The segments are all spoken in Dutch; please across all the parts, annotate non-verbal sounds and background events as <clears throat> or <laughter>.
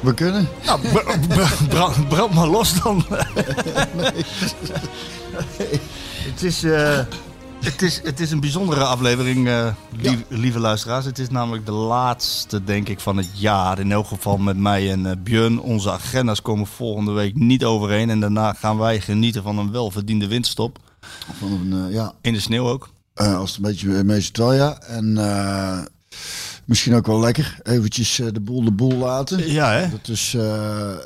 we kunnen. Nou, brand, brand maar los dan. <laughs> Het is, eh, het, is, het is een bijzondere aflevering, eh, lie- lieve luisteraars. Het is namelijk de laatste, denk ik, van het jaar. In elk geval met mij en eh, Björn. Onze agenda's komen volgende week niet overeen. En daarna gaan wij genieten van een welverdiende winterstop. Van een, eh, ja, In de sneeuw ook. eh, als het een beetje meestal wel, ja. En eh, misschien ook wel lekker. Eventjes eh, de boel de boel laten. Ja, hè? Dat is, eh,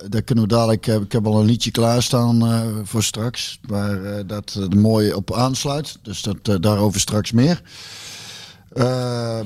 daar kunnen we dadelijk. eh, ik heb al een liedje klaarstaan eh voor straks. Waar dat er mooi op aansluit. Dus dat, daarover straks meer.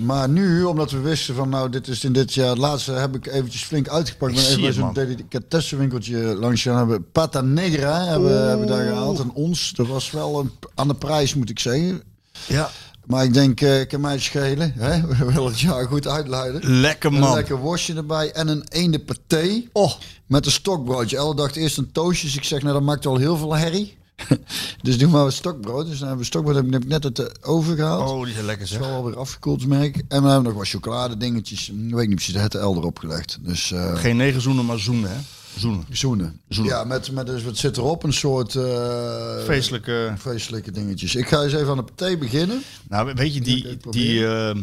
Maar nu, omdat we wisten van nou, dit is in dit jaar het laatste, heb ik eventjes flink uitgepakt. Ik ben even bij zo'n delicatessenwinkeltje langs gaan hebben. Pata Negra hebben, hebben we daar gehaald. En ons, dat was wel een, aan de prijs moet ik zeggen. Ja. Maar ik denk, ik kan mij het schelen. Hè? <laughs> We willen het jaar goed uitluiden. Lekker Een man. lekker worstje erbij en een eende paté. Oh, Met een stokbroodje. Elle dacht eerst een toastje. Dus ik zeg, nou dat maakt wel heel veel herrie. <laughs> dus doe maar een stokbrood. Dus dan hebben we stokbrood. Heb ik net uit de oven gehaald. oh die zijn lekker is zeg. wel alweer afgekoeld, merk. En we hebben nog wat chocolade dingetjes. Ik weet niet precies, het El erop gelegd. Dus eh Geen negen zoenen, maar zoenen, hè? Zoenen. zoenen. Zoenen. Ja, met, met dus, wat zit erop? Een soort... eh, Feestelijke... Feestelijke dingetjes. Ik ga eens even aan de paté beginnen. Nou, weet je, die, die, eh,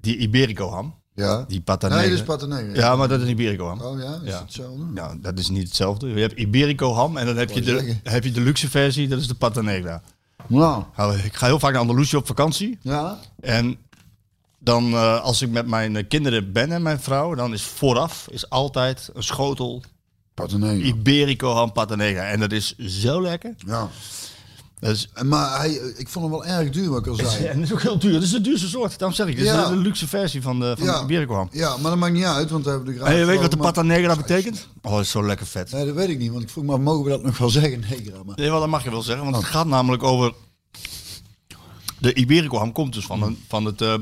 die Iberico ham, Ja. die pata Nee, dat is patatene. Ja, maar dat is Iberico ham. Oh ja, is Ja. het hetzelfde? Nou, dat is niet hetzelfde. Je hebt Iberico ham en dan heb je, de, zeggen. heb je de luxe versie, dat is de pata negra. Nou, Nou, Ik ga heel vaak naar Andalusië op vakantie. ja. En dan, eh, als ik met mijn kinderen ben en mijn vrouw, dan is vooraf is altijd een schotel Patatene. Iberico ham pata negra. En dat is zo lekker. Ja. Dat is, En Maar hij, ik vond hem wel erg duur, wat ik al zei. en dat is ook heel duur. Dat is de duurste soort. Daarom zeg ik, dit is Ja. de, luxe versie van de, van Ja. de Iberico ham. Ja, maar dat maakt niet uit, want we hebben de graag. En je weet wat de maar- negra betekent? Oh, dat is zo lekker vet. Nee, dat weet ik niet, want ik vroeg me, af, mogen we dat nog wel zeggen? Nee, gra, maar. Nee, wel, dat mag je wel zeggen, want het gaat namelijk over... De Iberico ham komt dus van, een, van het eh,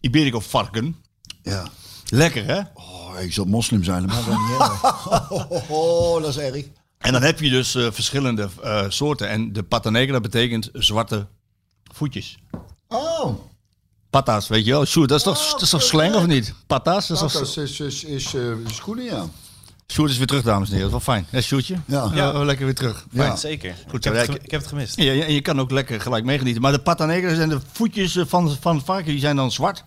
Iberico varken. Ja. Lekker, hè? Oh, ik zal moslim zijn, maar dat is niet erg. Oh, oh, oh, dat is erg. En dan heb je dus eh, verschillende eh, soorten. En de pata negra betekent zwarte voetjes. Oh, Patas, weet je wel? Sjoerd, dat is toch, dat is toch slang of niet? Patas? Dat is toch... dat is, is, is, eh, schoenen, ja. Sjoerd is weer terug, dames en heren. Dat is wel fijn. Hè, Sjoerdje? Ja. ja. oh, lekker weer terug. Ja. Fijn. Zeker. Goed, ik, heb ja, het, ik- heb het gemist. Ja, ja, en je kan ook lekker gelijk meegenieten. Maar de pata negra zijn de voetjes van, van het varken, die zijn dan zwart.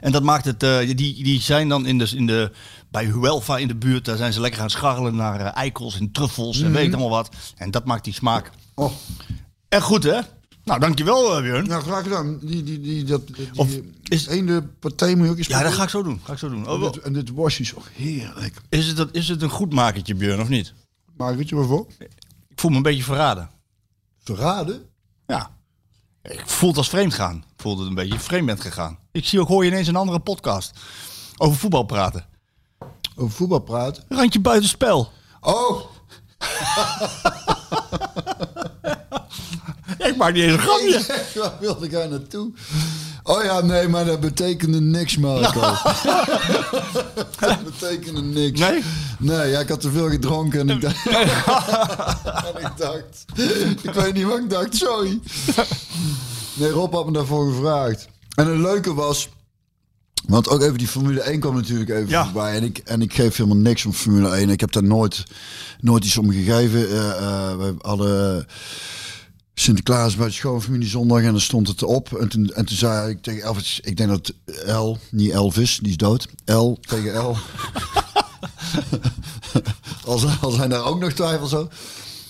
En dat maakt het, eh, die, die zijn dan in de, in de, bij Huelva in de buurt, daar zijn ze lekker gaan scharrelen naar eh, eikels en truffels en weet ik allemaal wat. En dat maakt die smaak. Oh, Echt goed, hè? Nou, dankjewel, uh, Björn. nou graag gedaan. Die, die, die, dat, die Of is- eende partij moet je ook eens Ja, dat ga ik zo doen. Ga ik zo doen. Oh, En dit, en dit worstje is ook heerlijk. is, het, dat- is het een goed makertje, Björn, of niet? Maar weet je waarvoor? Ik voel me een beetje verraden. Verraden? Ja. Ik voel het als vreemd gaan. Ik voelde het een beetje vreemd bent gegaan. Ik zie ook, hoor je ineens een andere podcast over voetbal praten. Over voetbal praten. Randje buitenspel. Oh, <laughs> ik maak niet eens een grapje. <laughs> waar wilde ik daar naartoe? Oh ja, nee, maar dat betekende niks, Marco. <laughs> <laughs> dat betekende niks. Nee? Nee, ja, ik had te veel gedronken en ik <laughs> dacht... en ik dacht... Ik weet niet wat ik dacht, sorry. Nee, Rob had me daarvoor gevraagd. En het leuke was... Want ook even die Formule 1 kwam natuurlijk even Ja. voorbij. En ik, en ik geef helemaal niks om Formule 1. Ik heb daar nooit, nooit iets om gegeven. Eh, eh, we hadden Sinterklaas bij de schoonfamilie zondag en dan stond het erop. En toen, en toen zei ik tegen Elvis, ik denk dat El, niet Elvis, die is dood. El tegen El. <laughs> als, als hij daar ook nog twijfels over.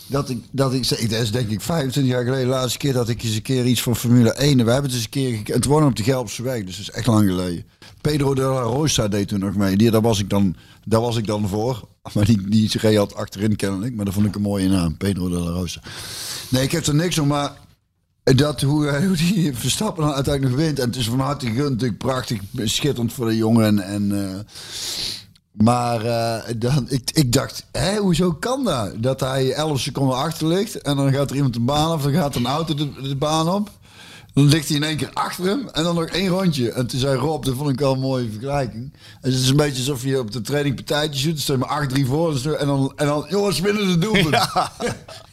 Dat ik, dat ik, zei, dat is denk ik 25 jaar geleden, de laatste keer dat ik eens een keer iets van Formule 1. En we hebben het eens een keer, het wonen op de Gelpse weg, dus dat is echt lang geleden. Pedro de la Rosa deed toen nog mee. Die, daar, was ik dan, daar was ik dan voor. Maar die, die reed had achterin kennelijk. Maar dat vond ik een mooie naam, Pedro de la Rosa. Nee, ik heb er niks om, maar dat hoe, <laughs> hoe die Verstappen dan uiteindelijk nog wint. En het is van harte gegund, natuurlijk prachtig, schitterend voor de jongen. En, en, Maar eh, dan, ik, ik dacht, hoezo kan dat? Dat hij 11 seconden achter ligt en dan gaat er iemand de baan af, dan gaat een auto de, de baan op. Dan ligt hij in één keer achter hem en dan nog één rondje. En toen zei Rob, dat vond ik wel een mooie vergelijking. En het is een beetje alsof je op de training partijtje sta je maar 8-3 voor en dan, en dan, jongens, winnen de doelpunt. Ja.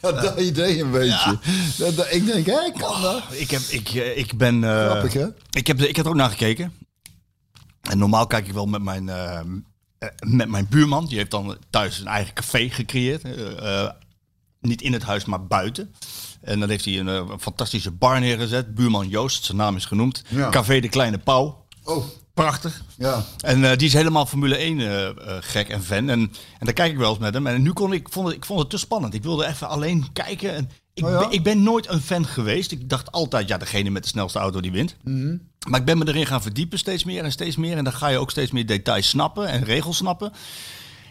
<laughs> dat idee een beetje. Dat, dat- ik denk, hé, kan dat? Ik, heb, ik, eh, ik ben... eh, Grappig, hè? Ik heb, ik heb er ook naar gekeken. En normaal kijk ik wel met mijn, eh, met mijn buurman. Die heeft dan thuis een eigen café gecreëerd. Niet in het huis, maar buiten. En dan heeft hij een, eh, een fantastische bar neergezet. Buurman Joost, zijn naam is genoemd. Ja. Café de Kleine Pauw. Oh, Prachtig. ja. En eh, die is helemaal Formule 1 eh, gek en fan. En, en daar kijk ik wel eens met hem. En nu kon ik, vond het, ik vond het te spannend. Ik wilde even alleen kijken. En ik, Oh ja? ben, ik ben nooit een fan geweest. Ik dacht altijd, ja, degene met de snelste auto die wint. Mhm. Maar ik ben me erin gaan verdiepen steeds meer en steeds meer. En dan ga je ook steeds meer details snappen en regels snappen.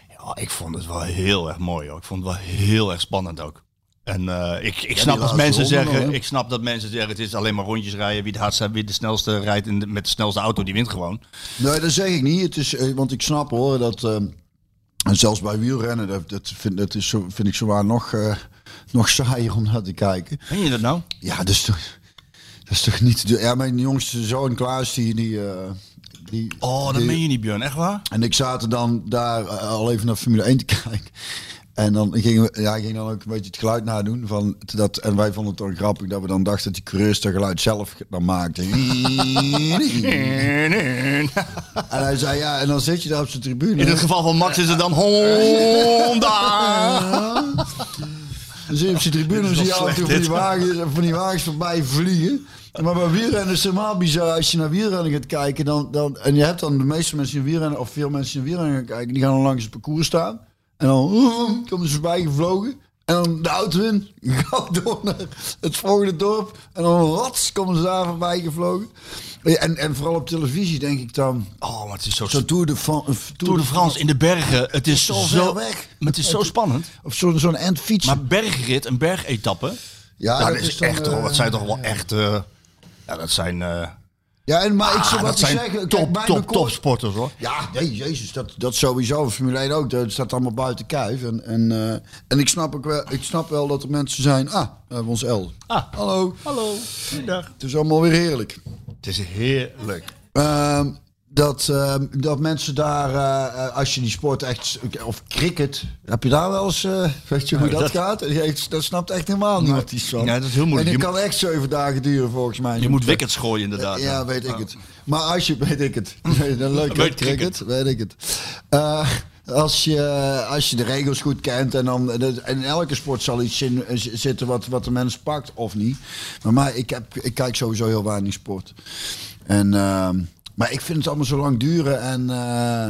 Ja, ik vond het wel heel erg mooi. Hoor. Ik vond het wel heel erg spannend ook. En eh, ik, ik snap als mensen zeggen, ik snap dat mensen zeggen, het is alleen maar rondjes rijden. Wie de hardste, wie de snelste rijdt de- met de snelste auto, die wint gewoon. Nee, dat zeg ik niet. Het is, eh, want ik snap hoor dat. eh, en zelfs bij wielrennen, dat, dat, vind, dat is zo, vind ik zowaar nog, nog saaier om naar te kijken. Ken je dat nou? Ja, dat is toch, dat is toch niet. Ja, mijn jongste zoon Klaas, die. die, die Oh, dat die- meen je niet, Björn. Echt waar? En ik zaten dan daar al even naar Formule 1 te <laughs> kijken. En dan gingen we, ja, ging dan ook een beetje het geluid nadoen. Van dat, en wij vonden het toch grappig dat we dan dachten dat die coureurs dat geluid zelf dan maakten. <laughs> En hij zei ja, en dan zit je daar op zijn tribune. In het geval van Max is het dan Honda. <laughs> Dan zie je op zijn tribune, zie je af en toe van die, wagens, van die wagens voorbij vliegen. Maar bij wielrennen is het helemaal bizar. Als je naar wielrennen gaat kijken, dan, dan, en je hebt dan de meeste mensen in wielrennen, of veel mensen in wielrennen gaan kijken, die gaan dan langs het parcours staan. En dan komen ze voorbij gevlogen. En dan de auto in, <laughs> door naar het volgende dorp. En dan rats komen ze daar voorbij gevlogen. En, en vooral op televisie denk ik dan, Oh, maar het is zo... zo'n Tour de, Fran- eh, Tour de France in de bergen. Het is Zo zo, weg. Maar het is zo spannend. Of zo'n zo'n end fietsen. Maar bergrit, een bergetappe. ja, dat is dan, echt, eh, toch- dat zijn toch wel echt... eh, ja, dat zijn... Ja, en, maar ik zou ah, wat zijn zeggen. kijk, top, bij top, mijn top sporters hoor. Ja, nee, jezus, dat, dat sowieso. Formule 1 ook, dat staat allemaal buiten kijf. En, en, eh, en ik, snap ook wel, ik snap wel dat er mensen zijn... Ah, we hebben ons L. Ah. Hallo. Hallo, goeiedag. Het is allemaal weer heerlijk. Het is heerlijk. Ehm, dat, ehm, dat mensen daar, eh, eh, als je die sport echt... Of cricket, heb je daar wel eens... eh, weet je hoe dat, dat- gaat? Dat, dat snapt echt helemaal niemand iets van. Ja, dat is heel moeilijk. En die kan echt zeven dagen duren volgens mij. Je moet wickets gooien inderdaad. Ja, weet ik het. Maar als je, <laughs> weet ik het. <laughs> Dan leuk Weet cricket, weet ik het. Als, je, als je de regels goed kent en dan en in elke sport zal iets in, zitten wat, wat de mens pakt of niet. Maar, maar ik, heb, ik kijk sowieso heel weinig sport. En, ehm, maar ik vind het allemaal zo lang duren en eh,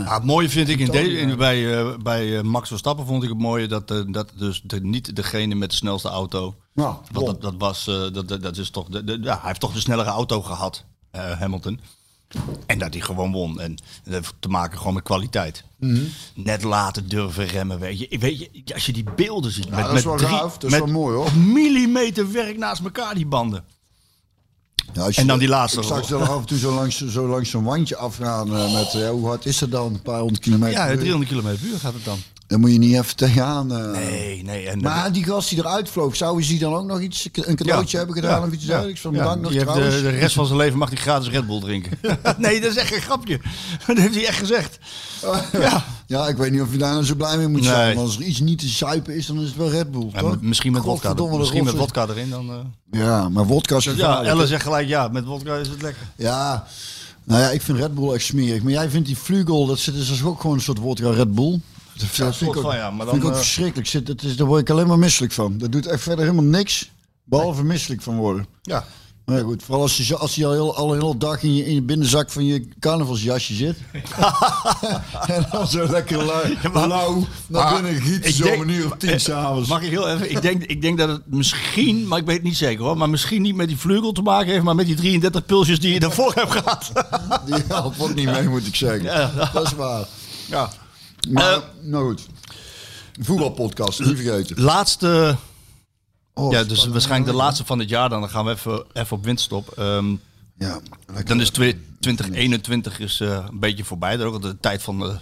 Ja, het mooie vind ik in in, bij, eh, bij eh, Max Verstappen vond ik het mooie dat, dat dus de, niet degene met de snelste auto. nou, Want dat, dat was, dat, dat, is toch, de, de- ja, hij heeft toch de snellere auto gehad, eh, Hamilton. En dat hij gewoon won. En dat heeft te maken gewoon met kwaliteit. Mhm. Net laten durven remmen, weet je. Weet je, als je die beelden ziet. met, dat is met wel drie, gaaf, dat is met wel mooi, hoor. millimeter werk naast elkaar, die banden. Ja, en dan die laatste Ik zag ze dan af en toe zo langs, zo langs zo'n wandje afgaan eh, met, eh, hoe hard is dat dan? Een paar honderd kilometer. Ja, per uur. 300 km per uur gaat het dan. Dan moet je niet even tegenaan. eh. Nee, nee. En Maar die gast die eruit vloog, zou hij dan ook nog iets, een cadeautje hebben gedaan of iets dergelijks? Van Ja, bedankt nog heeft de, trouwens. de rest van zijn leven mag hij gratis Red Bull drinken. <laughs> nee, dat is echt een grapje. <laughs> Dat heeft hij echt gezegd. Ja. Ja, ik weet niet of je daar nou zo blij mee moet zijn. Want als er iets niet te zuipen is, dan is het wel Red Bull, toch? misschien met de misschien met vodka erin dan. eh. Ja, maar vodka is Ja, gevaarlijk. Elle zegt gelijk ja, met vodka is het lekker. Ja, nou ja, ik vind Red Bull echt smerig. Maar jij vindt die Flugel, dat zit dus ook gewoon een soort vodka Red Bull. Dat vind, ik ook, van, ja, maar vind ik dan, ook eh, verschrikkelijk. Zit, dat is, daar word ik alleen maar misselijk van. Dat doet echt verder helemaal niks, behalve misselijk van worden. Ja. Maar ja, goed, vooral als je, als je al, heel, al een hele dag in je, in je binnenzak van je carnavalsjasje zit. <laughs> en dan zo lekker lui, maar- lauw naar binnen giet, ik zo denk- een uur of tien eh, s'avonds. Mag ik heel even? Ik denk, ik denk dat het misschien, maar ik weet het niet zeker hoor, maar misschien niet met die vleugel te maken heeft, maar met die 33 pilsjes die je daarvoor hebt gehad. Die helpt ook niet mee, moet ik zeggen. Ja. Dat is waar. ja. Maar, Eh, nou goed. Voetbalpodcast, niet vergeten. Laatste, Oh, ja, dus waarschijnlijk de laatste van het jaar dan. Dan gaan we even, even op windstop. Ehm, Ja, dan is twee- 2021 is, eh, een beetje voorbij. Dat ook de tijd van de,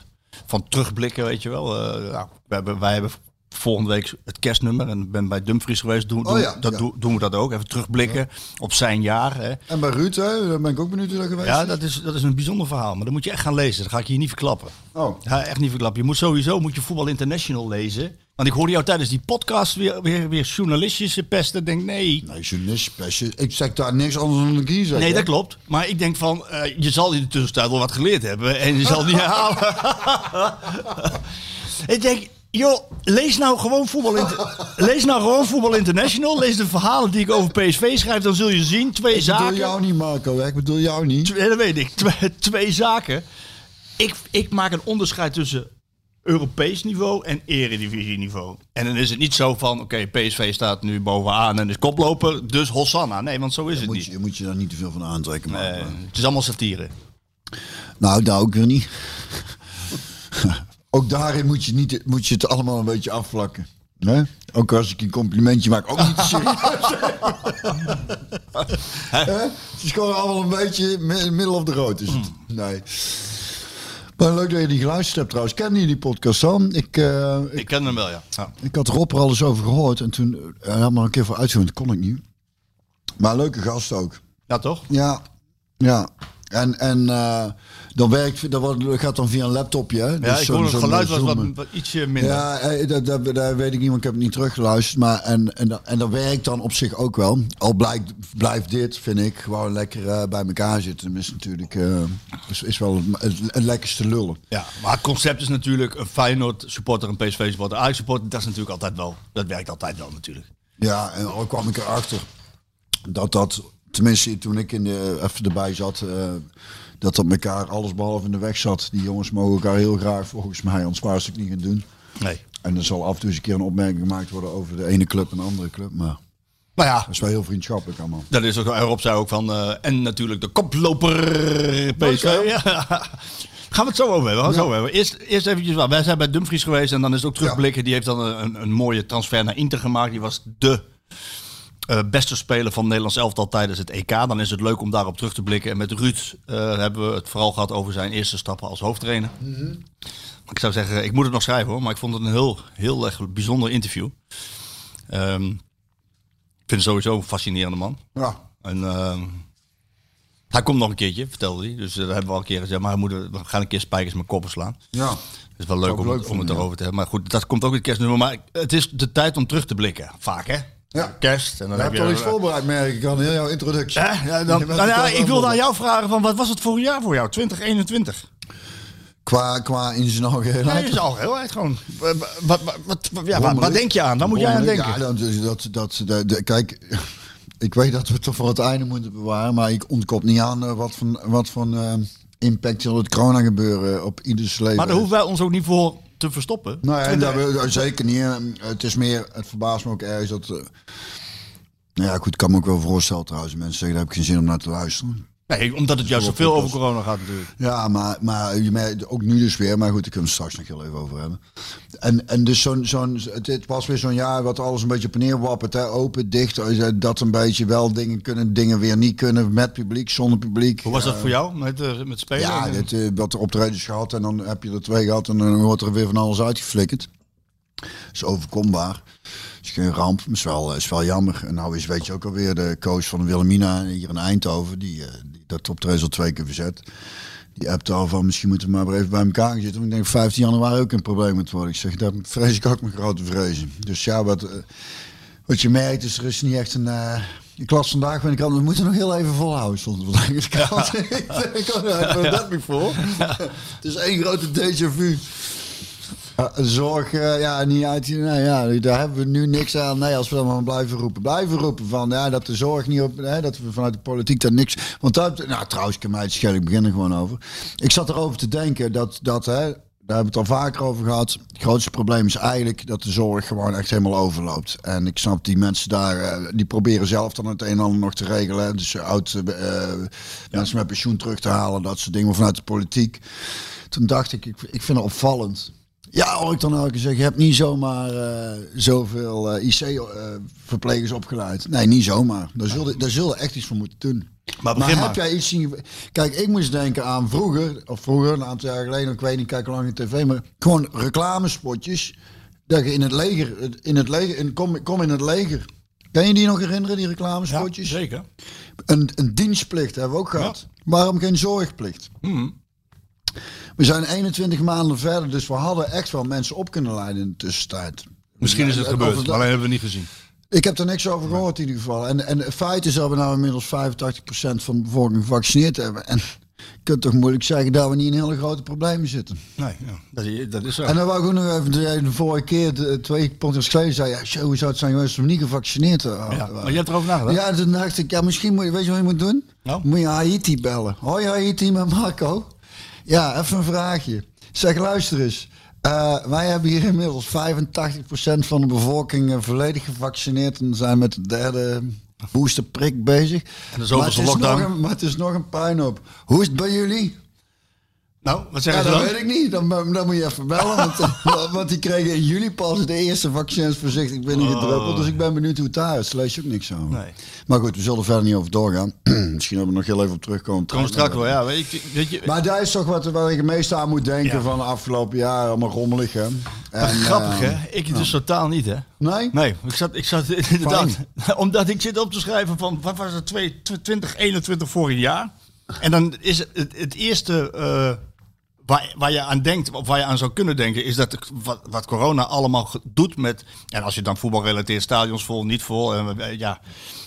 van terugblikken, weet je wel. Eh, nou, we hebben, wij hebben volgende week het kerstnummer en ik ben bij Dumfries geweest. Doen, Oh ja, dat ja. doen, doen we dat ook. Even terugblikken op zijn jaar. Hè. En bij Ruud, hè, daar ben ik ook benieuwd dat geweest Ja, dat is, dat is een bijzonder verhaal. Maar dat moet je echt gaan lezen. Dat ga ik je hier niet verklappen. Oh. Ja, echt niet verklappen. Je moet sowieso moet je Voetbal International lezen. Want ik hoorde jou tijdens die podcast weer, weer, weer journalistjes pesten. Denk nee. Nee, journalist, pestje. Ik zeg daar niks anders dan een kiezer. Nee, dat klopt. Maar ik denk van, eh, je zal in de tussentijd wel wat geleerd hebben. En je zal het niet <laughs> herhalen. <laughs> ik denk, joh, lees nou gewoon voetbal, <laughs> lees nou gewoon voetbal International. Lees de verhalen die ik over PSV schrijf. Dan zul je zien, twee Ik bedoel zaken. jou niet, Marco. Ik bedoel jou niet. Twee, dat weet ik. Twee, twee zaken. Ik, ik maak een onderscheid tussen Europees niveau en eredivisie niveau. En dan is het niet zo van, oké, PSV staat nu bovenaan en is koploper, dus Hosanna. Nee, want zo is het Moet niet. je, moet je daar niet te veel van aantrekken. Maar, het is allemaal satire. Nou, daar ook weer niet. <laughs> ook daarin moet je, niet, moet je het allemaal een beetje afvlakken. Ook als ik een complimentje maak, ook niet te <laughs> serieus. <laughs> Het is gewoon allemaal een beetje mi- middle of the road. Is het. Nee. Maar leuk dat je die geluisterd hebt trouwens. Ken je die podcast dan? Ik, eh, ik, Ik ken hem wel, ja. ja. ik had Rob er al eens over gehoord. En toen uh, had maar een keer voor uitgevoerd. Dat kon ik niet. Maar leuke gast ook. Ja, toch? Ja, ja. En, en eh, dan werkt, dat gaat dan via een laptopje. Hè? Ja, Dus ik hoor het geluid was wat, ietsje minder. Ja, eh, dat, dat, dat weet ik niet, want ik heb het niet teruggeluisterd. Maar en, en, dat- en dat werkt dan op zich ook wel. Al blijkt, blijft dit, vind ik, gewoon lekker eh, bij elkaar zitten. Dat is natuurlijk eh, is, is wel het, lekkerste lullen. Ja, maar het concept is natuurlijk een Feyenoord supporter, een PSV supporter, Ajax supporter. Dat is natuurlijk altijd wel, dat werkt altijd wel natuurlijk. Ja, en al kwam ik erachter dat dat, tenminste toen ik in de, even erbij zat, dat dat elkaar alles behalve in de weg zat. Die jongens mogen elkaar heel graag volgens mij ons spaarstuk niet gaan doen. Nee. En er zal af en toe eens een keer een opmerking gemaakt worden over de ene club en de andere club. Maar Maar ja, dat is wel heel vriendschappelijk allemaal. dat is ook, Rob zei ook van, eh, en natuurlijk de koploper PSV. Ja. <laughs> Gaan we het zo over hebben. Gaan we het zo hebben. Eerst, eerst eventjes, wat. wij zijn bij Dumfries geweest en dan is het ook terugblikken. Die heeft dan een, een mooie transfer naar Inter gemaakt. Die was de eh, beste speler van Nederlands elftal tijdens het EK. Dan is het leuk om daarop terug te blikken. En met Ruud eh, hebben we het vooral gehad over zijn eerste stappen als hoofdtrainer. Ik zou zeggen, ik moet het nog schrijven hoor, maar ik vond het een heel, heel erg bijzonder interview. Ehm, ik vind het sowieso een fascinerende man. Ja, En ehm, hij komt nog een keertje, vertelde hij. Dus eh, dat hebben we al een keer gezegd. Maar we, moeten, we gaan een keer spijkers met koppen slaan. ja. Het is wel leuk om, het, om het erover te hebben. Maar goed, dat komt ook in het kerstnummer. Maar het is de tijd om terug te blikken. Vaak hè? Ja. Kerst. En dan Je heb hebt je al iets voorbereid, merk ik aan heel jouw introductie. Ja, ja, dan, nou ja, al ik wilde aan jou vragen, van, wat was het voor een jaar voor jou? 2021? Qua, qua in zijn Nee, algeheel. dat is al heel erg gewoon. Wat, wat, wat, wat- ja, denk je aan? Waar moet jij aan denken? Ja, dat, dat, dat, dat, dat- kijk, <laughs> ik weet dat we het toch voor het einde moeten bewaren, maar ik ontkop niet aan eh, wat van, wat van eh, impact zal het corona gebeuren op ieders leven. maar daar hoeven wij ons ook niet voor te verstoppen. Nee, en Twintig- dat, zeker niet. hè. Het is meer, het verbaast me ook ergens dat. eh, nou ja, goed, ik kan me ook wel voorstellen trouwens. Mensen zeggen, daar heb ik geen zin om naar te luisteren. Nee, omdat het juist zoveel over corona gaat natuurlijk. Ja, maar, maar je merkt ook nu dus weer. Maar goed, daar kunnen we straks nog heel even over hebben. En, en dus zo'n, zo'n, het, het was weer zo'n jaar wat alles een beetje op en neer wappert. Hè? Open, dicht. eh, Dat een beetje wel dingen kunnen, dingen weer niet kunnen. Met publiek, zonder publiek. Hoe was dat voor jou met, eh, met spelen? Ja, En- dit, eh, wat optredens gehad en dan heb je er twee gehad en dan wordt er weer van alles uitgeflikkerd. is overkombaar. is geen ramp, maar is wel, is wel jammer. En nou is, weet je ook alweer, de coach van Wilhelmina hier in Eindhoven, die, eh, die dat optreden al twee keer verzet. Die appte al van, misschien moeten we maar weer even bij elkaar gaan zitten. Want ik denk 15 januari ook een probleem moet worden. Ik zeg, daar vrees ik ook mijn grote vrezen. Dus ja, wat, eh, wat je merkt is, er is niet echt een... eh ik las vandaag van de krant, we moeten nog heel even volhouden, stond in de krant. <laughs> ik kan er dat niet voor. <laughs> Het is één grote déjà vu. Uh, zorg, eh, ja, niet uit. Nou ja, daar hebben we nu niks aan. Nee, als we dan maar blijven roepen. Blijven roepen van ja, dat de zorg niet op. Hè, dat we vanuit de politiek daar niks. Want nou, trouwens, ik kan mij het ik begin er gewoon over. Ik zat erover te denken dat, dat hè, daar hebben we het al vaker over gehad. Het grootste probleem is eigenlijk dat de zorg gewoon echt helemaal overloopt. En ik snap die mensen daar, eh, die proberen zelf dan het een en ander nog te regelen. Dus eh, oud eh, mensen met pensioen terug te halen, dat soort dingen vanuit de politiek. Toen dacht ik, ik, ik vind het opvallend Ja, hoor ik dan elke keer zeggen, je hebt niet zomaar eh, zoveel eh, IC-verplegers opgeleid. Nee, niet zomaar. Daar zullen, daar zullen echt iets voor moeten doen. Maar begin heb maar. jij iets zien... Kijk, ik moest denken aan vroeger, of vroeger, een aantal jaar geleden, ik weet niet, kijk hoe lang in tv, maar gewoon reclamespotjes. Dat je in het leger, in het leger, in, kom, kom in het leger. Kan je die nog herinneren, die reclamespotjes? zeker. Een, een dienstplicht hebben we ook gehad. Waarom geen zorgplicht? We zijn 21 maanden verder, dus we hadden echt wel mensen op kunnen leiden in de tussentijd. Misschien is het Ja, gebeurd, het- alleen hebben we niet gezien. Ik heb er niks over gehoord in ieder geval. En, en het feit is dat we nou inmiddels 85% van de bevolking gevaccineerd hebben. En je kunt toch moeilijk zeggen dat we niet in hele grote problemen zitten. Nee, ja, dat, is, dat is zo. En dan wou ik ook nog even, de vorige keer, de, twee podcasts geleden, zei ja, hoe zou het zijn geweest om niet gevaccineerd te ja, maar je hebt erover nagedacht? Ja, toen dacht ik, ja, misschien moet je, weet je wat je moet doen? Nou? Moet je Haiti bellen. Hoi Haiti met Marco. Ja, even een vraagje. Zeg, luister eens. Eh, wij hebben hier inmiddels 85% van de bevolking eh, volledig gevaccineerd en zijn met de derde boosterprik bezig. En de maar het is lockdown. Nog een, maar het is nog een puinhoop. Hoe is het bij jullie? Nou, wat Ja, zeggen ze dat weet ik niet. Dan, dan moet je even bellen. Want, eh, <laughs> want die kregen in juli pas de eerste vaccins voorzichtig binnengedruppeld. Dus ik ben benieuwd hoe het daar is. Lees je ook niks over. Nee. Maar goed, we zullen er verder niet over doorgaan. <clears throat> Misschien hebben we nog heel even op terugkomen. Gewoon straks wel, ja. Weet je, weet je, Maar daar is toch wat waar ik het meest aan moet denken Ja. van de afgelopen jaren. Allemaal rommelig, hè? En, grappig, eh, hè? Ik dus totaal niet, hè? Nee? Nee, ik zat, ik zat <laughs> inderdaad. <laughs> Omdat ik zit op te schrijven van wat was het 2 2021 vorig jaar. En dan is het het, het eerste eh, waar, waar je aan denkt, of waar je aan zou kunnen denken, is dat wat, wat corona allemaal doet met. En als je dan voetbalgerelateerd stadions vol, niet vol. En, eh, ja,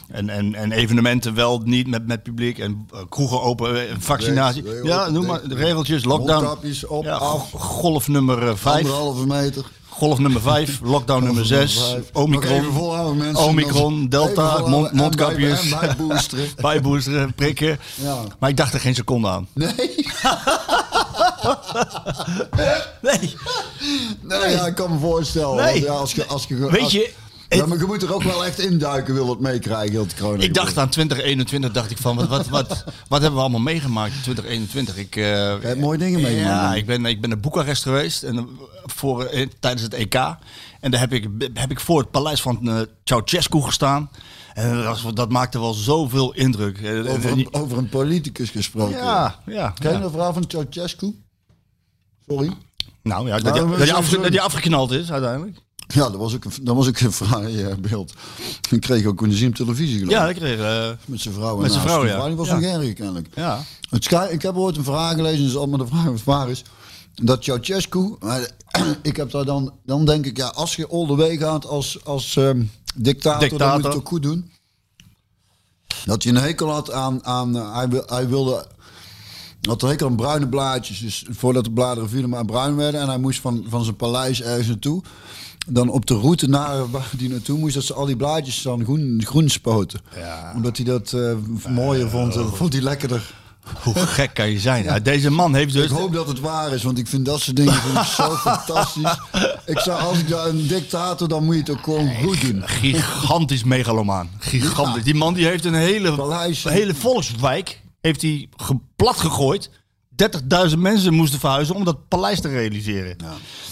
en, en, en evenementen wel niet met, met publiek. En eh, kroegen open, eh, vaccinatie. Ja, noem maar. De regeltjes, lockdown. Op, ja. Golf nummer 5. Anderhalve meter. Golf nummer 5, lockdown nummer 6, Nog even Omicron. Omicron, Delta, bij- mondkapjes. En bijboosteren. <laughs> bijboosteren, prikken. Ja. Maar ik dacht er geen seconde aan. Nee. <laughs> <laughs> Nee, Nee, ja, ik kan me voorstellen. Nee. want Ja, als je, als je, weet je, Ja, maar je moet er ook wel echt induiken, wil het meekrijgen, heel het corona. ik dacht aan 2021, dacht ik van, wat, wat, wat, wat hebben we allemaal meegemaakt in 2021? Ik, Je hebt mooie dingen meegemaakt. Ja, ik ben, ik ben naar Boekarest geweest en, eh, voor, eh, tijdens het EK. En daar heb ik, heb ik voor het paleis van uh, Ceausescu gestaan. En dat, was- dat maakte wel zoveel indruk. Over een, over een politicus gesproken. ja, ja. Ken je ja. de verhaal van Ceausescu? Sorry. Nou ja, dat, die, dat, afge- dat afgeknald is uiteindelijk. Ja, dat was ook een, dat was ook een <laughs> fraai eh, beeld. Ik kreeg ook een zien op televisie geloof ik. Ja, ik kreeg... eh, Met zijn vrouw. Met zijn vrouw, ja. Die was Ja. nog erg kennelijk. ja. Het ik heb ooit een verhaal gelezen, dus allemaal de vraag of het waar is. Dat Ceausescu, <clears throat> ik heb daar dan, dan denk ik, ja, als je all the way gaat als, als ehm, dictator, dan Dictator. moet je het ook goed doen. Dat je een hekel had aan, aan eh, hij, wil- hij wilde, had een hekel aan bruine blaadjes. Dus voordat de bladeren vielen maar bruin werden. En hij moest van, van zijn paleis ergens naartoe. Dan op de route naar waar hij naartoe moest, dat ze al die blaadjes dan groen, groen spoten. Omdat hij dat eh, mooier vond, dat vond hij lekkerder. Hoe gek kan je zijn? Ja, deze man heeft dus... Ik hoop dat het waar is, want ik vind dat soort dingen vind ik zo <laughs> fantastisch. Ik zou, als ik daar een dictator, dan moet je het ook gewoon goed doen. Gigantisch megalomaan. Gigantisch. Die man die heeft een hele, Paleis. hele volkswijk heeft hij plat gegooid. 30.000 mensen moesten verhuizen om dat paleis te realiseren.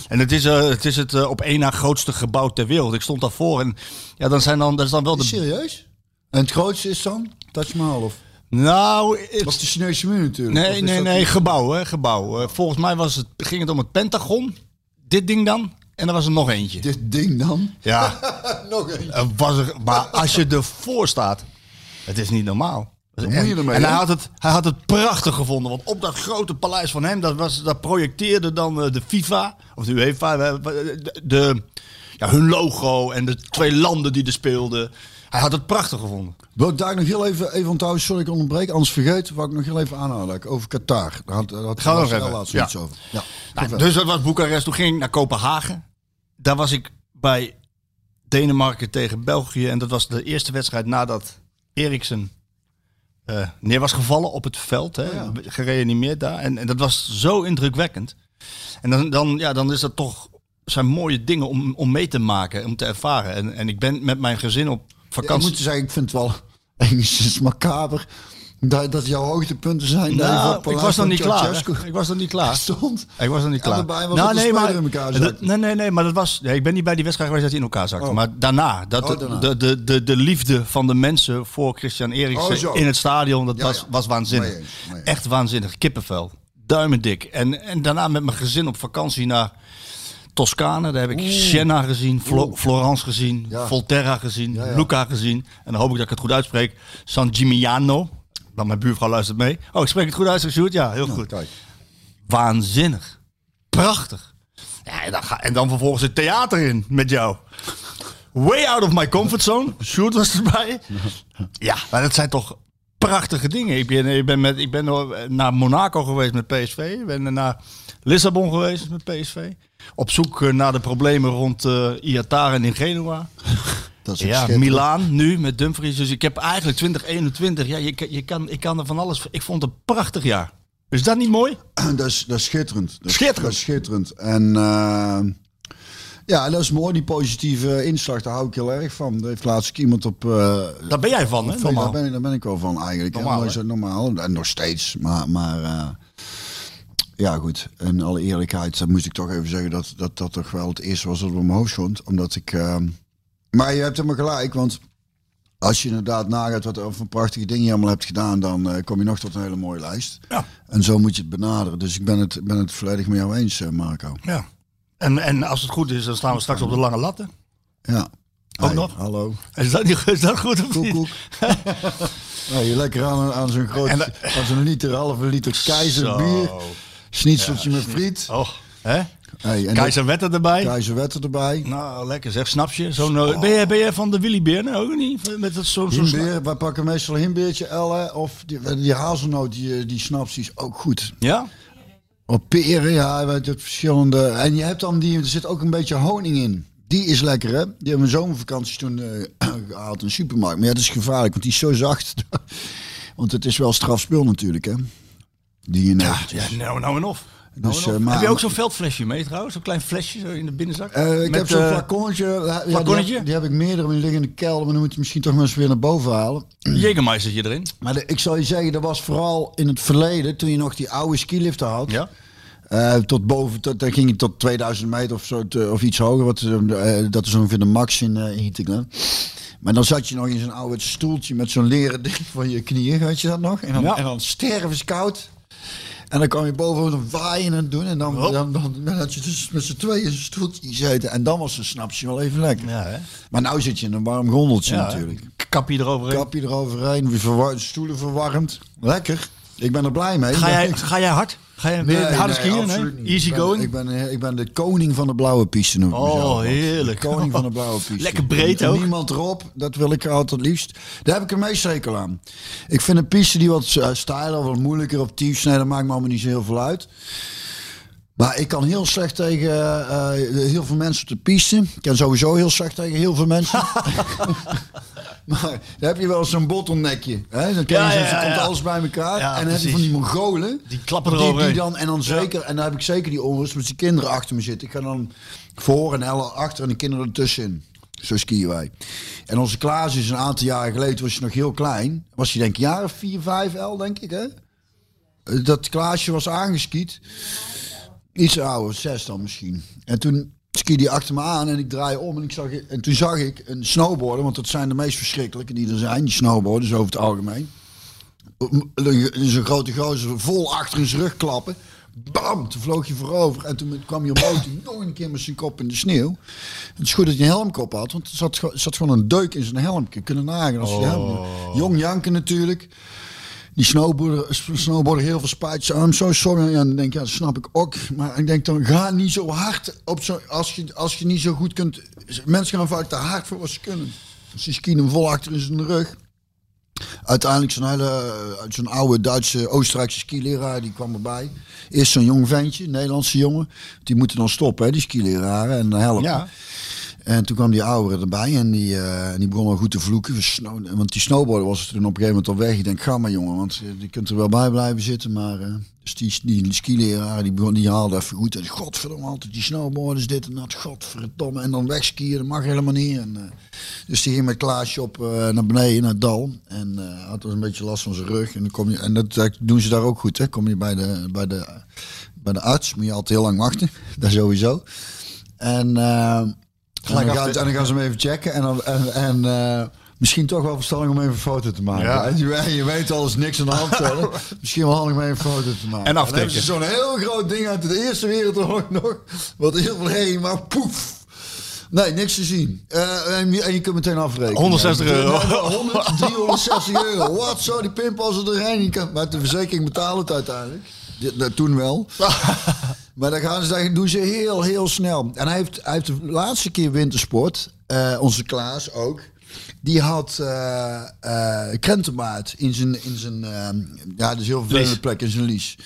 En het is, eh, het, is het eh, op één na grootste gebouw ter wereld. Ik stond daarvoor en ja, dan zijn dan, dat is dan wel de... Serieus? En het grootste is dan Taj Mahal of? Nou, het- is de Chinese muur natuurlijk. Nee, nee, nee, gebouw, hè, gebouw. Eh, volgens mij was het, ging het om het Pentagon. Dit ding dan. En er was er nog eentje. Dit ding dan? Ja, <laughs> Nog er was er, maar als je ervoor staat, het is niet normaal. Ermee, en hij had, het, hij had het prachtig gevonden, want op dat grote paleis van hem, dat, was, dat projecteerde dan eh, de FIFA, of de UEFA, de, de- ja, hun logo en de twee landen die er speelden. Hij had het prachtig gevonden. Wil ik daar nog heel even, even onthouden, sorry ik onderbreek, anders vergeet, wou ik nog heel even aanhalen over Qatar. Daar had, daar had Gaan we laatst Ja. iets over. Ja. Nou, dus dat was Boekarest. Toen ging ik naar Kopenhagen. Daar was ik bij Denemarken tegen België. En dat was de eerste wedstrijd nadat Eriksen eh, neer was gevallen op het veld. Hè, ja. Gereanimeerd daar. En, en dat was zo indrukwekkend. En dan, dan, ja, dan is dat toch zijn mooie dingen om, om mee te maken, om te ervaren. En, en ik ben met mijn gezin op Ja, ik vakantie. moet zeggen, ik vind het wel <laughs> enigszins macaber Dat, dat jouw hoogtepunten zijn. Nou, ik was nog niet klaar. Ik was nog niet klaar. Stond. Ik was nog niet klaar. speler in elkaar dat- nee, nee, nee, maar dat was. Nee, ik ben niet bij die wedstrijd geweest dat hij in elkaar zakte. Oh. Maar daarna, dat Oh, daarna. De, de, de, de liefde van de mensen voor Christian Oh, Eriksen zo. in het stadion, dat Ja, was, ja. was waanzinnig. Eens, eens. Echt waanzinnig. Kippenvel. Duimen dik. En, en daarna met mijn gezin op vakantie naar Toscane. Daar heb ik Siena gezien, Flo- Florence gezien, Ja. Volterra gezien. Luca gezien. En dan hoop ik dat ik het goed uitspreek. San Gimignano. Want mijn buurvrouw luistert mee. Oh, ik spreek het goed uit, Sjoerd? Ja, heel goed. Kijk. Waanzinnig. Prachtig. Ja, en, dan ga, en dan vervolgens het theater in met jou. Way out of my comfort zone. Sjoerd was erbij. Ja, maar dat zijn toch prachtige dingen. Ik ben, ik ben, met, ik ben naar Monaco geweest met PSV. Ik ben naar Lissabon geweest met PSV. Op zoek eh, naar de problemen rond eh Iataren in Genua. Dat is Ja. Milaan nu met Dumfries. Dus ik heb eigenlijk 2021. Ja, je, je, kan, ik kan er van alles. Ik vond het een prachtig jaar. Is dat niet mooi? <clears throat> Dat is, dat is schitterend. Dat is, Schitterend. Dat is schitterend. En eh, ja, dat is mooi, die positieve inslag. Daar hou ik heel erg van. Er heeft laatst iemand op... eh, Daar ben jij van, hè? Daar Normaal. ben, ik, daar ben ik wel van eigenlijk. Normaal, zo normaal. En nog steeds. Maar, maar eh, ja, goed. In alle eerlijkheid dan moest ik toch even zeggen dat dat, dat toch wel het eerste was dat op mijn hoofd stond. Omdat ik... eh, maar je hebt helemaal gelijk, want als je inderdaad nagaat wat voor prachtige dingen je allemaal hebt gedaan, dan eh, kom je nog tot een hele mooie lijst. Ja. En zo moet je het benaderen. Dus ik ben het, ben het volledig met jou eens, eh, Marco. Ja. En, en als het goed is, dan staan we straks op de lange latten. Ja. Ook nog? Hallo. Is dat, niet, is dat goed of niet? koek. <laughs> Nou, je lekker aan, aan zo'n groot, En, aan zo'n liter, halve liter keizer Zo. bier. Schnitzeltje met friet. Oh, hè? Hey, en Keizer Wetter erbij. Keizer erbij. Nou, lekker zeg. Snapje? Zo'n, eh, ben, je, ben je van de Willy Beer? Nee, ook niet? Met dat zo'n Himbeer, wij pakken meestal een himbeertje, Elle, of die, die hazelnoot, die, eh, die snaps, die is ook goed. Ja? Op peren, ja, weet je, verschillende. En je hebt dan die, er zit ook een beetje honing in. Die is lekker, hè? Die hebben we zomervakanties toen eh, <clears throat> gehaald in de supermarkt. Maar ja, dat is gevaarlijk, want die is zo zacht. <laughs> want het is wel strafspul natuurlijk, hè? Die je. Ja, nou, nou en of. Dus, eh, maar- Heb je ook zo'n veldflesje mee trouwens? Zo'n klein flesje zo in de binnenzak? Eh, ik Met, heb zo'n eh, flaconnetje. Ja, die heb- Die, heb ik meerdere liggen in de kelder, maar dan moet je misschien toch maar eens weer naar boven halen. <clears throat> Jägermeistertje erin. Maar de- ik zal je zeggen, dat was vooral in het verleden, toen je nog die oude skiliften had. Ja? Tot boven, tot, dan ging je tot 2000 meter of, zo, te- of iets hoger. Wat, eh, dat is ongeveer de max in, uh, in. Maar dan zat je nog in zo'n oude stoeltje met zo'n leren ding <laughs> van je knieën, weet je dat nog? En dan, Ja. en dan stervenskoud. En dan kwam je boven dan waaien en doen. En dan, dan, dan, dan had je dus met z'n tweeën stoeltje gezeten. En dan was een snapsje wel even lekker. Ja, hè? Maar nou zit je in een warm gondeltje natuurlijk. Kapje eroverheen. Kapje eroverheen, weer verwar- stoelen verwarmd. Lekker. Ik ben er blij mee. Ga jij, ga jij hard? Ga jij weer Nee, harde skiën? Nee? Easy ik ben, going? Ik ben, eh, ik ben de koning van de blauwe piste noem ik Oh, mezelf heerlijk. De koning van de <laughs> blauwe piste. Lekker breed ook. Niemand erop, dat wil ik altijd liefst. Daar heb ik er meest zeker aan. Ik vind een piste die wat uh, stijler of wat moeilijker op tiefsnee, dat maakt me allemaal niet zo heel veel uit. Maar ik kan heel slecht tegen eh, heel veel mensen op de piste. Ik kan sowieso heel slecht tegen heel veel mensen. <laughs> <laughs> maar dan heb je wel zo'n bottlenekje. Hè? Dan, je Ja, ja, komt alles bij elkaar. En dan heb je van die Mongolen. Die klappen Die, die eroverheen. dan, en dan zeker, en dan heb ik zeker die onrust met die kinderen achter me zitten. Ik ga dan voor en Elle achter en de kinderen ertussenin. Zo skiën wij. En onze Klaas is een aantal jaren geleden, was je nog heel klein. Was hij denk ik jaar of vier, vijf, L denk ik hè? Dat Klaasje was aangeskiet. Iets ouder, zes dan misschien. En toen skiede hij achter me aan en ik draai om en, ik zag, en toen zag ik een snowboarder, want dat zijn de meest verschrikkelijke die er zijn, die snowboarders over het algemeen. Zo'n grote gozer vol achter in zijn rug klappen. Bam, toen vloog je voorover. En toen kwam je omhoog, toen nog een keer met zijn kop in de sneeuw. Het is goed dat hij een helmkop had, want er zat, zat gewoon een deuk in zijn helm. Je kunnen nagaan als je helm... Jong janken natuurlijk. Die snowboarder, snowboarder heel veel spijt. I'm so sorry. En dan denk ik, ja, dat snap ik ook. Maar ik denk dan, ga niet zo hard op zo, als je, als je niet zo goed kunt. Mensen gaan vaak te hard voor wat ze kunnen. Dus die skiën hem vol achter in zijn rug. Uiteindelijk zo'n hele, zo'n oude Duitse, Oostenrijkse skileraar, die kwam erbij. Eerst zo'n jong ventje, Nederlandse jongen. Die moeten dan stoppen, hè, die skileraren, en helpen. Ja. En toen kwam die oudere erbij en die, en die begon al goed te vloeken. Want die snowboarder was er toen op een gegeven moment al weg. Ik denk, ga maar jongen, want eh, je kunt er wel bij blijven zitten. Maar eh, dus die, die, die skileraar die, begon, die haalde even goed. En godverdomme, altijd die snowboarders, dit en dat. Godverdomme. En dan wegskiën, dat mag helemaal niet. En, Dus die ging met Klaasje op naar beneden, naar het dal. En had dus een beetje last van zijn rug. En, dan kom je, en dat, doen ze daar ook goed. Hè? Kom je bij de, bij, de, bij de arts, moet je altijd heel lang wachten. <laughs> Dat sowieso. En, en, dan gaan, en dan gaan ze hem even checken. En, dan, en, en eh, misschien toch wel verstandig om even een foto te maken. Ja. hè? Je, weet- je weet al, is niks aan de hand. verder. <laughs> misschien wel handig om even een foto te maken. En hebben ze zo'n heel groot ding uit de Eerste Wereldoorlog <laughs> nog. Wat heel veel heen, maar poef. Nee, niks te zien. Eh, en, je, en je kunt meteen afrekenen. 160 euro. Nee, 100, 360 euro. Wat zo, die pinpas erheen. Je kan, maar de verzekering betalen het uiteindelijk. Dit, toen wel. <laughs> maar dan, gaan ze, dan doen ze heel, heel snel. En hij heeft, hij heeft de laatste keer wintersport, eh, onze Klaas ook. Die had krentenmaat in zijn, in zijn eh, ja, dat is heel vervelende plek, in zijn lies.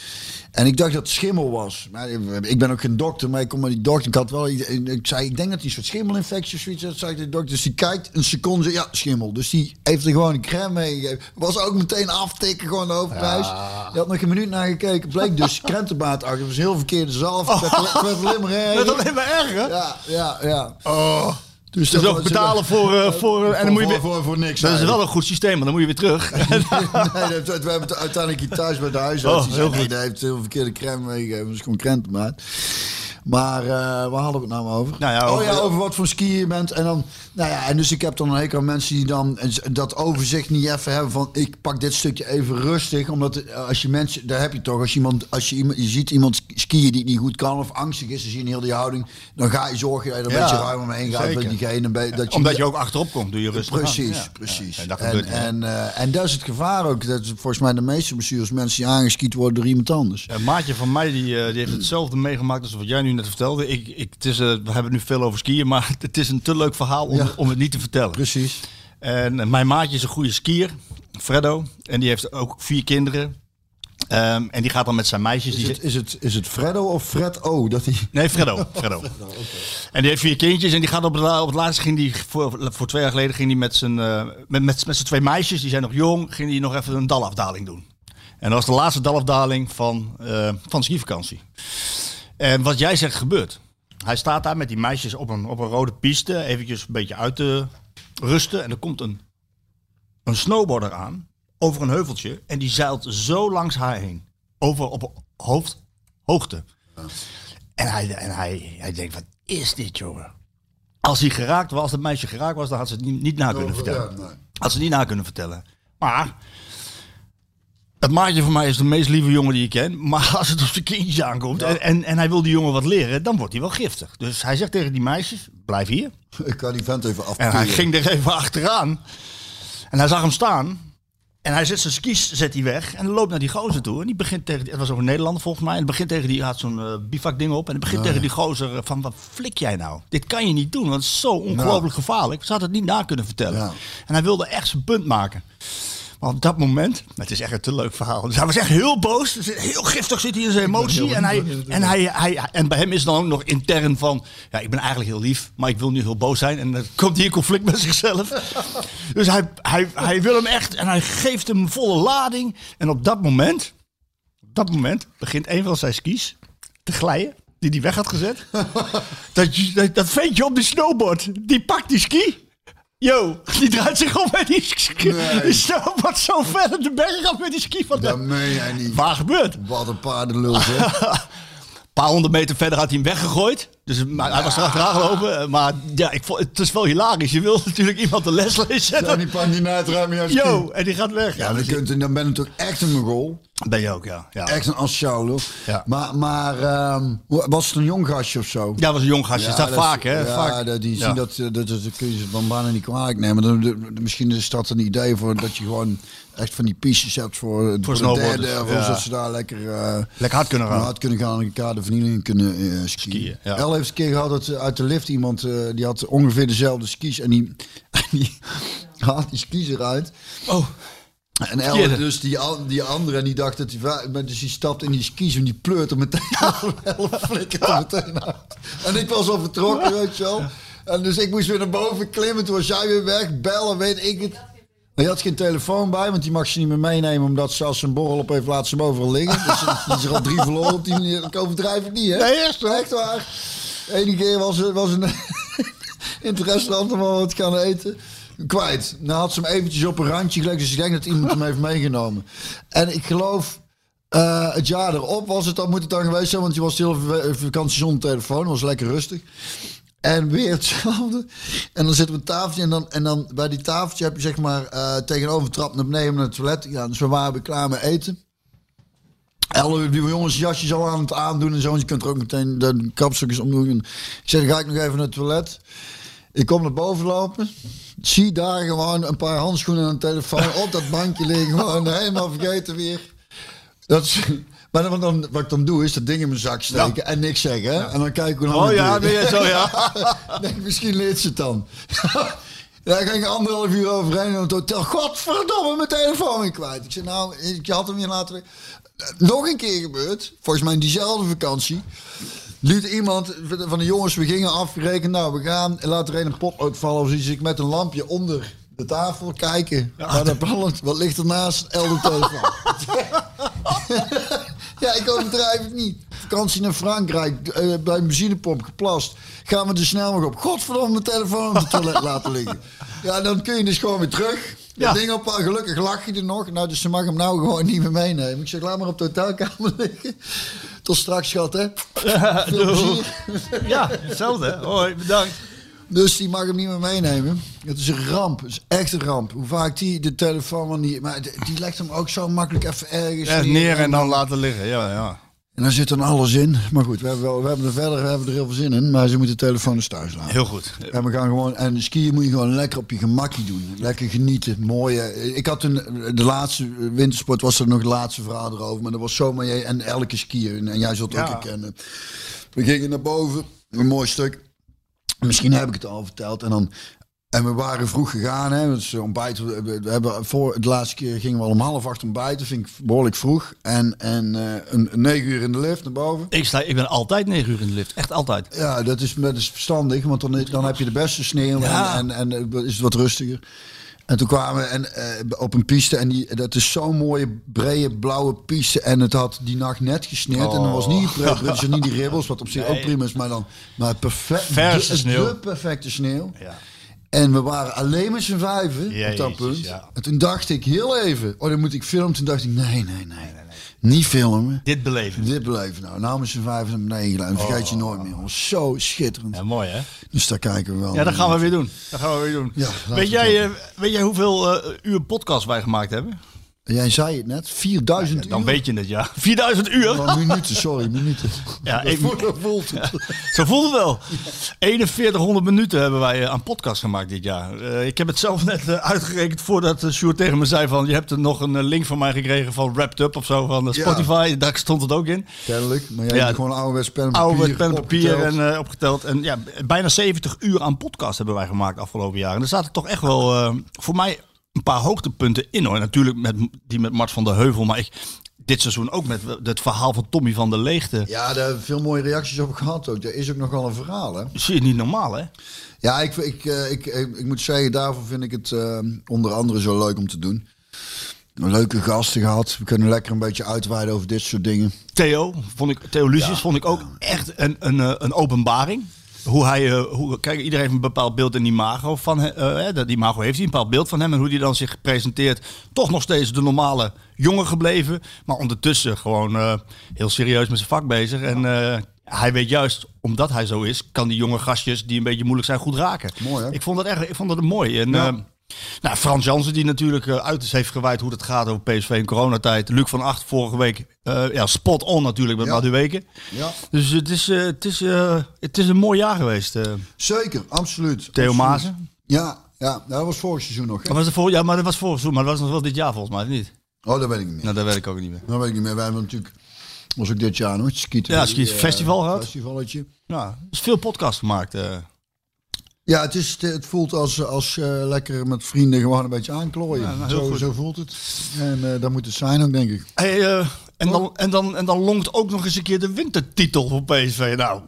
En ik dacht dat het schimmel was. Maar ik ben ook geen dokter, maar ik kom maar die dokter. Ik had wel, ik, ik zei, ik denk dat hij een soort schimmelinfectie of zoiets had. Zei de dokter, dus die kijkt een seconde, ja, schimmel. Dus die heeft er gewoon een crème meegegeven. Was ook meteen aftikken, gewoon de hoofdprijs. Die had nog een minuut naar gekeken. Bleek dus <laughs> krentenmaat achter. Dat was heel verkeerde zalf. Werd- het werd alleen maar <laughs> erger. Dat? Ja, ja, ja. Oh. Dus, Dus ook betalen voor, eh, voor en dan moet je voor, weer, voor, voor niks. dat is wel een goed systeem, want dan moet je weer terug. <laughs> nee, dat, we hebben het uiteindelijk hier thuis bij de huisarts. Oh, die zei, nee, heeft heel verkeerde crème meegegeven. Is gewoon krentenmaat. Maar eh, waar hadden we het nou over? Nou ja, oh over- ja, over wat voor skier je bent. En dan, nou ja, en dus ik heb dan een hekel aan mensen die dan dat overzicht niet even hebben van ik pak dit stukje even rustig. Omdat het- als je mensen, daar heb je toch, als je iemand, als je je ziet iemand skiën die het niet goed kan of angstig is, dan zie je heel die houding. Dan ga je zorgen dat je er een Ja, beetje ruimer mee gaat met diegene. Dat je, Omdat je ook achterop komt, doe je rustig Precies, aan. Precies. En dat en, en, eh, en dat is het gevaar ook. Dat is volgens mij de meeste bestuurders mensen die aangeskiet worden door iemand anders. Een maatje van mij die, eh, die heeft hetzelfde meegemaakt als wat jij nu net vertelde. Ik, ik, het is, eh, we hebben het nu veel over skiën, maar <laughs> het is een te leuk verhaal om, Ja. om het niet te vertellen. Precies. En eh, mijn maatje is een goede skier, Freddo. En die heeft ook vier kinderen. Ehm, en die gaat dan met zijn meisjes. Is Die het, is, het, is het Freddo of Fred O? Dat hij... Nee, Freddo. <laughs> Freddo. En die heeft vier kindjes. En die gaat op het, op het laatste ging die voor, voor twee jaar geleden ging die met zijn eh, met, met, met zijn twee meisjes, die zijn nog jong, ging die nog even een dalafdaling doen. En dat was de laatste dalafdaling van, van skivakantie. En wat jij zegt gebeurt. Hij staat daar met die meisjes op een, op een rode piste, eventjes een beetje uit te rusten. En er komt een, een snowboarder aan, over een heuveltje. En die zeilt zo langs haar heen. Over op hoofdhoogte. En, hij, en hij, hij denkt, wat is dit, jongen? Als hij geraakt was, als het meisje geraakt was, dan had ze het niet, niet na kunnen vertellen. Had ze niet na kunnen vertellen. Maar, dat maatje van mij is de meest lieve jongen die ik ken. Maar als het op zijn kindjes aankomt en, en, en hij wil die jongen wat leren, dan wordt hij wel giftig. Dus hij zegt tegen die meisjes, blijf hier. <laughs> Ik kan die vent even En afkeren. hij ging er even achteraan. En hij zag hem staan. En hij zet zijn skis zet hij weg. En loopt naar die gozer toe. En die begint tegen het was ook een Nederlander volgens mij. En begint tegen die, had zo'n eh bivak ding op. En hij begint tegen die gozer eh, van, wat flik jij nou? Dit kan je niet doen, want het is zo ongelooflijk gevaarlijk. Ze had het niet na kunnen vertellen. Ja. En hij wilde echt zijn punt maken. Maar op dat moment, het is echt een te leuk verhaal. Dus hij was echt heel boos. Heel giftig zit hij in zijn emotie. En, hij, en, hij, hij, en bij hem is dan ook nog intern van... Ja, ik ben eigenlijk heel lief, maar ik wil nu heel boos zijn. En dan komt hij in conflict met zichzelf. <laughs> Dus hij, hij, hij wil hem echt en hij geeft hem volle lading. En op dat moment, op dat moment begint een van zijn skis te glijden. Die hij weg had gezet. <laughs> dat, dat, dat ventje op die snowboard, die pakt die ski... Yo, <laughs> die draait zich om met die ski. Nee. Die snowboard zo ver op de berg af met die ski van Dat meen jij niet. Waar gebeurt? Wat een paardenlul zeg. <laughs> Een paar honderd meter verder had hij hem weggegooid. Dus maar hij was erachteraan gelopen. Eh, Maar ja, ik vond, het is wel hilarisch. Je wil <laughs> natuurlijk iemand de les lezen. En die jouw ski. Yo, en die gaat weg. Ja, dan, kunt, dan ben je toch echt een Mogol. Ben je ook, ja. Ja, Echt een lul. Ja. Maar, maar ehm, was het een jong gastje of zo? ja was een jong gastje. Ja, dat is- vaak, hè? Ja, vaak. dat, die zien dat, eh, dat, dat, dat kun je ze van bijna niet kwalijk nemen. Dan, de- de- misschien is dat een idee voor dat je gewoon echt van die pistes hebt voor, voor, de snowboarders, derde. Ja. zodat ze daar lekker eh, Lekker hard kunnen gaan. hard kunnen gaan en elkaar de vernieling kunnen skiën. Skiën, heeft een keer gehad dat eh, uit de lift iemand, eh, die had ongeveer dezelfde skis en die, <laughs> en die haalt die skis eruit. Oh, En El dus die, die andere en die dacht dat hij dus die stapt in die skis en die pleurt er meteen <laughs> El flikkert er meteen uit. En ik was al vertrokken, weet je wel. En dus ik moest weer naar boven klimmen. Toen was jij weer weg, bellen, weet ik het. Maar je had geen telefoon bij, want die mag ze niet meer meenemen omdat ze als ze een borrel op heeft, laat ze hem overal liggen. Dus die is er al drie verloren op die manier. Ik overdrijf het niet, hè? Nee, echt Echt Eén keer was, was een... <laughs> in het restaurant allemaal wat gaan eten. Kwijt. Nou had ze hem eventjes op een randje gelegd. Dus ik denk dat iemand hem heeft meegenomen. En ik geloof... eh, het jaar erop was het dan, moet het dan geweest zijn, want je was heel vakantie zonder telefoon, was lekker rustig. En weer hetzelfde. En dan zitten we een tafeltje en dan, en dan bij die tafeltje heb je zeg maar eh, tegenover trap naar beneden naar het toilet. Ja, dus we waren klaar met eten. Alle die jongens jasjes al aan het aandoen en zo. En je kunt er ook meteen de kapstukjes omdoen. En ik zeg, dan ga ik nog even naar het toilet. Ik kom naar boven lopen. Zie daar gewoon een paar handschoenen en een telefoon op dat bankje liggen. Gewoon helemaal vergeten weer. Dat is, maar dan, dan, wat ik dan doe is dat ding in mijn zak steken en niks zeggen. En dan kijken we naar Oh ja, je zo, ja. <laughs> denk, misschien leert ze het dan. Ik ging anderhalf uur overheen in het hotel. Godverdomme, mijn telefoon weer kwijt. Ik zei, nou, ik had hem hier laten liggen. Nog een keer gebeurd, volgens mij in diezelfde vakantie. Liet iemand van de jongens, we gingen afrekenen. Nou, we gaan, laat er een een potlood vallen of. Ik met een lampje onder de tafel kijken. Ja, dat ballet, wat ligt ernaast? Elde telefoon. <laughs> <laughs> ja, ik overdrijf het niet. Vakantie naar Frankrijk, eh, bij een benzinepomp geplast. Gaan we er snel nog op. Godverdomme, mijn telefoon op het toilet <laughs> laten liggen. Ja, dan kun je dus gewoon weer terug. Ja. Dat ding op, gelukkig lach je er nog. Nou, dus ze mag hem nou gewoon niet meer meenemen. Ik zeg, laat maar op de hotelkamer liggen. Tot straks, schat, hè. Veel plezier. Ja, hetzelfde. Hoi, bedankt. Dus die mag hem niet meer meenemen. Het is een ramp. Het is echt een ramp. Hoe vaak die de telefoon van die... Maar die legt hem ook zo makkelijk even ergens Ja, neer en dan laten liggen. Ja, ja. En daar zit dan alles in. Maar goed, we hebben, wel, we hebben er verder we hebben er heel veel zin in. Maar ze moeten de telefoon dus thuis laten. Heel goed. En we gaan gewoon... En skiën moet je gewoon lekker op je gemakje doen. Lekker genieten. Mooie... Ik had toen... De laatste wintersport was er nog het laatste verhaal erover. Maar dat was zomaar... En elke skier. En jij zult het Ja. ook herkennen. We gingen naar boven. Een mooi stuk. Misschien heb ik het al verteld. En dan... En we waren vroeg gegaan, hè. Dus ontbijt, we, hebben voor de laatste keer gingen we al om half acht ontbijten. Vind ik behoorlijk vroeg. En, en eh, een, een negen uur in de lift naar boven. Ik, sta, ik ben altijd negen uur in de lift. Echt altijd. Ja, dat is, dat is verstandig, want dan, dan heb je de beste sneeuw Ja. en, en, en eh, is het wat rustiger. En toen kwamen we en, eh, op een piste en die, dat is zo'n mooie brede blauwe piste. En het had die nacht net gesneeuwd en dan was niet, dus niet die ribbels, wat op zich ook prima is, maar dan maar perfect, Verse de, sneeuw. de perfecte sneeuw. Ja. En we waren alleen met z'n vijven op dat punt. ja. En toen dacht ik heel even, oh dan moet ik filmen. Toen dacht ik, nee, nee, nee, niet filmen. Dit beleven. Dit beleven nou. Nou met z'n vijven naar beneden gedaan. Vergeet je nooit meer. Was zo schitterend. Ja, mooi hè? Dus daar kijken we wel Ja, dat gaan we weer doen. Dat gaan we weer doen. Ja, weet, we jij, eh, weet jij hoeveel eh, uur podcast wij gemaakt hebben? Jij zei het net, 4000 Dan uur. weet je het, ja. <laughs> 4000 uur? Oh, minuten, sorry, minuten. Ja, dat voelt, voelt het. Zo voelde het wel. 4100 minuten hebben wij eh, aan podcast gemaakt dit jaar. Eh, ik heb het zelf net eh, uitgerekend voordat uh, Sjoerd tegen me zei van... je hebt er nog een link van mij gekregen van Wrapped Up of zo van Ja. Spotify. Daar stond het ook in. Kennelijk. Maar jij Ja, hebt gewoon ouderwets pen en papier Oude pen en papier opgeteld. en opgeteld. En ja, bijna 70 uur aan podcast hebben wij gemaakt afgelopen jaar. En er zaten toch echt wel voor mij een paar hoogtepunten in hoor. Natuurlijk met, die met Mart van der Heuvel. Maar ik, dit seizoen ook met het verhaal van Tommy van der Leegte. Ja, daar hebben veel mooie reacties op gehad ook. Dat is ook nogal een verhaal, hè? Zie je niet normaal hè? Ja, ik, ik, eh, ik, ik, ik moet zeggen, daarvoor vind ik het eh, onder andere zo leuk om te doen. Leuke gasten gehad. We kunnen lekker een beetje uitweiden over dit soort dingen. Theo, vond ik, Theo Lucius vond ik ook echt een, een, eh, een openbaring. Hoe hij, eh, hoe, kijk, iedereen heeft een bepaald beeld en imago van eh, dat imago heeft hij, een bepaald beeld van hem. En hoe hij dan zich presenteert. Toch nog steeds de normale jongen gebleven. Maar ondertussen gewoon eh, heel serieus met zijn vak bezig. En hij weet juist, omdat hij zo is, kan die jonge gastjes die een beetje moeilijk zijn goed raken. Mooi, hè? Ik vond dat echt, ik vond dat mooi. En, Ja. Eh, nou, Frans Jansen, die natuurlijk uh, uit heeft gewijd hoe het gaat over PSV in coronatijd. Luc van Acht vorige week, uh, ja, spot on natuurlijk met Ja. Madu Weken. Ja. Dus het is, uh, het, is, uh, het is een mooi jaar geweest. Zeker, absoluut. Theo. Maassen. Ja, ja, dat was vorig seizoen nog. Hè? Dat was voor, ja, maar dat was vorig seizoen, maar dat was nog wel dit jaar volgens mij, niet? Oh, dat weet ik niet meer. Nou, dat weet ik ook niet meer. Dat weet ik niet meer. Wij hebben natuurlijk, was ook dit jaar nog, skieten. Ja, skiet festival gehad. Festivalletje. Ja, er is veel podcast gemaakt. Ja, het, is, het voelt als, als uh, lekker met vrienden gewoon een beetje aanklooien. Ja, nou, zo, zo voelt het. En uh, dat moet het zijn ook, denk ik. Hey, uh, en, dan, en, dan, en dan longt ook nog eens een keer de wintertitel voor PSV. Nou,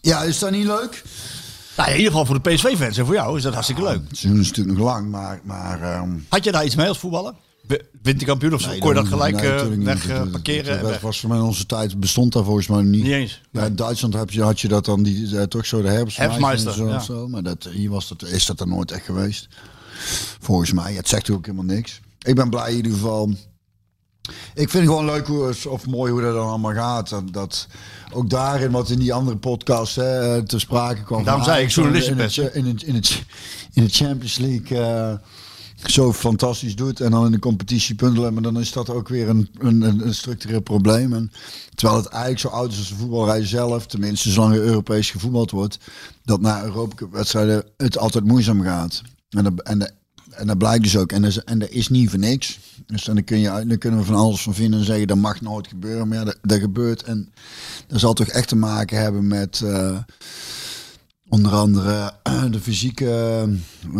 ja, is dat niet leuk? Nou, in ieder geval voor de PSV-fans en voor jou is dat hartstikke leuk. Het is natuurlijk nog lang, maar... maar um... Had je daar iets mee als voetballer? Wint die kampioen of zo. kon je dat gelijk nee, eh, weg parkeren dat weg. was voor mij in onze tijd bestond daar volgens mij niet. Niet eens. Ja, in Duitsland heb je, had je dat dan die, eh, toch zo de herfstmeister zo, ja. zo. Maar dat, hier was dat, is dat er nooit echt geweest. Volgens mij. Het zegt ook helemaal niks. Ik ben blij in ieder geval. Ik vind het gewoon leuk hoe, of mooi hoe dat dan allemaal gaat. Dat, dat ook daarin wat in die andere podcast hè, te sprake kwam. Daarom zei ik Ajax in in, het, in, het, in de Champions League eh, zo fantastisch doet. En dan in de competitie punten. Maar dan is dat ook weer een, een, een, structureel probleem. Terwijl het eigenlijk zo oud is als de voetbalrij zelf. Tenminste, zolang er Europees gevoetbald wordt. Dat na Europa wedstrijden het altijd moeizaam gaat. En dat, en, de- en dat blijkt dus ook. En dat en dat is niet voor niks. Dus dan, kun je, dan kunnen we van alles van vinden en zeggen dat mag nooit gebeuren. Maar dat gebeurt. En dat zal toch echt te maken hebben met... eh, Onder andere eh, de fysieke, eh,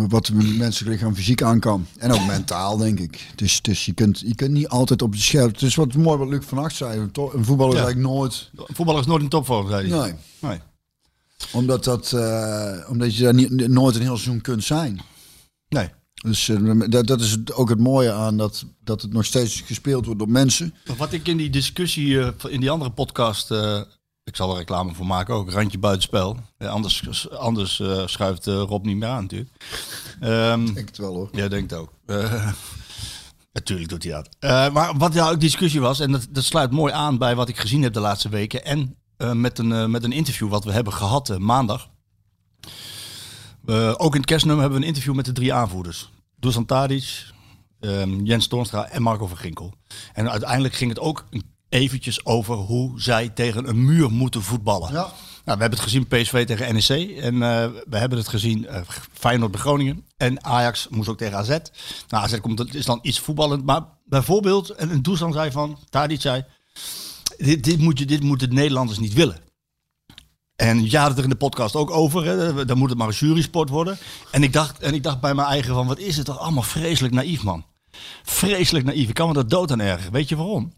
wat de menselijk lichaam fysiek aan kan. En ook mentaal, denk ik. Dus, dus je, kunt, je kunt niet altijd op de scherp. Het is wat mooi wat Luc van Acht zei. To- Een voetballer is eigenlijk nooit... Voetballer is nooit in topvorm, zei hij. Nee. Nee. Omdat, dat, eh, omdat je daar niet, nooit een heel seizoen kunt zijn. nee. Dus dat, dat is ook het mooie aan dat, dat het nog steeds gespeeld wordt door mensen. Wat ik in die discussie, in die andere podcast, eh, ik zal er reclame voor maken ook, randje buitenspel. Ja, anders anders eh, schuift eh, Rob niet meer aan natuurlijk. Ehm, Ik denk het wel hoor. Jij denkt ook. Eh, <laughs> natuurlijk doet hij dat. Maar wat ja ook discussie was, en dat, dat sluit mooi aan bij wat ik gezien heb de laatste weken. En met, een, met een interview wat we hebben gehad eh, maandag. Ook in het kerstnummer hebben we een interview met de drie aanvoerders. Dusan Tadic, ehm, Jens Toornstra en Marco van Ginkel. En uiteindelijk ging het ook eventjes over hoe zij tegen een muur moeten voetballen. Ja. Nou, we hebben het gezien PSV tegen NEC. En eh, we hebben het gezien eh, Feyenoord bij Groningen. En Ajax moest ook tegen AZ. Nou, AZ komt, is dan iets voetballend. Maar bijvoorbeeld, en een Dusan zei van, Tadic zei... Dit, dit, moet je, dit moeten de Nederlanders niet willen. En ja, had er in de podcast ook over. Hè. Dan moet het maar een jurysport worden. En ik, dacht, en ik dacht bij mijn eigen van, wat is het toch allemaal vreselijk naïef, man. Vreselijk naïef. Ik kan me dat dood aan ergeren. Weet je waarom?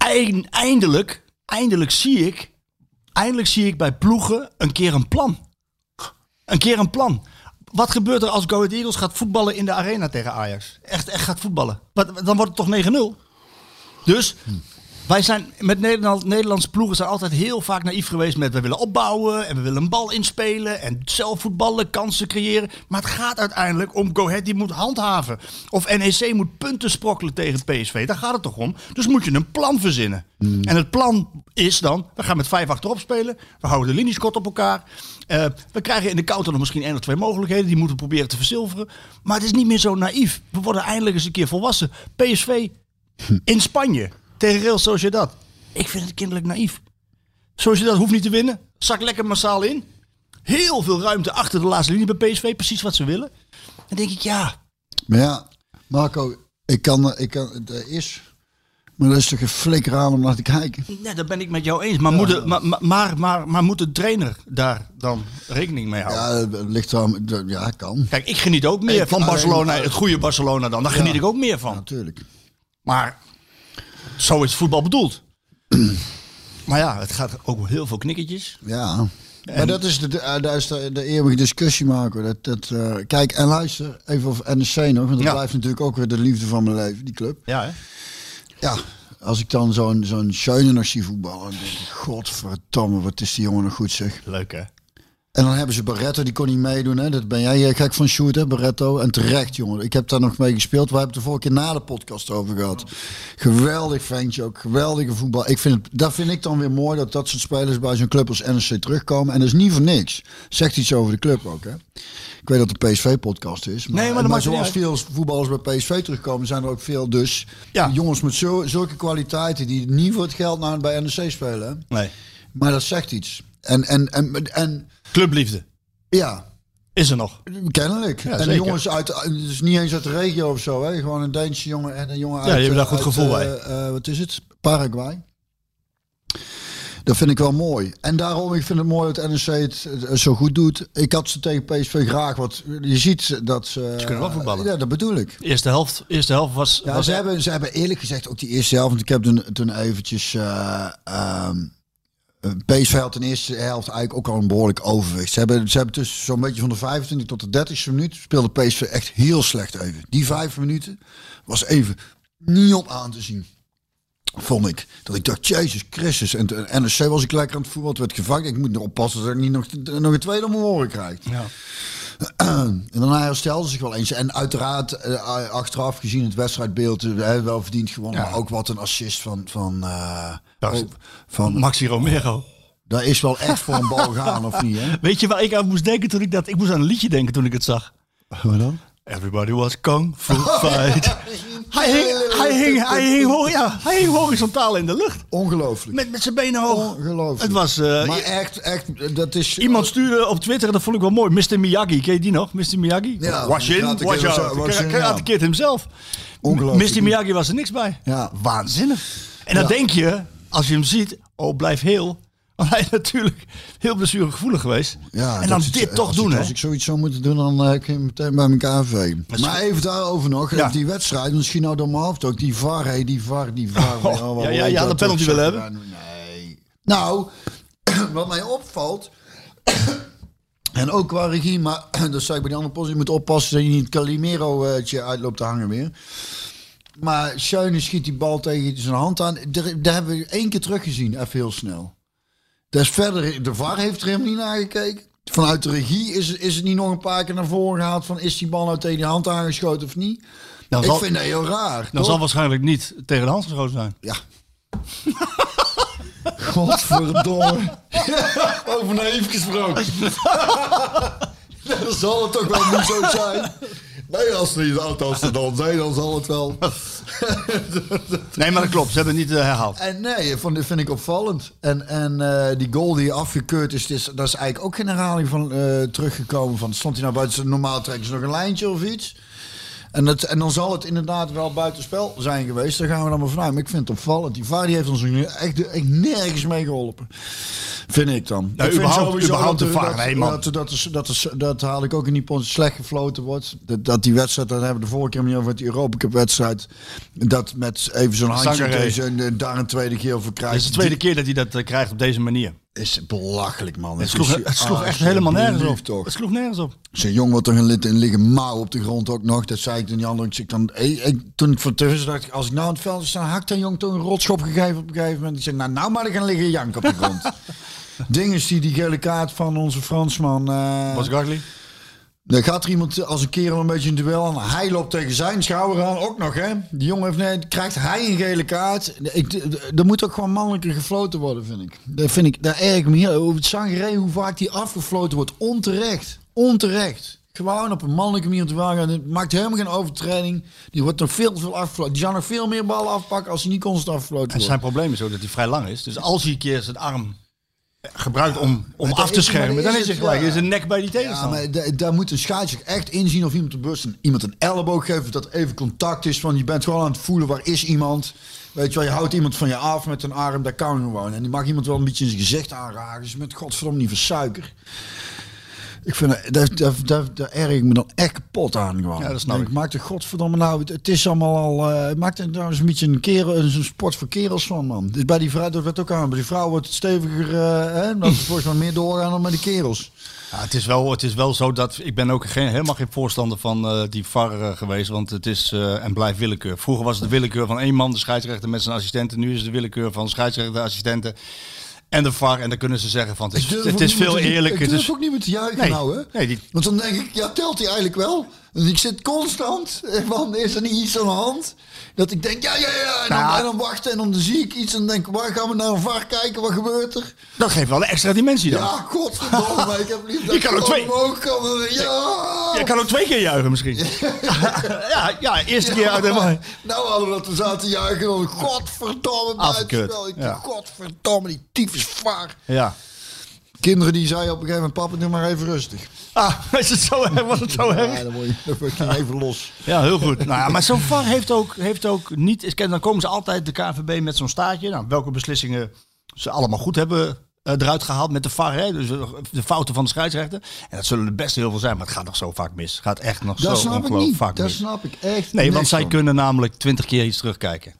Eind- eindelijk, eindelijk zie ik, eindelijk zie ik bij ploegen een keer een plan. Een keer een plan. Wat gebeurt er als Go Ahead Eagles gaat voetballen in de arena tegen Ajax? Echt, echt gaat voetballen. Dan wordt het toch 9-0? Dus wij zijn met Nederland, Nederlandse ploegen zijn altijd heel vaak naïef geweest met we willen opbouwen en we willen een bal inspelen en zelf voetballen, kansen creëren. Maar het gaat uiteindelijk om Go Ahead die moet handhaven. Of NEC moet punten sprokkelen tegen PSV. Daar gaat het toch om? Dus moet je een plan verzinnen. En het plan is dan, we gaan met vijf achterop spelen. We houden de linies kort op elkaar. Eh, we krijgen in de counter nog misschien één of twee mogelijkheden. Die moeten we proberen te verzilveren. Maar het is niet meer zo naïef. We worden eindelijk eens een keer volwassen. PSV in Spanje tegen Real Sociedad. Ik vind het kinderlijk naïef. Sociedad hoeft niet te winnen. Zak lekker massaal in. Heel veel ruimte achter de laatste linie bij PSV. Precies wat ze willen. Dan denk ik, ja, Maar ja, Marco, ik kan, ik kan, er is... Maar dat is toch een flikker aan om naar te kijken. nee, dat ben ik met jou eens. Maar, moet, de, maar, maar, maar, maar, maar moet de trainer daar dan rekening mee houden? Ja, dat ligt aan. Ja, kan. Kijk, ik geniet ook meer Ik- van alleen- Barcelona. Het goede Barcelona dan. Daar geniet ik ook meer van. Natuurlijk. Maar zo is voetbal bedoeld. <clears throat> maar ja, het gaat ook heel veel knikkertjes. Ja. Maar dat is de, de, eh, de, de eeuwige discussie, Marco. Dat, dat, eh, kijk, en luister even over NEC nog. Want dat Ja. blijft natuurlijk ook weer de liefde van mijn leven, die club. Ja, hè? Ja, als ik dan zo'n zo'n Schöne nog zie voetballen, dan denk ik, godverdomme, wat is die jongen nog goed zeg. Leuk hè? En dan hebben ze Barretto, die kon niet meedoen. Hè? Dat ben jij eh, gek van shoot, hè, Barretto. En terecht, jongen. Ik heb daar nog mee gespeeld. We hebben het de vorige keer na de podcast over gehad. Geweldig ventje ook. Geweldige voetbal. Ik vind het, dat vind ik dan weer mooi, dat dat soort spelers bij zo'n club als NEC terugkomen. En dat is niet voor niks. Zegt iets over de club ook, hè. Ik weet dat een PSV-podcast is. Maar, Nee, maar niet zoals veel voetballers bij PSV terugkomen, zijn er ook veel dus Ja. jongens met zo, zulke kwaliteiten die niet voor het geld naar bij NEC spelen. Hè. Nee. Maar dat zegt iets. En, en, en, en Clubliefde. ja, Is er nog. Kennelijk. Ja, en zeker. jongens uit, dus niet eens uit de regio of zo, hè? gewoon een Deense jongen en een jongen uit. die hebben daar goed uit, gevoel eh, bij. eh, wat is het? Paraguay. Dat vind ik wel mooi. En daarom, ik vind het mooi dat NEC het eh, zo goed doet. Ik had ze tegen PSV graag, wat je ziet dat ze... Ze kunnen wel voetballen. Ja, dat bedoel ik. Eerste helft, eerste helft was. Ja, was ze, hebben, ze hebben eerlijk gezegd ook die eerste helft. Want ik heb toen, toen eventjes. eh, ehm, eh, PSV had in de eerste helft eigenlijk ook al een behoorlijk overwicht. Ze hebben, ze hebben tussen zo'n beetje van de 25 tot de 30ste minuut speelde PSV echt heel slecht even. Die vijf minuten was even niet op aan te zien. Vond ik. Dat ik dacht, Jezus Christus. En de NEC was ik lekker aan het voetbal. Het werd gevangen. Ik moet nog oppassen dat ik niet nog, nog een tweede om mijn oren krijg. Ja. <clears throat> En daarna herstelde zich wel eens. En uiteraard, eh, achteraf gezien het wedstrijdbeeld, uh, we hebben wel verdiend gewonnen. Ja. Maar ook wat een assist van... van, eh, Oh, van Maxi Romero. daar is wel echt voor een bal gaan, of niet? Hè? <laughs> Weet je waar ik aan moest denken toen ik dat... Ik moest aan een liedje denken toen ik het zag. Wat dan? Everybody was kung fu fight. <laughs> Hij hing, hij, hing, hij, hing, ja, hij hing horizontaal in de lucht. Ongelooflijk. Met, met zijn benen hoog. Ongelooflijk. Het was... eh, maar echt, echt, dat is... Iemand stuurde op Twitter, en dat vond ik wel mooi. Mr. Miyagi, ken je die nog? Mr. Miyagi? Ja, Wash in, was- out. Karate. Kid himself. Ongelooflijk. Mr. Miyagi was er niks bij. Ja. Waanzinnig. En dan Ja. denk je, als je hem ziet, oh blijf heel. Want hij is natuurlijk heel blessuregevoelig geweest. Ja, en dan dit toch als doen, ik, hè? Als ik zoiets zou moeten doen, dan eh, kun je meteen bij elkaar vegen. Maar even daarover nog. Ja. Die wedstrijd, misschien nou door mijn hoofd ook. Die VAR, die VAR, die VAR. <laughs> Oh, ja, ja, dat een penalty willen hebben? Nee. Nou, <clears throat> wat mij opvalt... <clears throat> En ook qua regie, maar <clears throat> dat zei ik bij die andere post. Je moet oppassen dat je niet Calimero-tje uitloopt te hangen weer. Maar Schöne schiet die bal tegen zijn hand aan. Daar, daar hebben we één keer teruggezien, even heel snel. Dat is verder, de VAR heeft er helemaal niet naar gekeken. Vanuit de regie is, is het niet nog een paar keer naar voren gehaald van is die bal nou tegen de hand aangeschoten of niet? Dan ik zal- vind dat heel raar. Dan toch? zal waarschijnlijk niet tegen de hand geschoten zijn. Ja. <laughs> Godverdomme. <laughs> Over naïef gesproken. <laughs> dan zal het toch wel niet zo zijn. Nee, als niet althans er dan zijn, dan zal het wel. <laughs> Nee, maar dat klopt. Ze hebben het niet eh, herhaald. En nee, vond, dat vind ik opvallend. En, en eh, die goal die afgekeurd is, is, dat is eigenlijk ook geen herhaling van eh, teruggekomen. Van, stond hij nou buiten? Normaal trekken ze nog een lijntje of iets. En, het, en dan zal het inderdaad wel buitenspel zijn geweest. Daar gaan we dan maar vanuit. Maar ik vind het opvallend. Die VAR die heeft ons nu echt, echt nergens mee geholpen. Vind ik dan. Nou, ik überhaupt- überhaupt dat, de VAR, dat, nee, man. dat, dat, is- dat, is- dat haal ik ook in die slecht gefloten wordt. Dat, dat die wedstrijd, dat hebben we de vorige keer niet over die Europa Cup wedstrijd. Dat met even zo'n handje en daar een tweede keer over krijgt. Het is de tweede keer dat hij dat eh, krijgt op deze manier. Is belachelijk, man. Het sloeg, het sloeg echt Ah, helemaal nergens op. Toch. Het sloeg nergens op. Zijn jong wordt toch een lid in liggen mouw op de grond ook nog. Dat zei ik toen die andere. Ik, dan, ik- toen ik voor tv dacht ik, als ik nou in het veld sta, ik dat jong toch een rotschop gegeven op een gegeven moment. Ik zei, nou, nou maar gaan liggen janken op de grond. <laughs> Ding is die, die gele kaart van onze Fransman. eh Was Gagli? Dan gaat er iemand als een kerel een beetje een duel aan. Hij loopt tegen zijn schouder aan, ook nog hè. Die jongen heeft, nee, krijgt hij een gele kaart. Ik, er moet ook gewoon mannelijker gefloten worden, vind ik. Dat vind ik, daar erg me heel over het Sangeré, hoe vaak die afgefloten wordt. Onterecht. Onterecht. Gewoon op een mannelijke manier te wagen. Het maakt helemaal geen overtreding. Die wordt nog veel te veel afgefloten. Die zou nog veel meer ballen afpakken als hij niet constant afgefloten En wordt. zijn probleem is ook dat hij vrij lang is. Dus als hij een keer zijn arm gebruikt om, om af te schermen, dan is het, gelijk. Is een nek bij die Ja, tegenstander. maar da- daar moet een scheidsrechter echt inzien of iemand de bus iemand een elleboog geeft, dat even contact is. Van je bent gewoon aan het voelen waar is iemand. Weet je wel, je houdt iemand van je af met een arm, dat kan gewoon. En die mag iemand wel een beetje in zijn gezicht aanraken. Dus met godverdomme niet van suiker. Ik vind dat, dat, dat, dat, daar erg ik me dan echt kapot aan gewoon. Ja, dat snap denk, ik. Maak de godverdomme nou, het, het is allemaal al, eh maakt er nou eens een beetje een kerel, een sport voor kerels van man. Dus bij die vrouw, dat werd ook aan, bij die vrouw wordt het steviger, eh, hè, dat we <laughs> volgens mij meer doorgaan dan met de kerels. Ja, het, is wel, het is wel zo dat ik ben ook geen, helemaal geen voorstander van eh, die VAR geweest, want het is en blijft willekeur. Vroeger was het de willekeur van één man, de scheidsrechter met zijn assistenten. Nu is het de willekeur van scheidsrechter, assistenten en de VAR. En dan kunnen ze zeggen van het is, het veel eerlijker. Het is, ook niet meer te juichen Nee. nou, hè? Nee, die- Want dan denk ik, ja, telt hij eigenlijk wel? Dus ik zit constant, eh, van, is er niet iets aan de hand? Dat ik denk, ja, ja, ja, en dan, Nou. en dan wachten en dan zie ik iets en denk, waar gaan we naar een VAR kijken, wat gebeurt er? dat geeft wel een extra dimensie dan. Ja, godverdomme, maar ik heb dat <laughs> Je kan ook twee- kan. Ja! Je kan ook twee keer juichen misschien. <laughs> <laughs> ja, ja, eerste keer uit de Nou hadden we dat we zaten juichen, dan godverdomme Afgekeurd, buitenspel. Ik ja. godverdomme, die tyfus VAR. Ja. Kinderen die zeiden op een gegeven moment, papa, doe maar even rustig. Ah, <laughs> is het zo erg? Was het zo erg? Ja, dan word je, even los. Ja, heel goed. nou ja, maar zo'n VAR heeft ook, heeft ook niet... Dan komen ze altijd de KNVB met zo'n staartje. Nou, welke beslissingen ze allemaal goed hebben eh, eruit gehaald met de VAR. Hè? Dus eh, de fouten van de scheidsrechter. En dat zullen er best heel veel zijn, maar het gaat nog zo vaak mis. Het gaat echt nog Dat zo snap ik ongelooflijk niet. vaak Dat mis. snap ik echt Nee, want zij van. kunnen namelijk twintig keer iets terugkijken.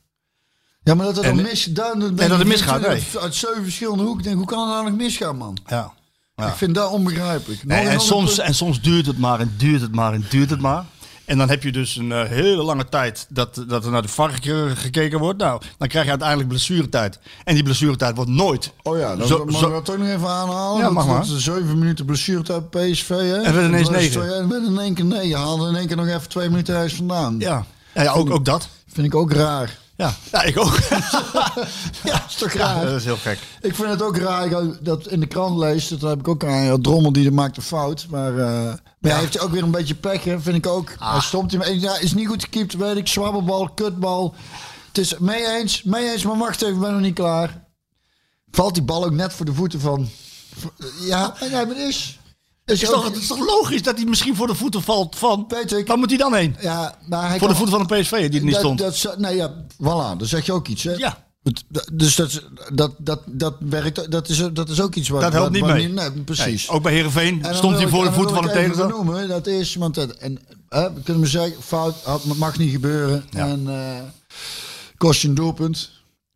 Ja, maar dat het En- dan mis, dan dat het misgaat, nee. Uit zeven verschillende hoeken. Ik denk, hoe kan het nou nog misgaan, man? Ja. Ja. Ik vind dat onbegrijpelijk. Nee, en, soms, en soms duurt het maar en duurt het maar en duurt het maar. En dan heb je dus een eh, hele lange tijd dat, dat er naar de VAR ge- gekeken wordt. Nou, dan krijg je uiteindelijk blessuretijd. En die blessuretijd wordt nooit. Oh ja, dan Zo- mag zo- dat toch nog even aanhalen. Ja, dat, mag dat maar. de zeven minuten blessuretijd PSV. Hè? En werd ineens Dat negen. en werd in één keer negen. Haalde in één keer nog even twee minuten huis vandaan. Ja, ja, ja ook, ook dat. Vind ik ook raar. Ja, ja ik ook. <laughs> Ja, is toch ja, raar? dat is heel gek. Ik vind het ook raar ik dat in de krant leest. Dat heb ik ook aan. Drommel die maakt een fout. Maar, maar hij heeft ook weer een beetje pech. Hè, vind ik ook. Ah. Hij stomt hem. Ja, is niet goed gekiept. Weet ik. Zwabbelbal, kutbal. Het is mee eens. Mee eens. Maar wacht even. Ik ben nog niet klaar. Valt die bal ook net voor de voeten van. Ja, ja maar het is. Is Is toch, het is toch logisch dat hij misschien voor de voeten valt van... Weet ik. Waar moet hij dan heen? Ja, maar hij Voor de kan- voeten van een PSV die er niet dat, stond. Dat, zou- nee, ja, voilà. Dan zeg je ook iets, hè? Ja. Het- dat- Dus dat, dat, dat, dat werkt. Dat is, dat is ook iets wat. Dat helpt niet wat mee. Nee, precies. Nee, ook bij Heerenveen En dan stond wil hij ik- voor de en dan voeten van ik even tegenstander. benoemen, dat is, want dat, en, hè, we kunnen we zeggen, fout had, mag niet gebeuren. Ja. En eh, kost je een doelpunt.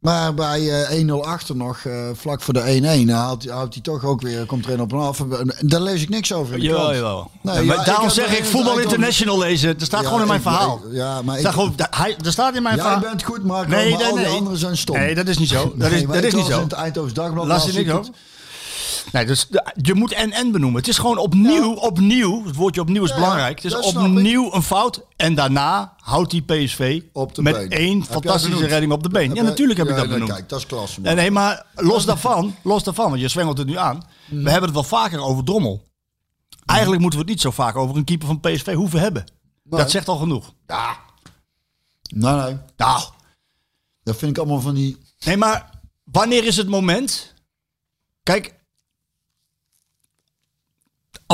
Maar bij eh 1-0 achter nog, eh, vlak voor de 1-1, dan houdt, houdt hij toch ook weer, komt er een op een af. En Daar lees ik niks over in de Jawel, jawel. Nee, Ja, ja, maar ik daarom zeg ik Voetbal over- International lezen. Er staat Ja, gewoon in mijn ik- verhaal. ja, maar ik, staat, gewoon, da- hij, er staat in mijn jij verhaal. bent goed, Marco, Nee, maar nee, al die nee. anderen zijn stom. Nee, dat is niet zo. Dat <laughs> Nee, is, dat is niet zo. in het Dagblad. Las je zo? het. Nee, dus de- je moet en-en benoemen. Het is gewoon opnieuw, opnieuw, het woordje opnieuw is Ja, belangrijk. Het is opnieuw een fout en daarna houdt die PSV Op de met been. één Heb fantastische redding op de been. Heb Ja, natuurlijk heb ik dat nee, benoemd. Kijk, dat is klasse. man. Nee, nee, maar los daarvan, los daarvan, want je zwengelt het nu aan. Mm. We hebben het wel vaker over Drommel. Eigenlijk moeten we het niet zo vaak over een keeper van PSV hoeven hebben. Dat zegt al genoeg. Ja. Nee, nee. Nou, Dat vind ik allemaal van die... nee, maar wanneer is het moment? Kijk,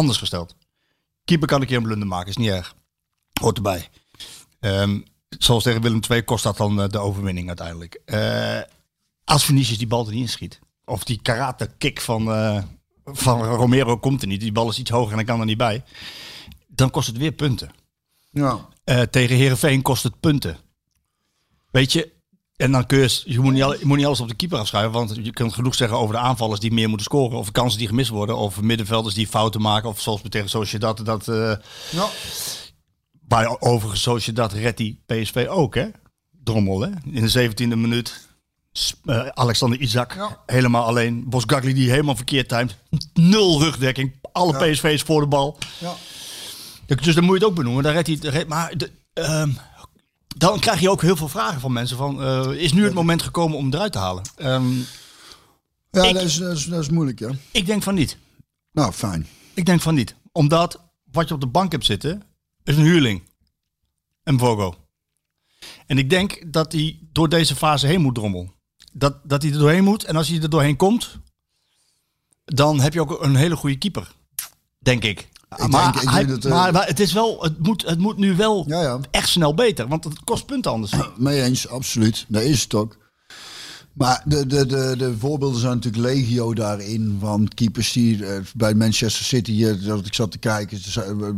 anders gesteld. Keeper kan een keer een blunder maken, is niet erg. Hoort erbij. Ehm, zoals tegen Willem II kost dat dan eh, de overwinning uiteindelijk. Eh, als Vinicius die bal er niet inschiet. Of die karate kick van, eh, van Romero komt er niet. Die bal is iets hoger en dan kan er niet bij. Dan kost het weer punten. Ja. Eh, tegen Herenveen kost het punten. Weet je, en dan kun je, je, moet niet, je moet niet alles op de keeper afschuiven. Want je kunt genoeg zeggen over de aanvallers die meer moeten scoren. Of kansen die gemist worden. Of middenvelders die fouten maken. Of zoals tegen Sociedad. Dat, eh Ja. waar overigens Sociedad redt die PSV ook, hè? Drommel, hè? In de 17e minuut. Eh, Alexander Isaac Ja. helemaal alleen. Bosgagli die helemaal verkeerd timed. Nul rugdekking. Alle Ja. PSV's voor de bal. Ja. Dus dan moet je het ook benoemen. Daar redt hij, redt- maar de, ehm, dan krijg je ook heel veel vragen van mensen. Van, eh, is nu het moment gekomen om eruit te halen? Ehm, Ja, Ik- dat, is, dat, is, dat is moeilijk, ja. ik denk van niet. Nou, fijn. Ik denk van niet. Omdat wat je op de bank hebt zitten, is een huurling. Een Vogo. En ik denk dat hij door deze fase heen moet drommel. Dat, dat hij er doorheen moet. En als hij er doorheen komt, dan heb je ook een hele goede keeper. Denk ik. Ik maar, denk- ik hij- denk dat, eh, maar, het, is wel, het, moet, het moet nu wel Ja, ja. echt snel beter. Want het kost punten anders. <clears throat> Mee eens, absoluut. Dat is het ook. Maar de, de, de, de voorbeelden zijn natuurlijk legio daarin. Van keepers die eh, bij Manchester City, eh, dat ik zat te kijken,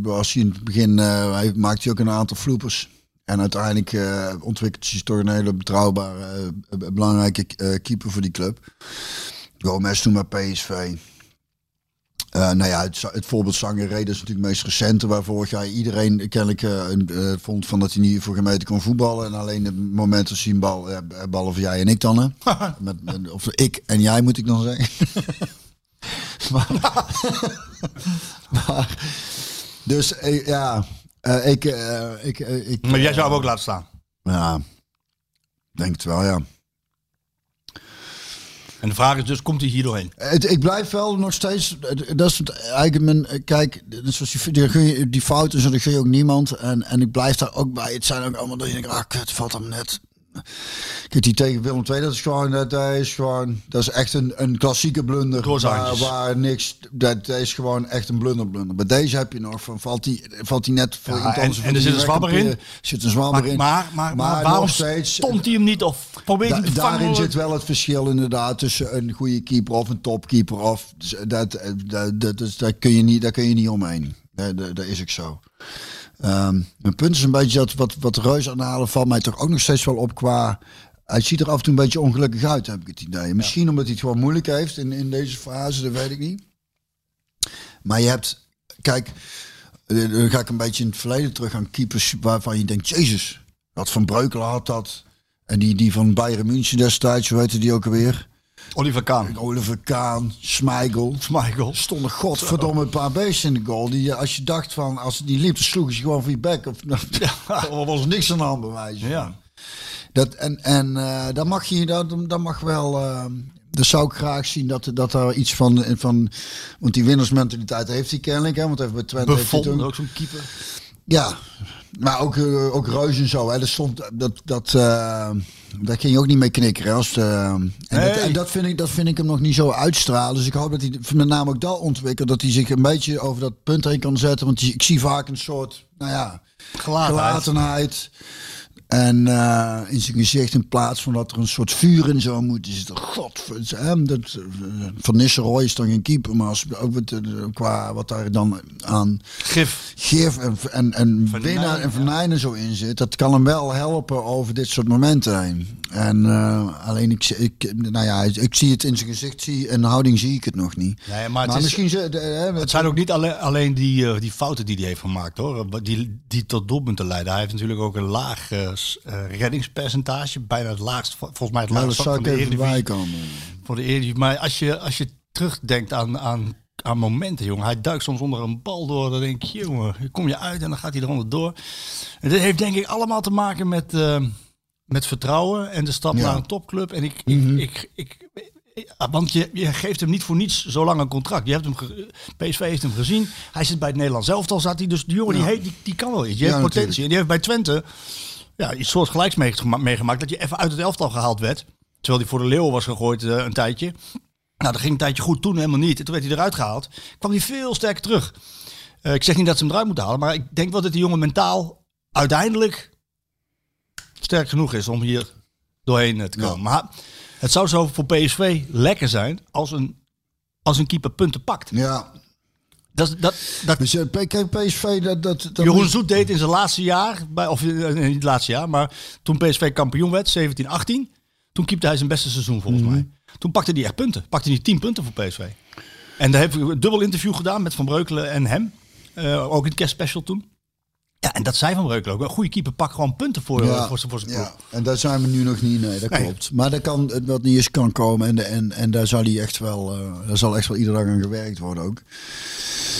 was hij in het begin, hij maakte ook een aantal floepers. En uiteindelijk ontwikkelt hij zich toch een hele betrouwbare, belangrijke keeper voor die club. Gomez toen bij PSV. Eh, nou ja, het, het voorbeeld Sangaré, dat is natuurlijk het meest recente, waar vorig jaar iedereen kennelijk eh, eh, vond van dat hij niet voor gemeten kon voetballen. En alleen het moment als hij een bal, eh, behalve jij en ik dan, <laughs> met, met- of ik en jij moet ik dan zeggen. <laughs> maar, <laughs> maar, dus ja, ik, ik, ik, Maar jij zou hem ook laten staan. ja, denk het wel, ja. En de vraag is dus, komt hij hier doorheen? Het, ik blijf wel nog steeds. Dat is eigenlijk mijn. eh, Kijk, dat zoals die, die, die fouten, zo, dat gun je ook niemand. En, en ik blijf daar ook bij. Het zijn ook allemaal dat je denkt, ah, kut, valt hem net. Kijk, die tegen Willem II, dat is gewoon, dat, dat is gewoon, dat is echt een, een klassieke blunder. Waar, waar niks, dat, dat is gewoon echt een blunder, blunder. Bij deze heb je nog, van, valt die, valt die net voor Ja, en- en er zit een zwabber in. zit een zwabber Maar, in. maar, maar, maar, waarom nog steeds, stond hij hem niet? Of probeert hij vangen? daarin zit wel het verschil inderdaad tussen een goede keeper of een topkeeper. Of, dat, dat, dat, dus daar, kun je niet, daar kun je niet omheen. Dat, dat, dat is ook zo. Ehm, mijn punt is een beetje dat wat, wat Reus aanhalen valt mij toch ook nog steeds wel op qua hij ziet er af en toe een beetje ongelukkig uit, heb ik het idee. Misschien omdat hij het gewoon moeilijk heeft in, in deze fase, dat weet ik niet. Maar je hebt, kijk, eh, dan ga ik een beetje in het verleden terug aan keepers waarvan je denkt, jezus, wat Van Breukelen had dat. En die, die van Bayern München destijds, hoe heette die ook alweer? Oliver Kaan. Oliver Kaan, Smigel. Michael. Stonden godverdomme een paar beesten in de goal. Die, je- als je dacht van, als die liep, dan sloegen ze gewoon voor je bek. Of, <laughs> er was niks aan de hand bij wijze van. Ja. Dat, en en eh dan mag je, dat, dat mag wel, eh dat zou ik graag zien dat, dat er iets van, van, want die winnersmentaliteit heeft hij kennelijk, hè, want even bij Twente heeft hij ook zo'n keeper. ja, maar ook, eh, ook Reus en zo. Hè. Dat, stond, dat, dat, eh, daar ging je ook niet mee knikkeren. hè, Als de, en, dat, Nee. en dat, vind ik, dat vind ik hem nog niet zo uitstralen. Dus ik hoop dat hij met name ook dat ontwikkelt. Dat hij zich een beetje over dat punt heen kan zetten. Want ik zie vaak een soort, nou ja, Gelatenheid. gelatenheid. En eh, in zijn gezicht in plaats van dat er een soort vuur in zou moeten zitten. God, hè, dat, eh, Van Nistelrooy is dan geen keeper. Maar als, ook met, eh, qua wat daar dan aan Gif. gif en, en, en winnen en ja. venijnen zo in zit, dat kan hem wel helpen over dit soort momenten heen. En eh, alleen ik, ik, nou ja, ik zie het in zijn gezicht zie, en houding zie ik het nog niet. Nee, maar maar het is- misschien ze, de, hè, Het zijn ook niet alleen, alleen die, eh, die fouten die hij heeft gemaakt hoor. Die, die tot doelpunten leiden. Hij heeft natuurlijk ook een laag eh, eh, reddingspercentage. Bijna het laagst, vol- volgens mij het laagst zou van ik de Eredivisie. komen. Voor de Eredivisie. Maar als je, als je terugdenkt aan, aan, aan momenten, jongen. Hij duikt soms onder een bal door. Dan denk je, jongen, kom je uit en dan gaat hij eronder door. En dit heeft denk ik allemaal te maken met, eh, met vertrouwen en de stap Ja. naar een topclub. En ik, ik, ik, ik, ik- want je, je geeft hem niet voor niets zo lang een contract. Je hebt hem ge- PSV heeft hem gezien. Hij zit bij het Nederlands elftal, zat hij. Dus die jongen die, heet, die, die kan wel iets. Die Ja, heeft potentie. natuurlijk. En die heeft bij Twente ja, iets soortgelijks meegema- meegemaakt. Dat je even uit het elftal gehaald werd. Terwijl hij voor de Leeuw was gegooid eh, een tijdje. Nou, dat ging een tijdje goed, toen helemaal niet. En toen werd hij eruit gehaald. Kwam hij veel sterker terug. Eh, ik zeg niet dat ze hem eruit moeten halen. Maar ik denk wel dat die jongen mentaal uiteindelijk sterk genoeg is om hier doorheen eh, te komen. Ja. Maar het zou zo voor PSV lekker zijn als een, als een keeper punten pakt. Ja, Dat, dat, dat, dus eh, kijk, PSV, dat... dat, dat Jeroen Zoet deed in zijn laatste jaar, bij, of eh, nee, niet het laatste jaar, maar toen PSV kampioen werd, 17, 18, toen keepte hij zijn beste seizoen volgens mij. Toen pakte hij echt punten. Pakte hij 10 punten voor PSV. En daar heb ik een dubbel interview gedaan met Van Breukelen en hem. Eh, ook in het kerstspecial toen. Ja, en dat zei Van Breukelen ook. Een goede keeper pakt gewoon punten voor, Ja, voor, zijn- voor zijn ja, en daar zijn we nu nog niet. Nee, dat Nee. klopt. Maar dat kan, het wat niet is, kan komen. En, en, en daar zal hij echt wel, eh, daar zal echt wel iedere dag aan gewerkt worden ook.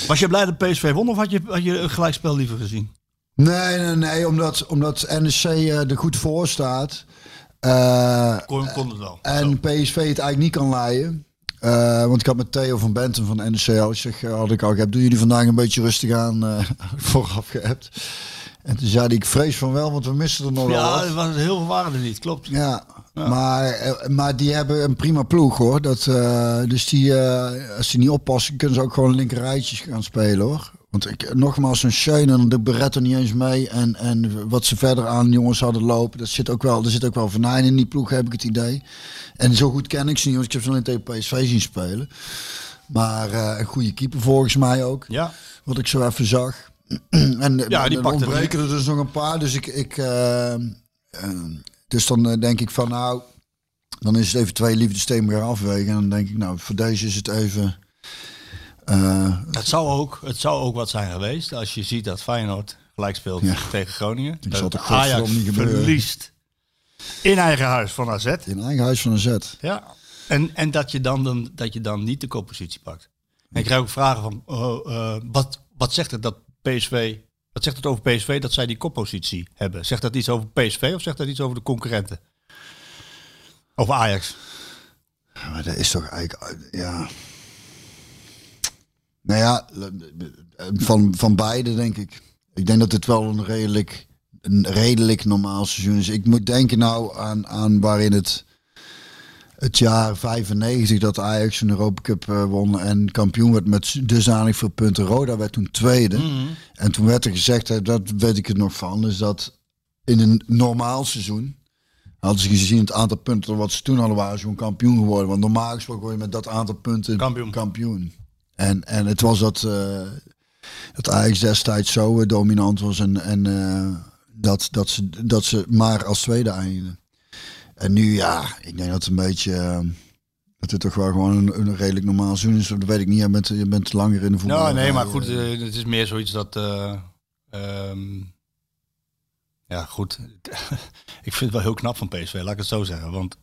Was je blij dat PSV won of had je, had je een gelijkspel liever gezien? Nee, nee, nee, omdat, omdat NEC eh, er goed voor staat. Eh, Kon, kon het wel. en PSV het eigenlijk niet kan leiden. Eh, want ik had met Theo van Benten van NEC zeg, eh, had ik al geappt, doen jullie vandaag een beetje rustig aan eh, <laughs> vooraf geappt. En toen zei hij, ik vrees van wel, want we missen er nog wel ja, er was, heel veel er niet, klopt. Ja, Maar, maar die hebben een prima ploeg hoor. Dat, dus die, als die niet oppassen, kunnen ze ook gewoon linkerrijtjes gaan spelen hoor. Want ik, nogmaals, een Schöne en de Beret er niet eens mee. En, en wat ze verder aan jongens hadden lopen, dat zit ook wel, er zit ook wel venijn in die ploeg, heb ik het idee. En zo goed ken ik ze niet, want ik heb ze alleen tegen PSV zien spelen. Maar eh, een goede keeper volgens mij ook. Ja. Wat ik zo even zag. <clears throat> en Ja, die pakte ontbreken er dus nog een paar. Dus ik, ik eh, eh, dus dan denk ik van nou, dan is het even twee liefdesthema's gaan afwegen. En dan denk ik nou, voor deze is het even. Het zou, ook, het zou ook wat zijn geweest als je ziet dat Feyenoord gelijk speelt Ja. tegen Groningen. Ik dat Ajax niet verliest in eigen huis van AZ. in eigen huis van zet. Ja. En, en dat, je dan, dan, dat je dan niet de koppositie pakt. En ik krijg ook vragen van, oh, eh, wat, wat zegt het dat PSV, wat zegt het over PSV dat zij die koppositie hebben? Zegt dat iets over PSV of zegt dat iets over de concurrenten? Over Ajax? Maar dat is toch eigenlijk, ja. Nou ja, van, van beide denk ik. Ik denk dat het wel een redelijk, een redelijk normaal seizoen is. Ik moet denken nou aan, aan waarin het, het jaar 95 dat Ajax een Europa Cup eh, won en kampioen werd met dusdanig veel punten. Roda werd toen tweede. En toen werd er gezegd, dat weet ik het nog van, is dat in een normaal seizoen hadden ze gezien het aantal punten wat ze toen hadden, waren gewoon kampioen geworden. Want normaal gesproken word je met dat aantal punten Kampioen. kampioen. En, en het was dat, eh dat Ajax destijds zo eh, dominant was en, en dat, dat, ze, dat ze maar als tweede eindigden. En nu, ja, ik denk dat het een beetje... eh, dat het toch wel gewoon een, een redelijk normaal seizoen is. Dat weet ik niet. Je bent, je bent langer in de voetbal. Nou, nee, maar goed, eh, het is meer zoiets dat. eh, ehm, ja, goed. <laughs> ik vind het wel heel knap van PSV, laat ik het zo zeggen. Want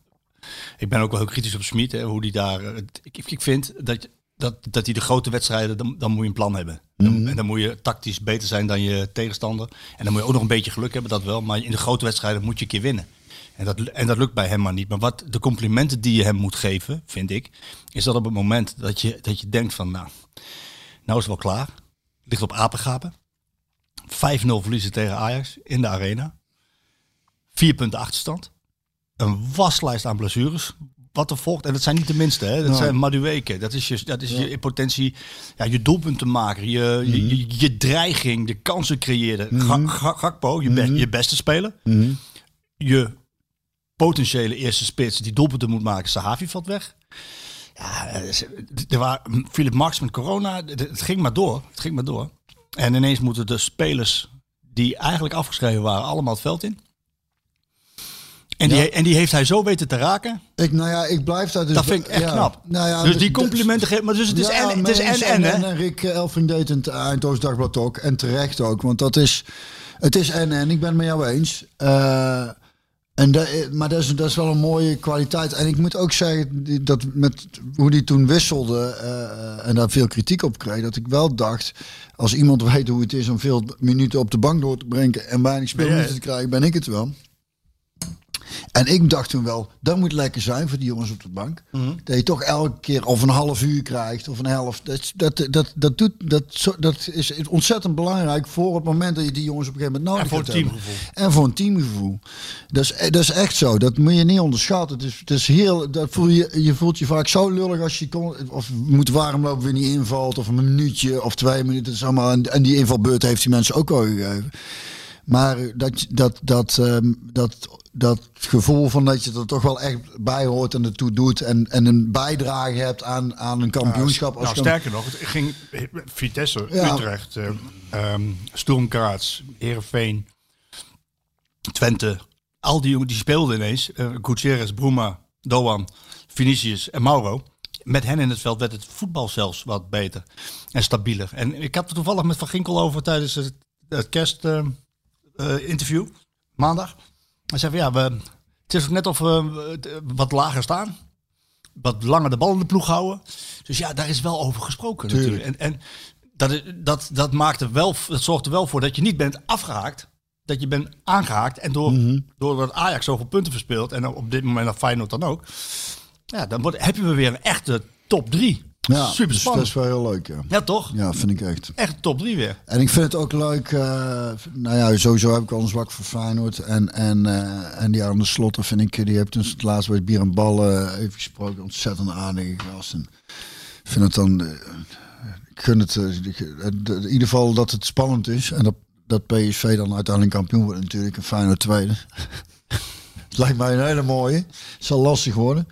ik ben ook wel heel kritisch op Smit, hoe die daar. eh, ik, ik vind dat, dat, dat hij de grote wedstrijden, dan, dan moet je een plan hebben. Dan- En dan moet je tactisch beter zijn dan je tegenstander. En dan moet je ook nog een beetje geluk hebben, dat wel. Maar in de grote wedstrijden moet je een keer winnen. En dat, en dat lukt bij hem maar niet. Maar wat de complimenten die je hem moet geven, vind ik, is dat op het moment dat je, dat je denkt van, nou, nou is het wel klaar. Ligt op apengapen. 5-0 verliezen tegen Ajax in de arena. Vier punten achterstand. Een waslijst aan blessures. Wat er volgt, en dat zijn niet de minste, hè? dat zijn Madueke. Dat is, je, dat is je in potentie ja, je doelpunten maken, je, je, je, je dreiging, de kansen creëren. Gakpo, je, be- je beste speler. Je potentiële eerste spits die doelpunten moet maken, Sahavi valt weg. Ja, eh, er waren Philip Max met corona. Het ging maar door. Het ging maar door. En ineens moeten de spelers die eigenlijk afgeschreven waren, allemaal het veld in. En die, en die heeft hij zo weten te raken. Ik, nou ja, ik blijf daar dus... Dat vind ik echt ja, knap. Nou ja, dus die complimenten geven. Maar dus het is en, het is en, en, en, Rick Elfring deed het Eindhoven Dagblad ook. En terecht ook. Want dat is... Het is en en. Ik ben het met jou eens. Eh, en da- maar dat is, dat is wel een mooie kwaliteit. En ik moet ook zeggen dat met hoe die toen wisselde eh, en daar veel kritiek op kreeg, dat ik wel dacht, als iemand <laughs> weet hoe het is om veel minuten op de bank door te brengen en weinig speelminuten te krijgen, ben ik het wel. En ik dacht toen wel, dat moet lekker zijn voor die jongens op de bank. Dat je toch elke keer of een half uur krijgt of een helft. Dat, dat, dat, dat, doet, dat, dat is ontzettend belangrijk voor het moment dat je die jongens op een gegeven moment nodig En voor het teamgevoel. En voor een teamgevoel. Dat is, dat is echt zo. Dat moet je niet onderschatten. Het is, het is heel, dat voel je, je voelt je vaak zo lullig als je kon, of moet warm lopen weer niet invalt. Of een minuutje of twee minuten. Dat is allemaal, en, en die invalbeurt heeft die mensen ook al gegeven. Maar dat, dat, dat, ehm, dat, dat gevoel van dat je er toch wel echt bij hoort en ertoe doet. En, en een bijdrage hebt aan, aan een kampioenschap. Als Nou, sterker nog, het ging Vitesse, Ja. Utrecht, ehm Sturm Graz, Heerenveen, Twente. Al die jongen die speelden ineens. eh Gutierrez, Bruma, Doan, Vinicius en Mauro. Met hen in het veld werd het voetbal zelfs wat beter en stabieler. En ik had het toevallig met Van Ginkel over tijdens het, het kerstinterview maandag. Hij zei van ja, we, het is ook net of we eh, wat lager staan wat langer de bal in de ploeg houden. Dus ja, daar is wel over gesproken natuurlijk. En, en dat, dat, dat, maakt er wel, dat zorgt er wel voor dat je niet bent afgehaakt. Dat je bent aangehaakt. En door, doordat Ajax zoveel punten verspeelt. En op dit moment dat Feyenoord dan ook. Ja, dan wordt, heb je weer een echte top 3. Ja, Super dus dat spannend. is wel heel leuk. Ja, Ja, toch? ja vind ik echt. Echt top 3 weer. En ik vind het ook leuk. eh, nou ja, sowieso heb ik wel een zwak voor Feyenoord. En, en, eh, en die aan de slotten vind ik. Die heeft dus het laatst bij Bier en Bal eh, even gesproken. Ontzettend aardige gast. En ik vind het dan. eh, ik gun het. eh, eh, in ieder geval dat het spannend is. En dat, dat PSV dan uiteindelijk kampioen wordt, natuurlijk. En Feyenoord tweede. Het lijkt mij een hele mooie. Zal lastig worden.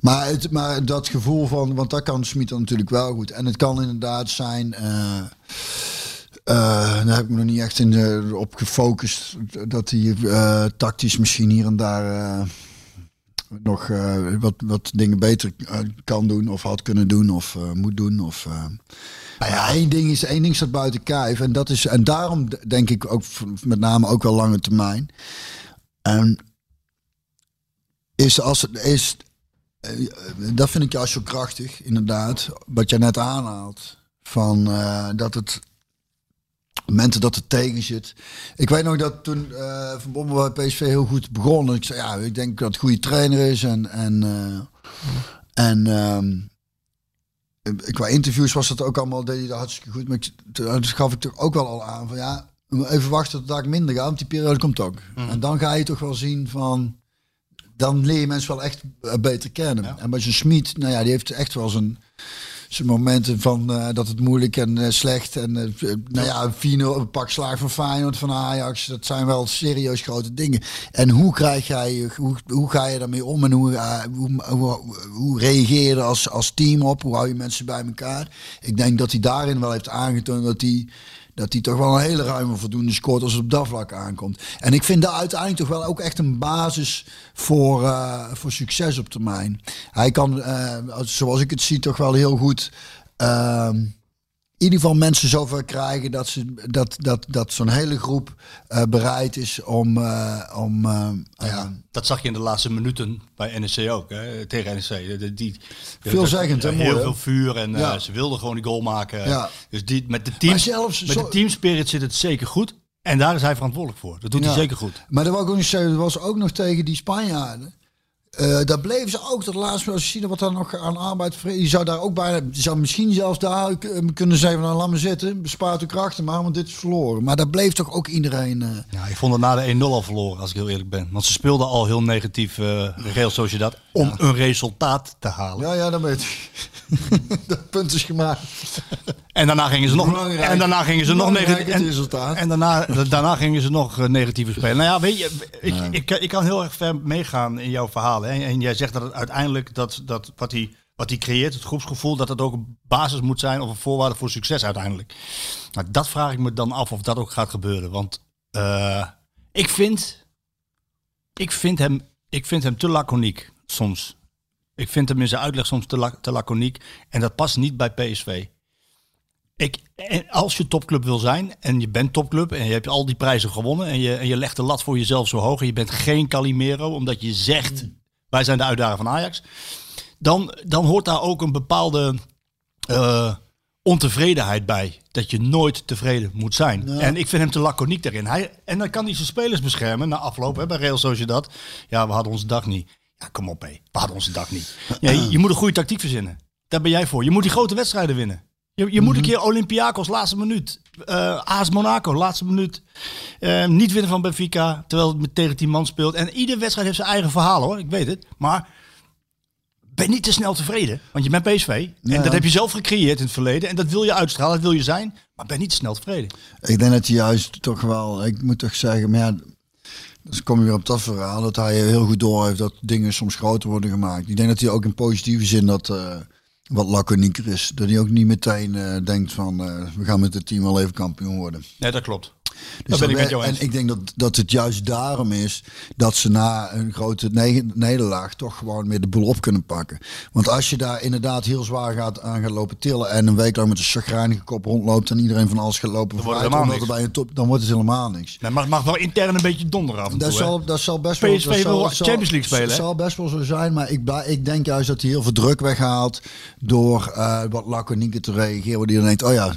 Maar, het, maar dat gevoel van, want dat kan Smit natuurlijk wel goed. En het kan inderdaad zijn, eh, eh, daar heb ik me nog niet echt in op gefocust, dat hij eh, tactisch misschien hier en daar nog wat, wat dingen beter kan doen of had kunnen doen of moet doen. Of. Nou ja, één ding, is, één ding staat buiten kijf en, dat is, en daarom denk ik ook met name ook wel lange termijn. En is als het is, eh, dat vind ik juist zo krachtig, inderdaad. Wat jij net aanhaalt. Van eh, dat het momenten dat het tegen zit. Ik weet nog dat toen eh, Van Bommel bij PSV heel goed begon. En ik zei, ja, ik denk dat het een goede trainer is. En, en, eh, en eh, qua interviews was dat ook allemaal, deed hij dat hartstikke goed. Maar ik, toen gaf ik toch ook wel al aan van, ja, even wachten tot het minder gaat. Want die periode komt ook. En dan ga je toch wel zien van dan leer je mensen wel echt eh, beter kennen. En bij zo'n Smit, nou ja, die heeft echt wel zijn, zijn momenten van eh, dat het moeilijk en eh, slecht. En nou ja, een 4-0, een pak slaag van Feyenoord, van Ajax. Dat zijn wel serieus grote dingen. En hoe krijg jij, hoe, hoe ga je daarmee om? En hoe, hoe, hoe, hoe reageer je er als, als team op? Hoe hou je mensen bij elkaar? Ik denk dat hij daarin wel heeft aangetoond dat hij dat hij toch wel een hele ruime voldoende scoort als het op dat vlak aankomt. En ik vind dat uiteindelijk toch wel ook echt een basis voor, eh, voor succes op termijn. Hij kan, eh, zoals ik het zie, toch wel heel goed. ehm, ieder geval mensen zover krijgen dat, ze, dat, dat, dat zo'n hele groep eh, bereid is om, eh, om eh, ja, Dat zag je in de laatste minuten bij NEC ook, hè, tegen NEC. De- Die, Veelzeggend, hè, Heel mooi, veel vuur en Ja. ze wilden gewoon die goal maken. Ja. Dus die, met de, team, zelfs met zo- de teamspirit zit het zeker goed. En daar is hij verantwoordelijk voor. Dat doet Ja. hij zeker goed. Maar dat ik ook niet zeggen. Dat was ook nog tegen die Spanjaarden. Eh, daar bleven ze ook tot laatst. Als je ziet wat daar nog aan arbeid. Je zou daar ook bijna. Je zou misschien zelfs daar eh, kunnen zeggen: van, nou, laat me zitten. Bespaart uw krachten maar, want dit is verloren. Maar daar bleef toch ook iedereen. eh, Ja, ik vond het na de 1-0 al verloren, als ik heel eerlijk ben. Want ze speelden al heel negatief, uh, Real Sociedad, om een resultaat te halen. ja, ja, dat weet ik. <laughs> dat punt is gemaakt. En daarna gingen ze nog, en daarna gingen ze nog negatief. En, resultaat. en daarna, daarna gingen ze nog eh, negatiever spelen. Nou ja, weet je, ik, ik, ik kan heel erg ver meegaan in jouw verhaal. Hè? En jij zegt dat het uiteindelijk dat, dat wat hij wat hij creëert, het groepsgevoel, dat het ook een basis moet zijn of een voorwaarde voor succes uiteindelijk. Nou, dat vraag ik me dan af of dat ook gaat gebeuren. Want eh, ik, vind, ik, vind hem, ik vind hem te laconiek soms. Ik vind hem in zijn uitleg soms te, la- te laconiek. En dat past niet bij PSV. Ik, en als je topclub wil zijn en je bent topclub en je hebt al die prijzen gewonnen en je, en je legt de lat voor jezelf zo hoog en je bent geen Calimero omdat je zegt wij zijn de uitdager van Ajax, dan, dan hoort daar ook een bepaalde eh, ontevredenheid bij. Dat je nooit tevreden moet zijn. En ik vind hem te laconiek daarin. Hij, en dan kan hij zijn spelers beschermen na afloop hè, bij Real Sociedad. Ja, we hadden onze dag niet. Ja, kom op hé. We hadden onze dag niet. Ja, je, je <clears throat> moet een goede tactiek verzinnen. Daar ben jij voor. Je moet die grote wedstrijden winnen. Je, je moet een keer Olympiakos laatste minuut. eh AS Monaco laatste minuut. Eh, niet winnen van Benfica terwijl het met tegen 10 man speelt. En iedere wedstrijd heeft zijn eigen verhaal hoor. Ik weet het. Maar ben niet te snel tevreden. Want je bent PSV. En dat heb je zelf gecreëerd in het verleden. En dat wil je uitstralen, dat wil je zijn. Maar ben niet te snel tevreden. Ik denk dat hij juist toch wel, ik moet toch zeggen, maar ja, dus kom je weer op dat verhaal, dat hij heel goed door heeft dat dingen soms groter worden gemaakt. Ik denk dat hij ook in positieve zin dat eh, wat laconieker is. Dat hij ook niet meteen eh, denkt van, eh, we gaan met het team wel even kampioen worden. Nee, dat klopt. Dus ben ik dat met jou we- eens. En ik denk dat, dat het juist daarom is dat ze na een grote ne- nederlaag toch gewoon weer de boel op kunnen pakken. Want als je daar inderdaad heel zwaar gaat, aan gaat lopen tillen en een week lang met een chagrijnige kop rondloopt en iedereen van alles gaat lopen Dan wordt vooruit, het helemaal niks. bij een top, dan wordt het helemaal niks. Nee, maar het mag wel intern een beetje donderen af en Dat toe. zal, dat zal best wel. PSV dat zal- wil zal- Champions League spelen, hè? zal best wel zo zijn, maar ik, ik denk juist dat hij heel veel druk weghaalt door eh, wat laconieker te reageren. Waar hij dan denkt, oh ja,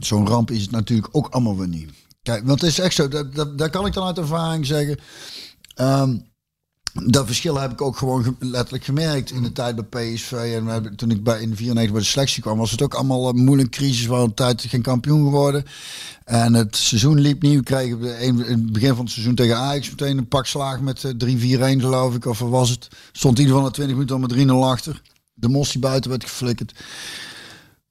zo'n ramp is het natuurlijk ook allemaal weer niet. Kijk, want het is echt zo, dat, dat, kan ik dan uit ervaring zeggen. Ehm, dat verschil heb ik ook gewoon ge- letterlijk gemerkt in de tijd bij PSV. En toen ik bij, in de 94 bij de selectie kwam, was het ook allemaal een moeilijke crisis. We een tijd geen kampioen geworden. En het seizoen liep niet. We in het begin van het seizoen tegen Ajax meteen een pak slaag met eh, 3-4-1 geloof ik. Of was het? Stond in ieder geval na 20 minuten al met 3-0 achter. De mos die buiten werd geflikkerd.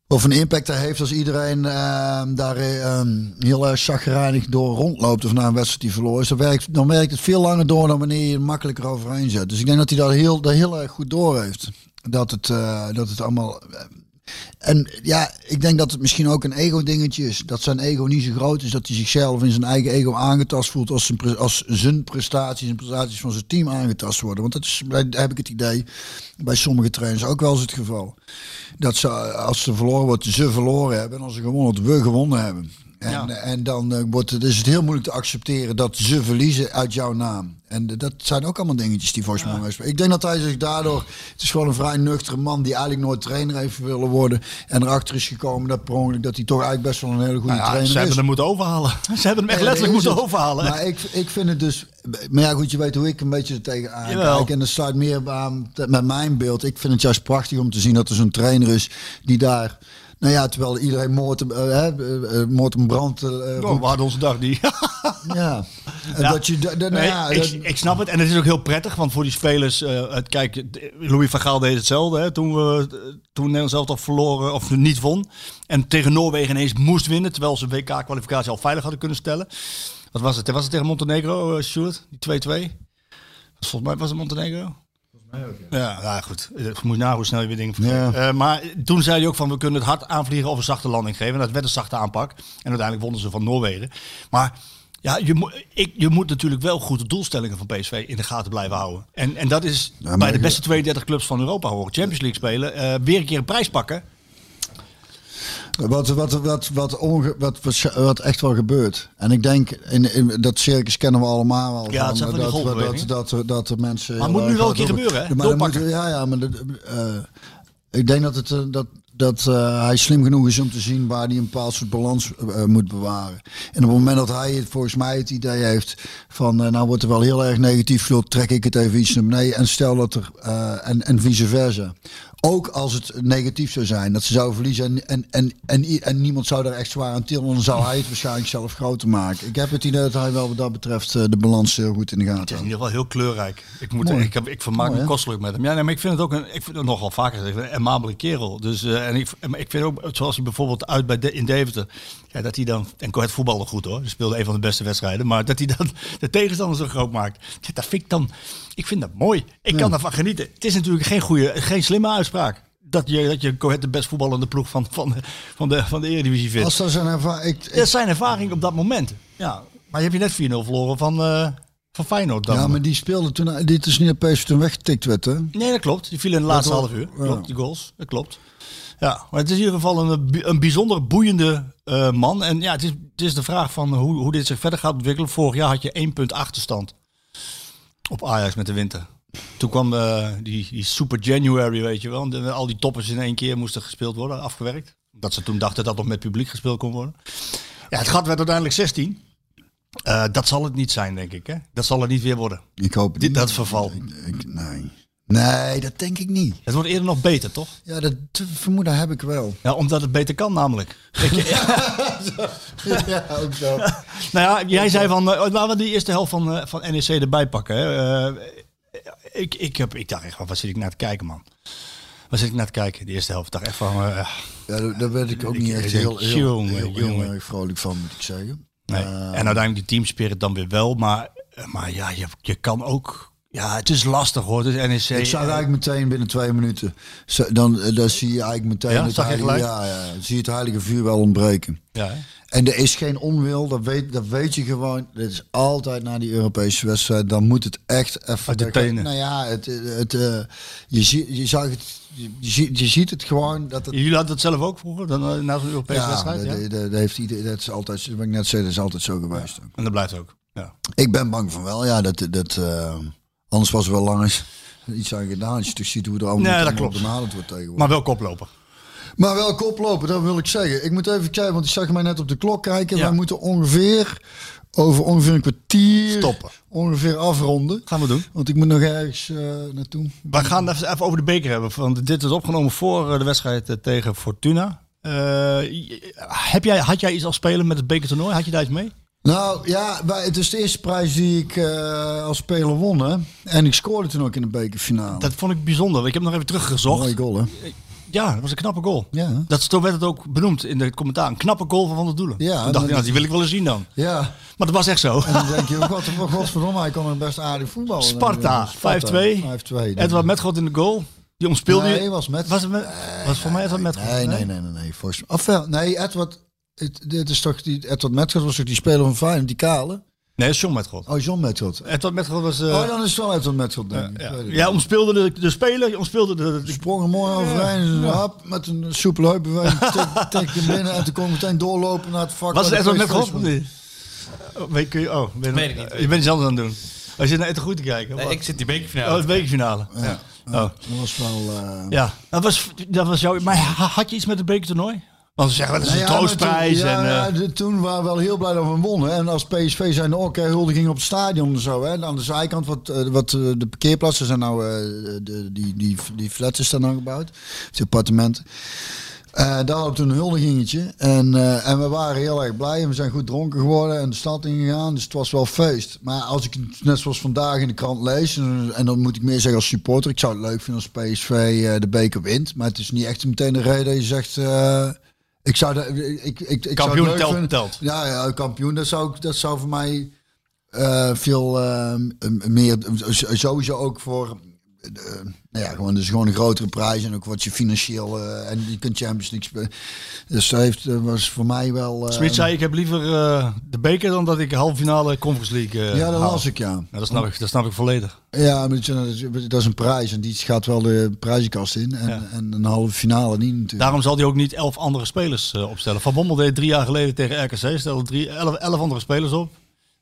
Of een impact dat heeft als iedereen ehm, daar ehm, heel erg chagrijnig door rondloopt of na een wedstrijd die verloren is. Dan werkt, dan het veel langer door dan wanneer je er makkelijker overheen zet. Dus ik denk dat hij dat heel, dat heel erg goed door heeft. Dat het, eh, dat het allemaal... en ja, ik denk dat het misschien ook een ego-dingetje is. Dat zijn ego niet zo groot is dat hij zichzelf in zijn eigen ego aangetast voelt als zijn, als zijn prestaties en prestaties van zijn team aangetast worden. Want dat is, daar heb ik het idee, bij sommige trainers ook wel eens het geval. Dat ze, als ze verloren wordt, ze verloren hebben. En als ze gewonnen wordt, we gewonnen hebben. En, Ja. en dan eh, wordt het, is het heel moeilijk te accepteren dat ze verliezen uit jouw naam. En eh, dat zijn ook allemaal dingetjes die volgens mij. Ik denk dat hij zich daardoor... Het is gewoon een vrij nuchtere man die eigenlijk nooit trainer heeft willen worden. En erachter is gekomen dat per ongeluk dat hij toch eigenlijk best wel een hele goede Nou ja, trainer ze is. hebben hem moeten overhalen. <laughs> Ze hebben hem echt letterlijk moeten overhalen. Maar ik, ik vind het dus... Maar ja, goed, je weet hoe ik een beetje er tegenaan Jawel. kijk. En dat sluit meer aan met mijn beeld. Ik vind het juist prachtig om te zien dat er zo'n trainer is die daar... Nou ja, terwijl iedereen moord, moord en brand eh, Oh, roept. we hadden onze dag niet. Ja. <laughs> Dat je, nou Nee, ja, ik, dat- ik snap het. En het is ook heel prettig, want voor die spelers... het, kijk, Louis van Gaal deed hetzelfde. Hè, toen, we, toen Nederland zelf toch verloren of niet won. En tegen Noorwegen ineens moest winnen. Terwijl ze WK-kwalificatie al veilig hadden kunnen stellen. Wat was het? Was het tegen Montenegro, uh, Stuart? Die 2-2? Volgens mij was het Montenegro. Ja, ja, goed. Je moet na hoe snel je weer dingen Ja. vergeet. Eh, maar toen zei hij ook van we kunnen het hard aanvliegen of een zachte landing geven. En dat werd een zachte aanpak. En uiteindelijk wonnen ze van Noorwegen. Maar ja, je, moet ik, je moet natuurlijk wel goed de doelstellingen van PSV in de gaten blijven houden. En, en dat is bij de beste 32 clubs van Europa horen. Champions League spelen, eh, weer een keer een prijs pakken. Wat, wat, wat, wat, onge, wat, echt wel gebeurt. En ik denk, in, in, dat circus kennen we allemaal wel. Ja, van die dat, dat, dat, dat, dat de mensen... Maar moet nu wel een keer gebeuren, hè? Maar moet- ja, ja, maar dat, eh, ik denk dat, het, eh, dat, dat eh, hij slim genoeg is om te zien waar hij een bepaald soort balans eh, moet bewaren. En op het moment dat hij het, volgens mij het idee heeft van, eh, nou wordt er wel heel erg negatief, joh, trek ik het even iets naar beneden. En stel dat er, eh, en, en vice versa. Ook als het negatief zou zijn, dat ze zouden verliezen en, en, en, en, en niemand zou daar echt zwaar aan tillen, dan zou hij het waarschijnlijk zelf groter maken. Ik heb het idee dat hij wel wat dat betreft eh, de balans heel goed in de Het gaten is in ieder geval heel kleurrijk. Ik, moet, Mooi. ik, heb, ik vermaak Mooi, me kostelijk met hem. Ja, nee, maar ik vind het ook een, ik vind het nogal vaker een amabele kerel. Dus, eh, en ik, maar ik vind ook, zoals hij bijvoorbeeld uit bij de, in Deventer, ja, dat hij dan, en het voetbalde goed hoor, hij speelde een van de beste wedstrijden, maar dat hij dan <laughs> de tegenstander zo groot maakt, ja, dat vind ik dan, ik vind dat mooi. Ik kan daarvan genieten. Het is natuurlijk geen goede, geen slimme uitspraak. Dat je, dat je Coët de best voetballende ploeg van, van, de, van, de, van de Eredivisie vindt. Als dat zijn ervaring, ik, Dat is zijn ervaring op dat moment. Ja, maar je hebt je net 4-0 verloren van, eh, van Feyenoord dan. Ja, maar die speelde toen. Dit is niet PSV toen weggetikt werd, hè? Nee, dat klopt. Die viel in de laatste half uur. ja. Klopt, die goals. Dat klopt. Ja, maar het is in ieder geval een, een bijzonder boeiende eh, man. En ja, het is, het is de vraag van hoe, hoe dit zich verder gaat ontwikkelen. Vorig jaar had je 1 punt achterstand op Ajax met de winter. Toen kwam eh, die, die Super January, weet je wel. En al die toppers in één keer moesten gespeeld worden, afgewerkt. Dat ze toen dachten dat nog met publiek gespeeld kon worden. Ja, het gat werd uiteindelijk 16. Eh, dat zal het niet zijn, denk ik. Hè? Dat zal het niet weer worden. Ik hoop het Dit, niet. dat verval. Ik, nee. Nee, dat denk ik niet. Het wordt eerder nog beter, toch? Ja, dat vermoeden heb ik wel. Ja, omdat het beter kan namelijk. <laughs> Ja, ook zo. <laughs> nou ja, jij zei van, eh, laten we die eerste helft van, eh, van NEC erbij pakken. Hè. Eh, ik, ik, heb, ik dacht echt van, wat zit ik naar te kijken, man? Wat zit ik naar te kijken, die eerste helft? Dacht echt van, eh, Ja, daar, werd ik ook Ik- niet echt heel, heel, jongen, heel, heel jongen. erg vrolijk van, moet ik zeggen. nee. En uiteindelijk die teamspirit dan weer wel. Maar, maar ja, je, je kan ook... Ja, het is lastig hoor, is NEC. ik zag eigenlijk meteen binnen twee minuten. Dan, eh, dan zie je eigenlijk meteen Ja, het heilige, ja, ja, dan zie je het heilige vuur wel ontbreken. Ja, hè? En er is geen onwil, dat weet, dat weet je gewoon. Dit is altijd na die Europese wedstrijd. Dan moet het echt even... De tenen. Nou ja, het, het, eh, je, zie, je, zag het, je, je, ziet- het gewoon dat het... Jullie hadden het zelf ook vroeger, dan, eh, na zo'n Europese Ja, wedstrijd? Ja? dat- dat heeft ieder, dat is altijd, wat ik net zei, dat is altijd zo geweest. En dat blijft ook. Ja. Ik ben bang van wel, ja. Dat, dat, eh, anders was er wel lang eens iets aan gedaan. Als je toch ziet hoe er allemaal, Nee, dat klopt. benaderd wordt tegenwoordig. Maar wel koploper. Maar wel koplopen, dat wil ik zeggen. Ik moet even kijken, want ik zag mij net op de klok kijken. Ja. Wij moeten ongeveer, over ongeveer een kwartier... Stoppen. Ongeveer afronden. Gaan we doen. Want ik moet nog ergens eh, naartoe. We gaan even even over de beker hebben. Want dit is opgenomen voor eh, de wedstrijd eh, tegen Fortuna. Heb jij, had jij iets als spelen met het bekertoernooi? Had je daar iets mee? Nou ja, wij, het is de eerste prijs die ik eh, als speler won. Hè? En ik scoorde toen ook in de bekerfinale. Dat vond ik bijzonder. Ik heb nog even teruggezocht. Mooie goal, hè? Ja, dat was een knappe goal. Ja. Dat, zo werd het ook benoemd in de commentaar. Een knappe goal van Van der Doelen. Ja, Toen dacht ik, nou, die wil ik wel eens zien dan. Ja. Maar dat was echt zo. En dan denk je, wat, wat, godverdomme, hij kon een best aardig voetballen. <laughs> Sparta, 5-2. 5-2. Edward Metgoed in de goal. Die omspeelde Nee, was met. Was het met, was voor mij Edward Metgoed? Nee, nee, nee, nee. nee. Volgens mij. Of wel, nee, Edward. Het, dit is toch die Edward Metgoed was toch die speler van Feyenoord, die kale? Nee, dat is John Metgoed. Oh, John Metgoed. Edward Metgoed was... eh, oh, dan is het wel Edward Metgoed, denk ik. ja. Het ja, niet. omspeelde de, de speler. je Omspeelde de, de, Sprong er mooi overheen, ja. hap, met een soepele heupbeweging, <laughs> tik, hem binnen en toen kon meteen doorlopen naar het vak. Was het Edward niet? Oh, weet, kun je, oh, ben, Weet ik niet. Je bent iets anders aan het doen. Als je naar Eten goed te kijken. Nee, ik zit die Oh, bekerfinale. het bekerfinale. Ja. Oh. Dat was wel... eh, Ja, dat was, dat was jouw... Maar ha- had je iets met het bekertoernooi? Want ze zeggen, dat is Nou een ja, troostprijs. Toen, en, ja, eh, toen waren we wel heel blij dat we wonnen. En als PSV zijn ook huldiging op het stadion en zo. Hè. Aan de zijkant, wat, eh, wat eh, de parkeerplaatsen zijn nou... de, die, die, die flats is daar nou gebouwd. Die appartementen. Daar hadden we toen een huldigingetje. En, en we waren heel erg blij. En we zijn goed dronken geworden en de stad ingegaan. Dus het was wel feest. Maar als ik het net zoals vandaag in de krant lees... En, en dan moet ik meer zeggen als supporter. Ik zou het leuk vinden als PSV eh, de beker wint. Maar het is niet echt meteen de reden dat je zegt... ik zou de, ik, ik, ik zou Kampioen leuk telt- telt. Ja, ja, kampioen. Dat zou, ik- dat zou voor mij eh, veel eh, meer... Sowieso ook voor nou ja, gewoon, dus gewoon een grotere prijs en ook wat je financieel eh, en je kunt Champions League spelen. Dus dat heeft, eh, was voor mij wel. eh, Smit zei, ik heb liever eh, de beker dan dat ik halve finale Conference League eh, ja, dat haal. las ik ja. Ja, dat, snap ik, dat snap ik volledig. Ja, maar dat is- een prijs en die gaat wel de prijzenkast in en, Ja. en een halve finale niet natuurlijk. Daarom zal hij ook niet elf andere spelers eh, opstellen. Van Bommel deed drie jaar geleden tegen RKC, stelde drie, elf, elf andere spelers op.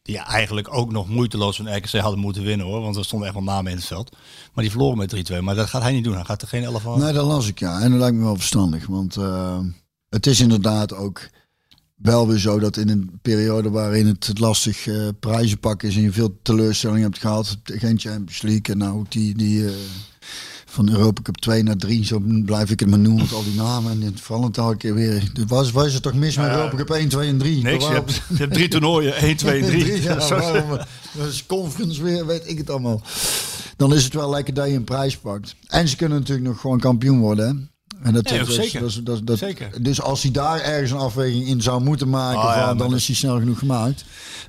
Die eigenlijk ook nog moeiteloos van RKC hadden moeten winnen hoor. Want er stonden echt wel namen in het veld. Maar die verloren met 3-2. Maar dat gaat hij niet doen. Hij gaat er geen elf van. Nee, dat las ik ja. En dat lijkt me wel verstandig. Want eh, het is inderdaad ook wel weer zo dat in een periode waarin het lastig eh prijzen pakken is en je veel teleurstelling hebt gehad, geen Champions League en nou ook die, die eh, van Europa Cup 2 naar 3, zo blijf ik het maar noemen met al die namen. En het valt het elke keer weer. Was, was het toch mis met. Europa Cup 1, 2 en 3? Niks. Je hebt, je hebt drie toernooien. 1, 2 en 3. <laughs> Ja, <laughs> waarom? Dat is conference weer, weet ik het allemaal. Dan is het wel lekker dat je een prijs pakt. En ze kunnen natuurlijk nog gewoon kampioen worden. Hè? En dat, is- zeker. dat dat- dat- Zeker. Dus als hij daar ergens een afweging in zou moeten maken, Oh, ja, van, maar dan is hij snel genoeg gemaakt.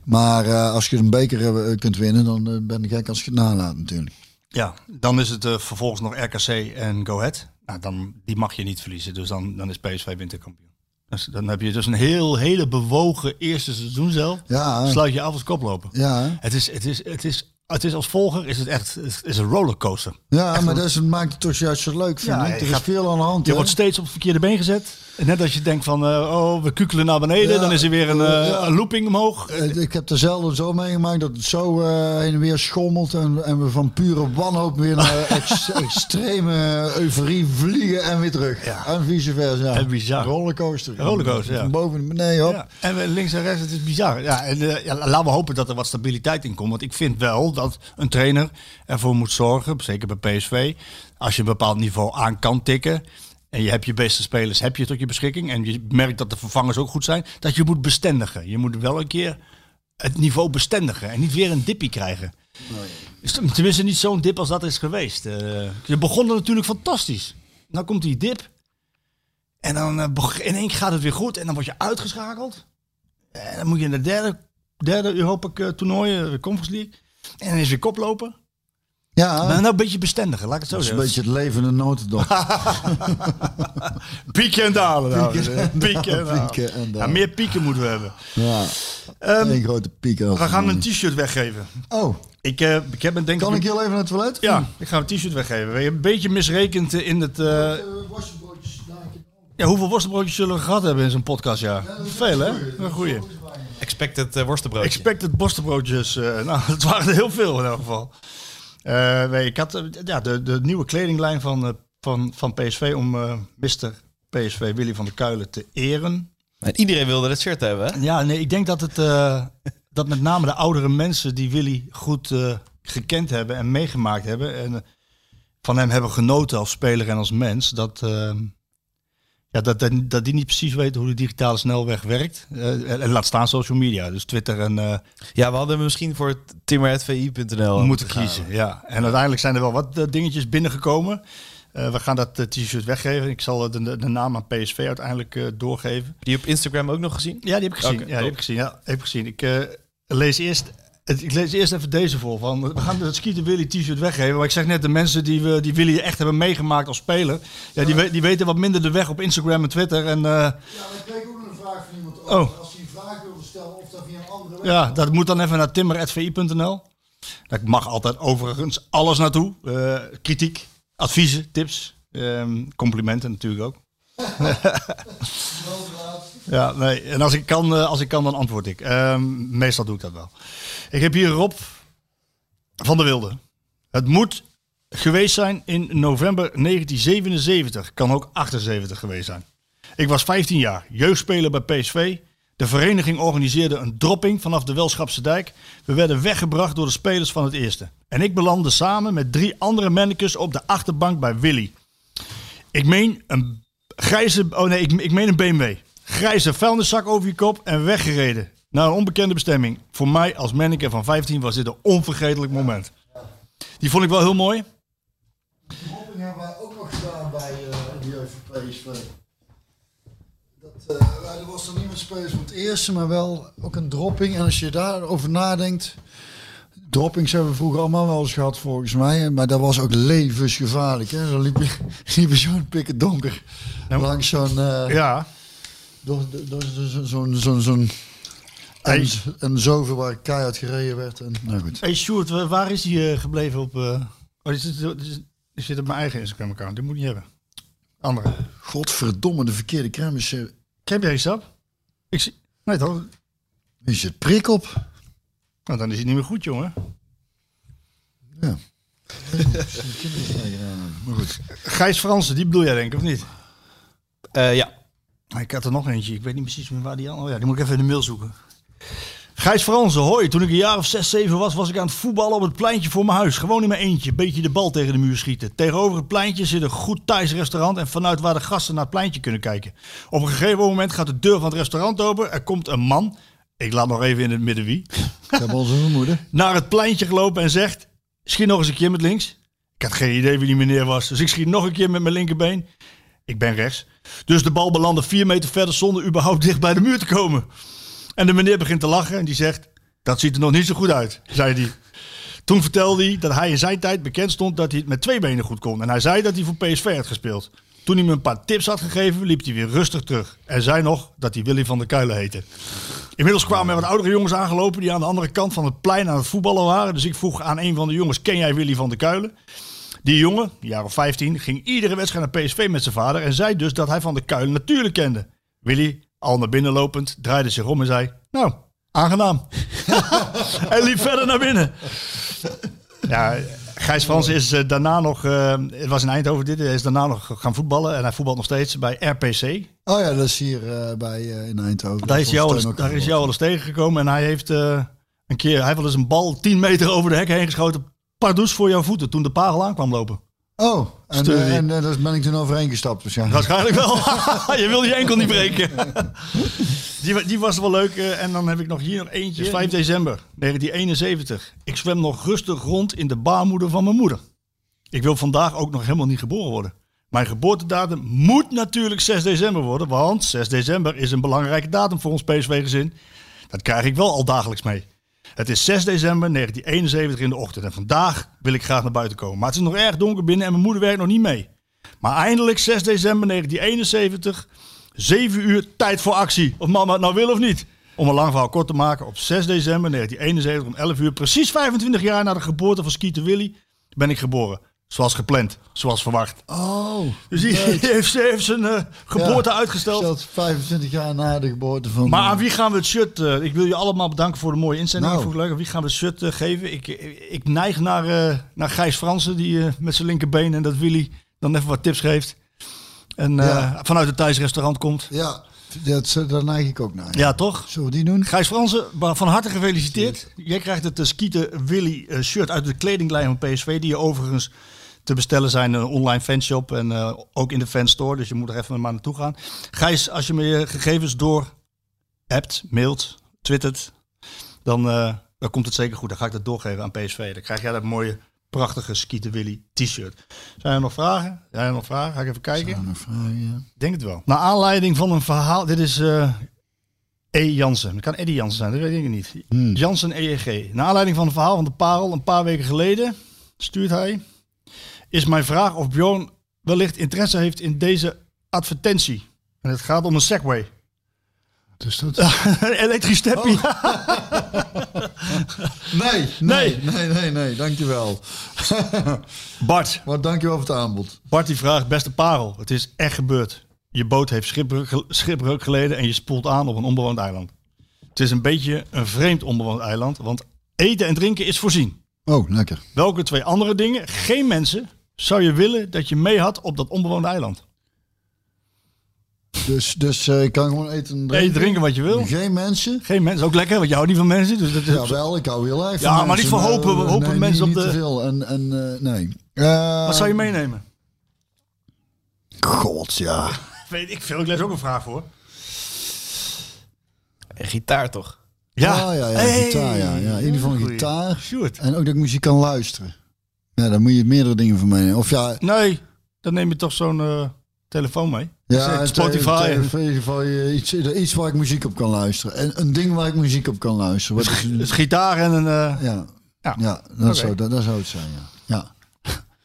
Maar eh, als je een beker eh, kunt winnen, dan eh, ben ik gek als je het nalaat natuurlijk. Ja, dan is het eh, vervolgens nog RKC en Go Ahead. Nou, dan, die mag je niet verliezen. Dus dan, dan is PSV winterkampioen. Dus dan heb je dus een heel, hele bewogen eerste seizoen zelf. Ja, Sluit je af als koploper. ja? Het is, het is, het is, het is als volger is het echt het is een rollercoaster. ja maar dat is, maakt het toch juist zo leuk, vind Ja, ik. je Er is veel aan de hand. Je hè? wordt steeds op het verkeerde been gezet. Net als je denkt van, eh, oh, we kukelen naar beneden. Ja, dan is er weer een, eh, ja. een looping omhoog. Eh, Ik heb er zelden zo meegemaakt dat het zo heen en weer schommelt en, en we van pure wanhoop weer naar <laughs> ex- extreme euforie vliegen en weer terug. Ja. En vice versa. En bizar. Rollercoaster. Rollercoaster, ja. Van boven naar beneden. Ja, en links en rechts, het is bizar. Ja, en, ja, laten we hopen dat er wat stabiliteit in komt. Want ik vind wel dat een trainer ervoor moet zorgen, zeker bij PSV, als je een bepaald niveau aan kan tikken. En je hebt je beste spelers heb je tot je beschikking. En je merkt dat de vervangers ook goed zijn. Dat je moet bestendigen. Je moet wel een keer het niveau bestendigen. En niet weer een dippie krijgen. Is het- Tenminste niet zo'n dip als dat is geweest. Eh, je begon er natuurlijk fantastisch. Nou komt die dip. En dan eh, in één keer gaat het weer goed. En dan word je uitgeschakeld. En dan moet je in de derde, derde Europa toernooi, eh, Conference League. En dan is weer koplopen. Ja, Maar nou een beetje bestendigen, laat ik het zo dat is een zeggen. beetje het levende notendop. <laughs> Pieken en dalen. nou. Pieken en Pieken en dalen. Pieken en Ja, dalen. meer pieken moeten we hebben. ja, Ehm, één grote piek. we gaan een t-shirt weggeven. Oh, Ik, eh, ik heb een denk kan ik... heel even naar het toilet? Ja, ik ga een t-shirt weggeven. We hebben een beetje misrekend eh, in het... eh, ja, hoeveel worstenbroodjes zullen we gehad hebben in zo'n podcastjaar? Veel, hè? Een goeie. Expected uh, worstenbroodje. Expected worstenbroodjes. eh nou, <laughs> het waren er heel veel in elk geval. Eh, nee, ik had eh, ja, de, de nieuwe kledinglijn van, eh, van, van PSV om eh Mr. PSV Willy van der Kuilen te eren. En iedereen wilde het shirt hebben, hè? Ja, nee, ik denk dat het <laughs> dat met name de oudere mensen die Willy goed gekend hebben en meegemaakt hebben en van hem hebben genoten als speler en als mens, dat, ja, dat, dat, die niet precies weten hoe de digitale snelweg werkt. Eh, en, laat staan social media, dus Twitter en eh, Ja, we hadden misschien voor timmer.vi.nl moeten kiezen. Ja. En uiteindelijk zijn er wel wat eh, dingetjes binnengekomen. We gaan dat t-shirt weggeven. Ik zal de, de naam aan PSV uiteindelijk doorgeven. Die op Instagram ook nog gezien? Ja, die heb ik gezien. Ja, die heb ik gezien. Ja, heb ik gezien. Ik lees eerst. Het- Ik lees eerst even deze voor. Van, we gaan het Skeeter Willy t-shirt weggeven. Maar ik zeg net, de mensen die, we, die Willy echt hebben meegemaakt als speler. Ja, die, die weten wat minder de weg op Instagram en Twitter. En eh, Ja, ik kreeg ook nog een vraag van iemand. Oh. Als hij een vraag wilde stellen of dat via een andere weg. ja, dat moet dan even naar timmer.vi.nl. Daar mag altijd overigens alles naartoe. Eh, kritiek, adviezen, tips, ehm, complimenten natuurlijk ook. Ja, nee. En als ik kan, eh, als ik kan dan antwoord ik. Ehm, meestal doe ik dat wel. Ik heb hier Rob van der Wilde. Het moet geweest zijn in november 1977. Kan ook 78 geweest zijn. Ik was 15 jaar, jeugdspeler bij PSV. De vereniging organiseerde een dropping vanaf de Welschapse dijk. We werden weggebracht door de spelers van het eerste. En ik belandde samen met drie andere mannekes op de achterbank bij Willy. Ik meen een grijze... Oh nee, ik, ik meen een BMW. Grijze vuilniszak over je kop en weggereden. Naar een onbekende bestemming. Voor mij als manneke van 15 was dit een onvergetelijk moment. Die vond ik wel heel mooi. Die hebben wij ook nog gedaan bij eh, de jeugd van PSV. Dat, ja, er was dan niet met spelers van het eerste, maar wel ook een dropping. En als je daarover nadenkt, Droppings hebben we vroeger allemaal wel eens gehad volgens mij. Maar dat was ook levensgevaarlijk. Hè? Dan liep je, <laughs> liep je zo'n pikken donker Nou, langs zo'n... eh, Ja. door, door, door zo'n... zo'n zo'n en, en zoveel waar keihard gereden werd. En, nou goed. Hey Sjoerd, wa- waar is hij eh, gebleven op... eh oh, die zit, die zit- op mijn eigen Instagram-account. Die moet ik niet hebben. Andere. Godverdomme, de verkeerde crème is... eh, Heb jij sap? Ik zie... Nee toch? Is het prik op? Nou, dan is hij niet meer goed, jongen. Ja. <laughs> maar goed. Gijs Fransen, die bedoel jij denk ik, of niet? Eh, ja. Ik had er nog eentje. Ik weet niet precies meer waar die aan... Oh ja, die moet ik even in de mail zoeken. Gijs Fransen, hoi. Toen ik een jaar of zes, zeven was, was ik aan het voetballen op het pleintje voor mijn huis. Gewoon in mijn eentje. Beetje de bal tegen de muur schieten. Tegenover het pleintje zit een goed Thais restaurant en vanuit waar de gasten naar het pleintje kunnen kijken. Op een gegeven moment gaat de deur van het restaurant open. Er komt een man, ik laat nog even in het midden wie, Ik heb onze moeder. <laughs> naar het pleintje gelopen en zegt... Schiet nog eens een keer met links. Ik had geen idee wie die meneer was, dus ik schiet nog een keer met mijn linkerbeen. Ik ben rechts. Dus de bal belandde vier meter verder zonder überhaupt dicht bij de muur te komen. En de meneer begint te lachen en die zegt... Dat ziet er nog niet zo goed uit, zei hij. Toen vertelde hij dat hij in zijn tijd bekend stond dat hij het met twee benen goed kon. En hij zei dat hij voor PSV had gespeeld. Toen hij me een paar tips had gegeven, liep hij weer rustig terug. En zei nog dat hij Willy van der Kuilen heette. Inmiddels kwamen er wat oudere jongens aangelopen die aan de andere kant van het plein aan het voetballen waren. Dus ik vroeg aan een van de jongens, ken jij Willy van der Kuilen? Die jongen, een jaar of 15, ging iedere wedstrijd naar PSV met zijn vader en zei dus dat hij van der Kuilen natuurlijk kende. Willy, al naar binnen lopend, draaide zich om en zei, nou, aangenaam. <laughs> hij liep verder naar binnen. Ja, Gijs Frans is eh, daarna nog, eh, het was in Eindhoven dit, is daarna nog gaan voetballen en hij voetbalt nog steeds bij RPC. Oh ja, dat is hier eh, bij in Eindhoven. Daar is jou eens, daar is jou al eens tegengekomen en hij heeft een keer, hij heeft wel eens een bal 10 meter over de hek heen geschoten. Pardoes voor jouw voeten toen de pagel aankwam lopen. Oh, en, eh, en eh, daar ben ik toen overheen gestapt waarschijnlijk. Waarschijnlijk wel. <laughs> <laughs> je wil je enkel niet breken. <laughs> die, die was wel leuk. eh, en dan heb ik nog hier nog eentje. 5 december 1971. Ik zwem nog rustig rond in de baarmoeder van mijn moeder. Ik wil vandaag ook nog helemaal niet geboren worden. Mijn geboortedatum moet natuurlijk 6 december worden. Want 6 december is een belangrijke datum voor ons PSV-gezin. Dat krijg ik wel al dagelijks mee. Het is 6 december 1971 in de ochtend. En vandaag wil ik graag naar buiten komen. Maar het is nog erg donker binnen en mijn moeder werkt nog niet mee. Maar eindelijk 6 december 1971, 7 uur, tijd voor actie. Of mama het nou wil of niet. Om een lang verhaal kort te maken, op 6 december 1971 om 11 uur, precies 25 jaar na de geboorte van Skeeter Willy, ben ik geboren. Zoals gepland, zoals verwacht. Oh, Dus die <laughs> heeft, heeft zijn eh, geboorte Ja, uitgesteld. Stelt 25 jaar na de geboorte van... Maar aan wie gaan we het shirt... eh, ik wil je allemaal bedanken voor de mooie inzending. Nou. Ik leuk. Aan wie gaan we het shirt eh, geven? Ik, ik neig naar, naar Gijs Fransen, die met zijn linkerbeen en dat Willy dan even wat tips geeft. En Ja. vanuit het Thijs restaurant komt. Ja, dat, daar neig ik ook naar. Ja, toch? Zullen we die doen? Gijs Fransen, van harte gefeliciteerd. Jij krijgt het Skieten Willy shirt uit de kledinglijn van PSV. Die je overigens te bestellen zijn een online fanshop. En eh, ook in de fanstore. Dus je moet er even maar naartoe gaan. Gijs, als je me je gegevens door hebt, mailt, twittert. Dan, eh, dan komt het zeker goed. Dan ga ik dat doorgeven aan PSV. Dan krijg jij dat mooie, prachtige Skieten Willy t-shirt. Zijn er nog vragen? Zijn er nog vragen? Ga ik even kijken. Vraag, ja. Ik Denk het wel. Naar aanleiding van een verhaal. Dit is eh E. Jansen. Het kan Eddie Jansen zijn, dat weet ik niet. Jansen EEG. Naar aanleiding van een verhaal van de Parel een paar weken geleden stuurt hij. Is mijn vraag of Bjorn wellicht interesse heeft in deze advertentie. En het gaat om een Segway. Dus dat... <laughs> Een elektrisch steppie. <laughs> Nee, nee, nee, nee, nee, dankjewel. <laughs> Bart. Maar dankjewel voor het aanbod. Bart die vraagt, beste Parel. Het is echt gebeurd. Je boot heeft schipbreuk geleden en je spoelt aan op een onbewoond eiland. Het is een beetje een vreemd onbewoond eiland, want eten en drinken is voorzien. Oh, lekker. Welke twee andere dingen, geen mensen, zou je willen dat je mee had op dat onbewoonde eiland? Dus, dus eh, ik kan gewoon eten en drinken. Eten, drinken wat je wil. Geen mensen. Geen mensen, ook lekker, want je houdt niet van mensen. Dus dat is Ja, wel, ik hou heel erg van Ja, maar niet voor hopen- eh, hopen nee, mensen niet, op niet de- te veel. En, en eh, nee. Eh, Wat zou je meenemen? God, ja. <laughs> Weet ik veel, ik lees ook een vraag voor. Gitaar toch? Ja, Ah, ja, ja, Hey. gitaar, ja. ja. In ieder geval een gitaar. Sjoerd. En ook dat ik muziek kan luisteren. Ja, dan moet je meerdere dingen van meenemen. Of ja, Nee, dan neem je toch zo'n eh, telefoon mee. ja Dus, eh, Spotify. te- in ieder geval iets, iets waar ik muziek op kan luisteren. En een ding waar ik muziek op kan luisteren. Wat is, Dus gitaar en een... eh, ja. Ja, dat, zou, dat, dat zou het zijn, ja. ja.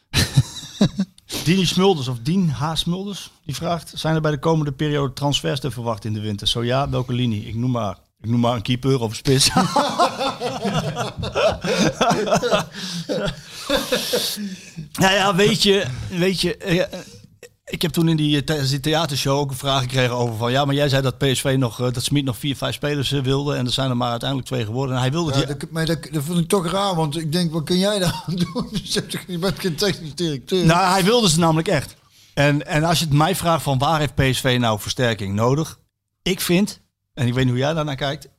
<laughs> Dini Smulders of Dien H. Smulders, die vraagt... Zijn er bij de komende periode transfers te verwachten in de winter? Zo ja, welke linie? Ik noem maar, ik noem maar een keeper of een spits. <laughs> nou ja, weet je... Weet je eh, ik heb toen in die, tijdens die theatershow ook een vraag gekregen over van... Ja, maar jij zei dat PSV nog... eh, dat Smit nog vier, vijf spelers eh, wilde. En er zijn er maar uiteindelijk twee geworden. En hij wilde... Ja, die- dat, maar dat, dat vind ik toch raar, want ik denk, wat kun jij daar <laughs> aan doen? Je bent geen technisch directeur. Nou, hij wilde ze namelijk echt. En, en als je het mij vraagt van waar heeft PSV nou versterking nodig? Ik vind, en ik weet hoe jij daarnaar kijkt.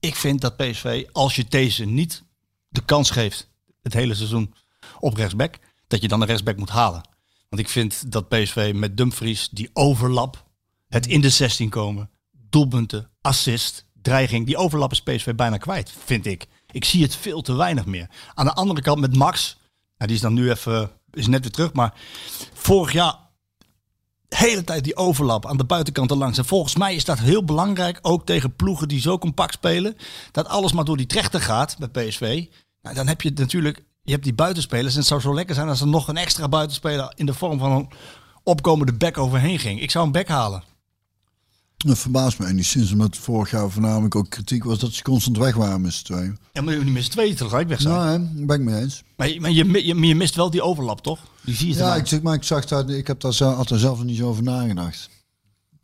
Ik vind dat PSV, als je deze niet de kans geeft, het hele seizoen op rechtsback, dat je dan een rechtsback moet halen. Want ik vind dat PSV met Dumfries, die overlap, het in de 16 komen, doelpunten, assist, dreiging, die overlap is PSV bijna kwijt, vind ik. Ik zie het veel te weinig meer. Aan de andere kant met Max, nou, die is dan nu even, is net weer terug, maar vorig jaar hele tijd die overlap aan de buitenkant langs. En volgens mij is dat heel belangrijk, ook tegen ploegen die zo compact spelen, dat alles maar door die trechter gaat bij PSV. Nou, dan heb je natuurlijk, je hebt die buitenspelers en het zou zo lekker zijn als er nog een extra buitenspeler in de vorm van een opkomende back overheen ging. Ik zou een back halen. Dat verbaast me sinds omdat vorig jaar voornamelijk ook kritiek was dat ze constant weg waren met z'n tweeën. Ja, maar niet met z'n tweeën tegelijk weg zijn. Nou, hè, daar ben ik mee eens. Maar, je, maar je, je, mist wel die overlap, toch? Die zie je Ja, ik, zeg, maar ik zag daar, ik heb daar zelf, had daar zelf nog niet zo over nagedacht.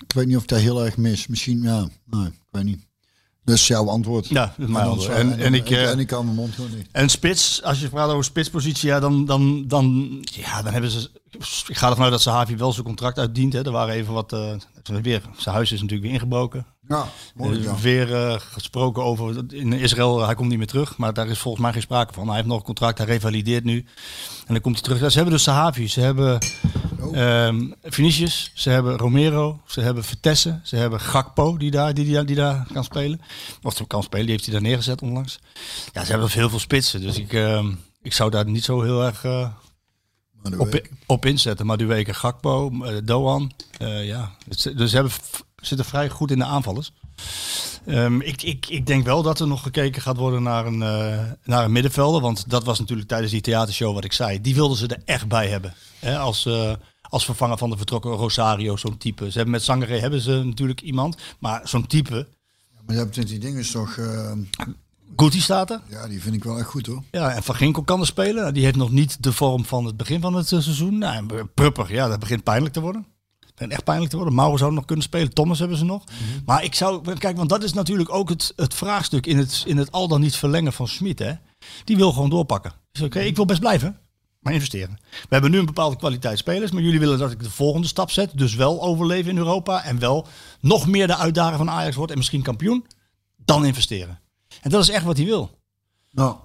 Ik weet niet of ik daar heel erg mis. Misschien, ja, nee, ik weet niet. Dus jouw antwoord. Ja, dat is mijn antwoord. En- en ik, eh, en ik kan mijn mond gewoon niet. En spits, als je praat over spitspositie, ja, dan, dan, dan, ja, dan hebben ze. Ik ga ervan uit dat Sahavi wel zijn contract uitdient. Hè. Er waren even wat. eh, weer, zijn huis is natuurlijk weer ingebroken. Ja, mooi. Er Ja. weer eh, gesproken over. In Israël, hij komt niet meer terug. Maar daar is volgens mij geen sprake van. Hij heeft nog een contract, hij revalideert nu. En dan komt hij terug. Ja, ze hebben dus Sahavi, ze hebben ehm Vinicius, ze hebben Romero, ze hebben Vertessen, ze hebben Gakpo die daar, die, die, die daar kan spelen. Of kan spelen, die heeft hij daar neergezet onlangs. Ja, ze hebben dus heel veel spitsen. Dus ik, ehm, ik zou daar niet zo heel erg eh, op, op inzetten. Maar die weken Gakpo, eh, Doan, eh, ja. Het- Dus ze hebben, zitten vrij goed in de aanvallers. Ehm, ik, ik, ik denk wel dat er nog gekeken gaat worden naar een, eh, naar een middenvelder. Want dat was natuurlijk tijdens die theatershow wat ik zei. Die wilden ze er echt bij hebben. Hè, als, als vervanger van de vertrokken Rosario, zo'n type. Ze hebben met Sangare hebben ze natuurlijk iemand. Maar zo'n type, Maar je hebt die dingen toch, Guti staat er. ja, die vind ik wel echt goed hoor. Ja, en Van Ginkel kan er spelen. Die heeft nog niet de vorm van het begin van het eh, seizoen. Nou, en Prupper, ja, dat begint pijnlijk te worden. Begint echt pijnlijk te worden. Mauro zou nog kunnen spelen. Thomas hebben ze nog. Maar ik zou... Kijk, want dat is natuurlijk ook het, het vraagstuk in het, in het al dan niet verlengen van Smit. Hè? Die wil gewoon doorpakken. Dus oké, ik wil best blijven. Maar investeren. We hebben nu een bepaalde kwaliteit spelers. Maar jullie willen dat ik de volgende stap zet. Dus wel overleven in Europa. En wel nog meer de uitdager van Ajax wordt. En misschien kampioen. Dan investeren. En dat is echt wat hij wil. Nou,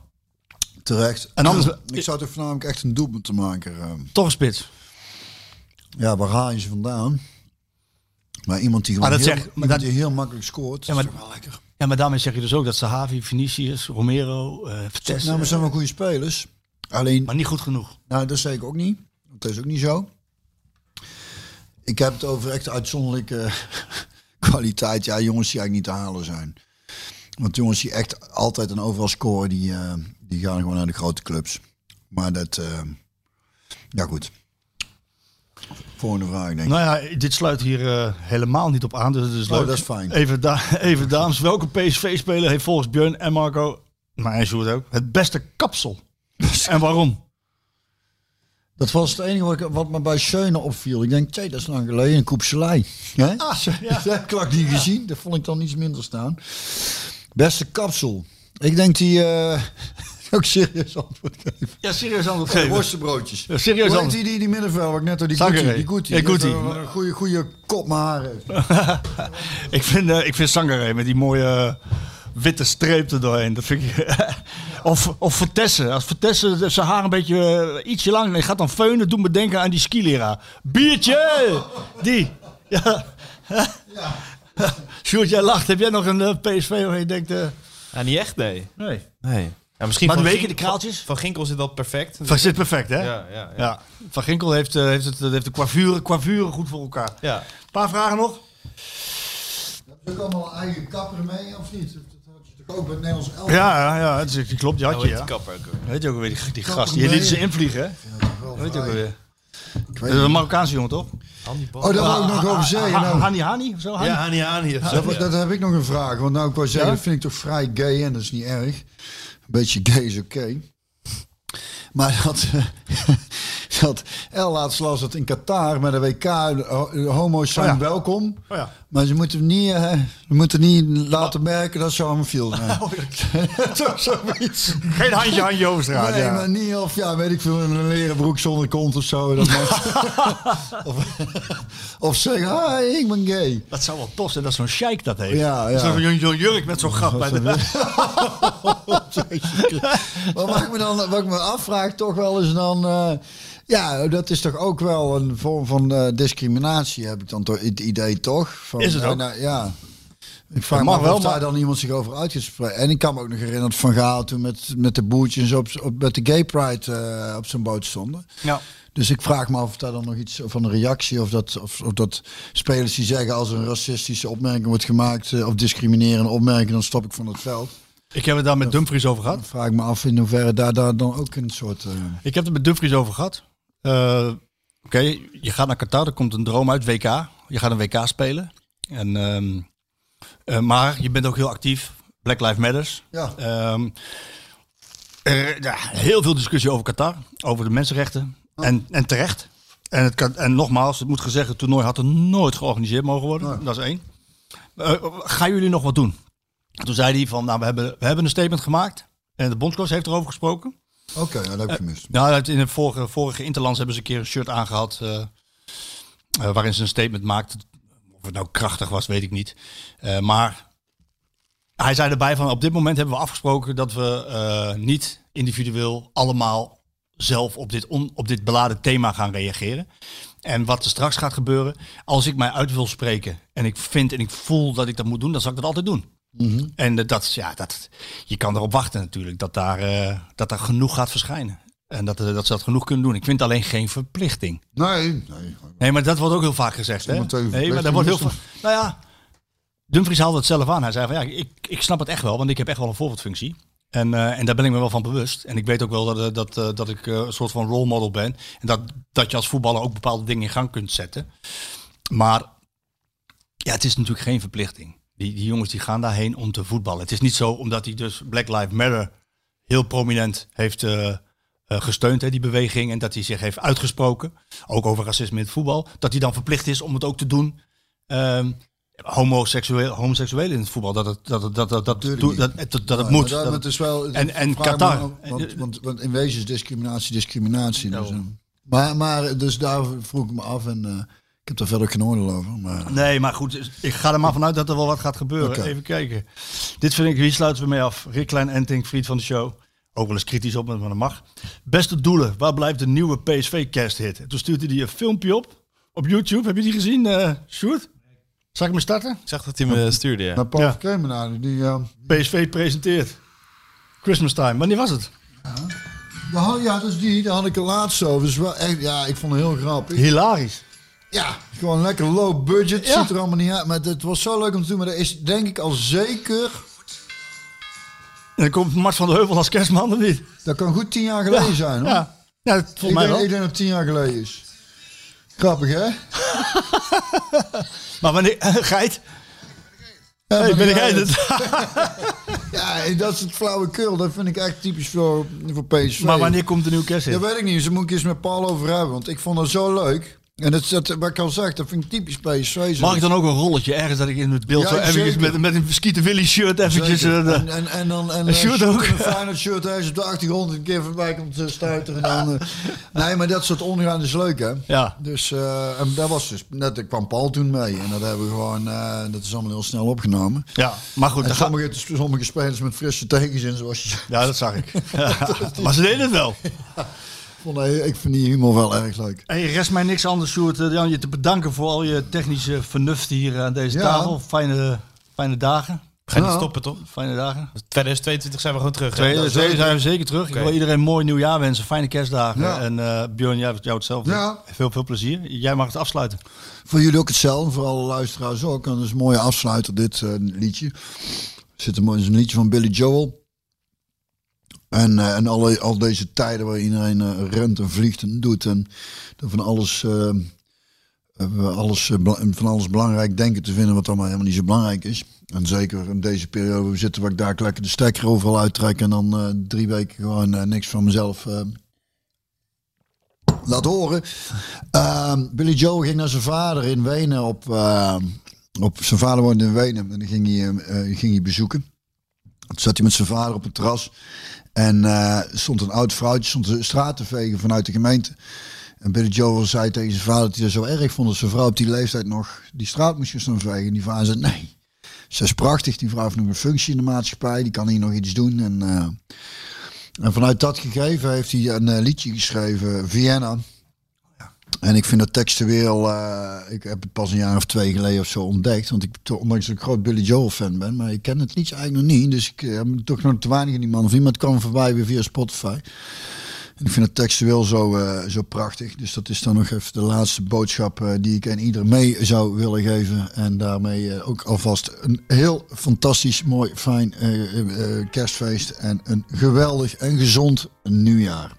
terecht. En anders- ik zou toch voornamelijk echt een doelpunt te maken. eh. Toch een spits. ja, waar haal je ze vandaan? Maar iemand die gewoon Maar dat heel, zeg- maar iemand dat- die heel makkelijk scoort, Ja, maar- is wel lekker. Ja, maar daarmee zeg je dus ook dat Sahavi, Vinicius, Romero, Vitesse, Nou, maar zijn wel goede spelers. Alleen, maar niet goed genoeg. nou, dat zeg ik ook niet. Dat is ook niet zo. Ik heb het over echt uitzonderlijke <laughs> kwaliteit. Ja, jongens die eigenlijk niet te halen zijn. Want jongens die echt altijd en overal scoren, die, eh, die gaan gewoon naar de grote clubs. Maar dat, eh, ja goed. Volgende vraag, denk ik. Nou ja, dit sluit hier eh, helemaal niet op aan, dus Oh, leuk. dat is fijn. Even, da <laughs> even dames, welke PSV-speler heeft volgens Björn en Marco, maar en Sjoerd ook, het beste kapsel? <laughs> en waarom? Dat was het enige wat, ik- wat me bij Schöne opviel. Ik denk, tjee, dat is lang geleden, een koepselij. Ja? Ah, ja. Dat heb ik niet gezien. Dat vond ik dan iets minder staan. Beste kapsel. Ik denk die... eh, <laughs> ook serieus antwoord geven. Ja, serieus antwoord geven. worstenbroodjes. Ja, serieus Hoe antwoord. die, die, die middenvelder, ik net al die. Guti. Die Guti. Ja, Die Guti. Een, een goede, goede kop met haar heeft. <laughs> ik vind, eh ik vind Sangare met die mooie eh, witte streep er doorheen. Dat vind ik. <laughs> of, of Vertessen. Als Vertessen zijn haar een beetje eh, ietsje lang en gaat dan feunen, doet me denken aan die skileraar. Biertje! Die. Ja. Sjoerd, jij lacht. Heb jij nog een eh, PSV waar je denkt... Ja, niet echt, nee. nee. nee. Ja, misschien Maar van de weken, de kraaltjes? Van, Ginkel zit wel perfect. Van zit perfect, hè? Ja, ja, ja. Ja. Van Ginkel heeft, eh, heeft, het, heeft de coiffure, coiffure goed voor elkaar. ja. Een paar vragen nog? Heb je ook allemaal een eigen kapper mee of niet? Dat had je toch Ook bij het Nederlands elftal. Ja, ja, ja, het is, klopt, die had je, heet ja. die kapper ook? Weet je ook alweer, die, die gast. Die liet ze invliegen, hè? Wel Weet je ook vrij. Een niet. Marokkaanse jongen, toch? Oh, daar wou ik nog over zeggen. Ha- Nou, Hani Hani of zo? Hani? Ja, Hani Hani dat, dat heb ik nog een vraag. Want nou, ik wou zeggen, dat vind ik toch vrij gay en dat is niet erg. Een beetje gay is oké. Maar dat, <laughs> dat El laatst las dat in Qatar met de WK, de homo's zijn Oh ja. welkom. Oh ja. Maar ze moeten niet, eh, ze moeten niet laten merken dat ze homofiel zijn. <laughs> <laughs> Zoiets. Geen handje, over straat. Nee, ja. maar niet of, ja, weet ik veel, een leren broek zonder kont of zo. Dat <laughs> of, of zeggen, hi, ik ben gay. Dat zou wel tof zijn dat zo'n sheik dat heeft. Ja, ja. Zo'n jurk met zo'n gat bij de... Wat ik me dan wat ik me afvraag toch wel is dan... eh, ja, dat is toch ook wel een vorm van eh, discriminatie, heb ik dan toch het idee toch? Van, Is het ook? eh, nou, ja. Ik vraag me wel, of daar maar- dan iemand zich over uitgesproken. En ik kan me ook nog herinneren Van Gaal toen met, met de boertjes op, op, met de Gay Pride eh, op zijn boot stonden. Ja. Dus ik vraag me af of daar dan nog iets van een reactie of dat, of, of dat spelers die zeggen als er een racistische opmerking wordt gemaakt of discriminerende opmerking, dan stop ik van het veld. Ik heb het daar met Dumfries over gehad. Dan vraag ik me af in hoeverre daar, daar dan ook een soort. Ik heb het met Dumfries over gehad. Eh, Oké, je gaat naar Qatar, er komt een droom uit, WK. Je gaat een WK spelen. En, ehm, eh, maar je bent ook heel actief. Black Lives Matters. ja. Ehm, er, ja, heel veel discussie over Qatar, over de mensenrechten. En, en terecht. En, het kan, en nogmaals, het moet gezegd, het toernooi had er nooit georganiseerd mogen worden. Nee. Dat is één. Eh, gaan jullie nog wat doen? Toen zei hij van, nou, we hebben, we hebben een statement gemaakt. En de bondscoach heeft erover gesproken. Oké, dat heb ik gemist. Ja, het- in het vorige, vorige Interlands hebben ze een keer een shirt aangehad. eh, eh, waarin ze een statement maakte. Of het nou krachtig was, weet ik niet. Eh, maar hij zei erbij van op dit moment hebben we afgesproken dat we eh, niet individueel allemaal zelf op dit, on, op dit beladen thema gaan reageren. En wat er straks gaat gebeuren, als ik mij uit wil spreken en ik vind en ik voel dat ik dat moet doen, dan zal ik dat altijd doen. En eh, dat, ja, dat, je kan erop wachten natuurlijk dat daar, eh, dat daar genoeg gaat verschijnen. En dat, eh, dat ze dat genoeg kunnen doen. Ik vind alleen geen verplichting. Nee, nee. Nee, maar dat wordt ook heel vaak gezegd. Hè? Nee, maar dat wordt heel vaak. Nou ja, Dumfries haalde het zelf aan. Hij zei van ja, ik, ik snap het echt wel, want ik heb echt wel een voorbeeldfunctie. En, eh, en daar ben ik me wel van bewust. En ik weet ook wel dat, dat, dat ik een soort van role model ben. En dat, dat je als voetballer ook bepaalde dingen in gang kunt zetten. Maar ja, het is natuurlijk geen verplichting. Die, die jongens die gaan daarheen om te voetballen. Het is niet zo omdat hij dus Black Lives Matter heel prominent heeft eh, eh, gesteund, hè, die beweging. En dat hij zich heeft uitgesproken, ook over racisme in het voetbal. Dat hij dan verplicht is om het ook te doen. ehm homoseksueel, homoseksuelen in het voetbal. Dat het, dat het, dat, dat, dat, dat, dat, dat, dat het Ja, moet. dat- is wel, En- en me Qatar. Want, want, want in wezen is discriminatie discriminatie. Dus, eh, maar, maar dus daar vroeg ik me af en heb daar verder geen oordeel over. Maar, Nee, maar goed, ik ga er maar vanuit dat er wel wat gaat gebeuren. Even kijken. Dit vind ik, hier sluiten we mee af. Rick Klein Enting, vriend van de show. Ook wel eens kritisch op, maar dat mag. Beste doelen, waar blijft de nieuwe PSV kersthit? Toen stuurde hij een filmpje op, op YouTube. Heb je die gezien, eh Sjoerd? Zal ik me starten? Ik zag dat hij me stuurde, ja. maar Paul Ja. Die... eh, PSV presenteert. Christmas time. Wanneer was het? ja, ja, dus die, daar had ik er laatst over. Dus wel echt, ja, ik vond het heel grappig. Hilarisch. Ja, gewoon lekker low budget. Ja. Ziet er allemaal niet uit. Maar het was zo leuk om te doen. Maar dat is denk ik al zeker... En dan komt Mart van der Heuvel als kerstman, of niet? Dat kan goed tien jaar geleden zijn, hoor. Ja, ja dat- ik, volgens mij denk, wel. ik denk dat het tien jaar geleden is. Grappig, hè? <laughs> Maar wanneer... <laughs> Geit? Ja, Hey, ben ik het-? <laughs> Ja, dat is het flauwekul. Dat vind ik echt typisch voor, voor PSV. Maar wanneer komt de nieuwe kersthit? Dat weet ik niet. Ze moet ik eens met Paul over hebben. Want ik vond het zo leuk. En dat, dat, wat ik al zeg, dat vind ik typisch PSV. Mag ik dan ook een rolletje ergens dat ik in het beeld Ja, zo eventjes met, met een Skieten Willy shirt eventjes... Eh, en, en, en dan en, Een eh, shirt ook. in Een Feyenoord shirt ergens op de achtergrond een keer voorbij komt uh, stuiteren. Dan, eh. <laughs> nee, maar dat soort ondergaan is leuk, hè? ja. Dus eh, en dat was dus net, daar kwam Paul toen mee. En dat hebben we gewoon, eh, dat is allemaal heel snel opgenomen. ja, maar goed. En sommige, sommige spelers met frisse tegenzin, zoals je Ja, dat zag ik. <laughs> Ja, <laughs> maar ze deden het wel. Vond. Ik vind die humor wel erg leuk. Hey, rest mij niks anders, Sjoerd, eh, dan je te bedanken voor al je technische vernuft hier aan deze Ja. tafel. Fijne, fijne dagen. We gaan niet stoppen, toch? Fijne dagen. 2022 zijn we gewoon terug. hè? Twee, dat twee zeker. zijn we zeker terug. Ik wil iedereen een mooi nieuwjaar wensen. Fijne kerstdagen. Ja. En eh Björn, jij jou hetzelfde. Ja. Veel, veel plezier. Jij mag het afsluiten. Voor jullie ook hetzelfde, voor alle luisteraars ook. En dat is een mooie afsluiter, dit eh, liedje. zit een, mooi- is een liedje van Billy Joel. En, eh, en alle, al deze tijden waar iedereen eh, rent en vliegt en doet en van alles, eh, alles, van alles belangrijk denken te vinden wat allemaal helemaal niet zo belangrijk is. En zeker in deze periode zitten waar ik daar lekker de stekker overal uittrek en dan drie weken gewoon niks van mezelf laat horen. Ehm, Billy Joe ging naar zijn vader in Wenen op, op zijn vader woonde in Wenen en dan ging hij, ging hij bezoeken. Toen zat hij met zijn vader op het terras en eh, stond een oud vrouwtje stond de straat te vegen vanuit de gemeente. En Billy Joel zei tegen zijn vader dat hij dat zo erg vond dat zijn vrouw op die leeftijd nog die straat moest gaan vegen. En die vader zei nee. Ze is prachtig, die vrouw heeft nog een functie in de maatschappij, die kan hier nog iets doen. En, eh, en vanuit dat gegeven heeft hij een eh, liedje geschreven, Vienna. En ik vind dat textueel, eh ik heb het pas een jaar of twee geleden of zo ontdekt. Want ik, ondanks dat ik groot Billy Joel fan ben, maar ik ken het liedje eigenlijk nog niet. Dus ik eh, heb toch nog te weinig in die man of iemand kwam voorbij weer via Spotify. En ik vind het textueel zo, eh, zo prachtig. Dus dat is dan nog even de laatste boodschap die ik aan ieder mee zou willen geven. En daarmee ook alvast een heel fantastisch, mooi, fijn kerstfeest. En een geweldig en gezond nieuwjaar.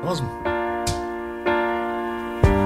Dat was hem.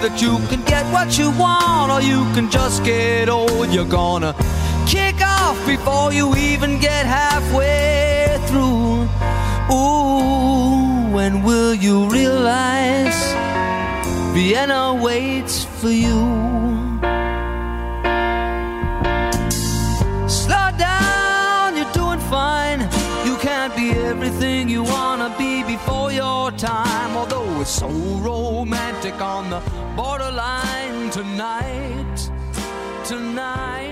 that you can get what you want or you can just get old, you're gonna kick off before you even get halfway through. Ooh, when will you realize Vienna waits for you? Slow down, you're doing fine. You can't be everything you wanna be before your time. It's so romantic on the borderline tonight, tonight.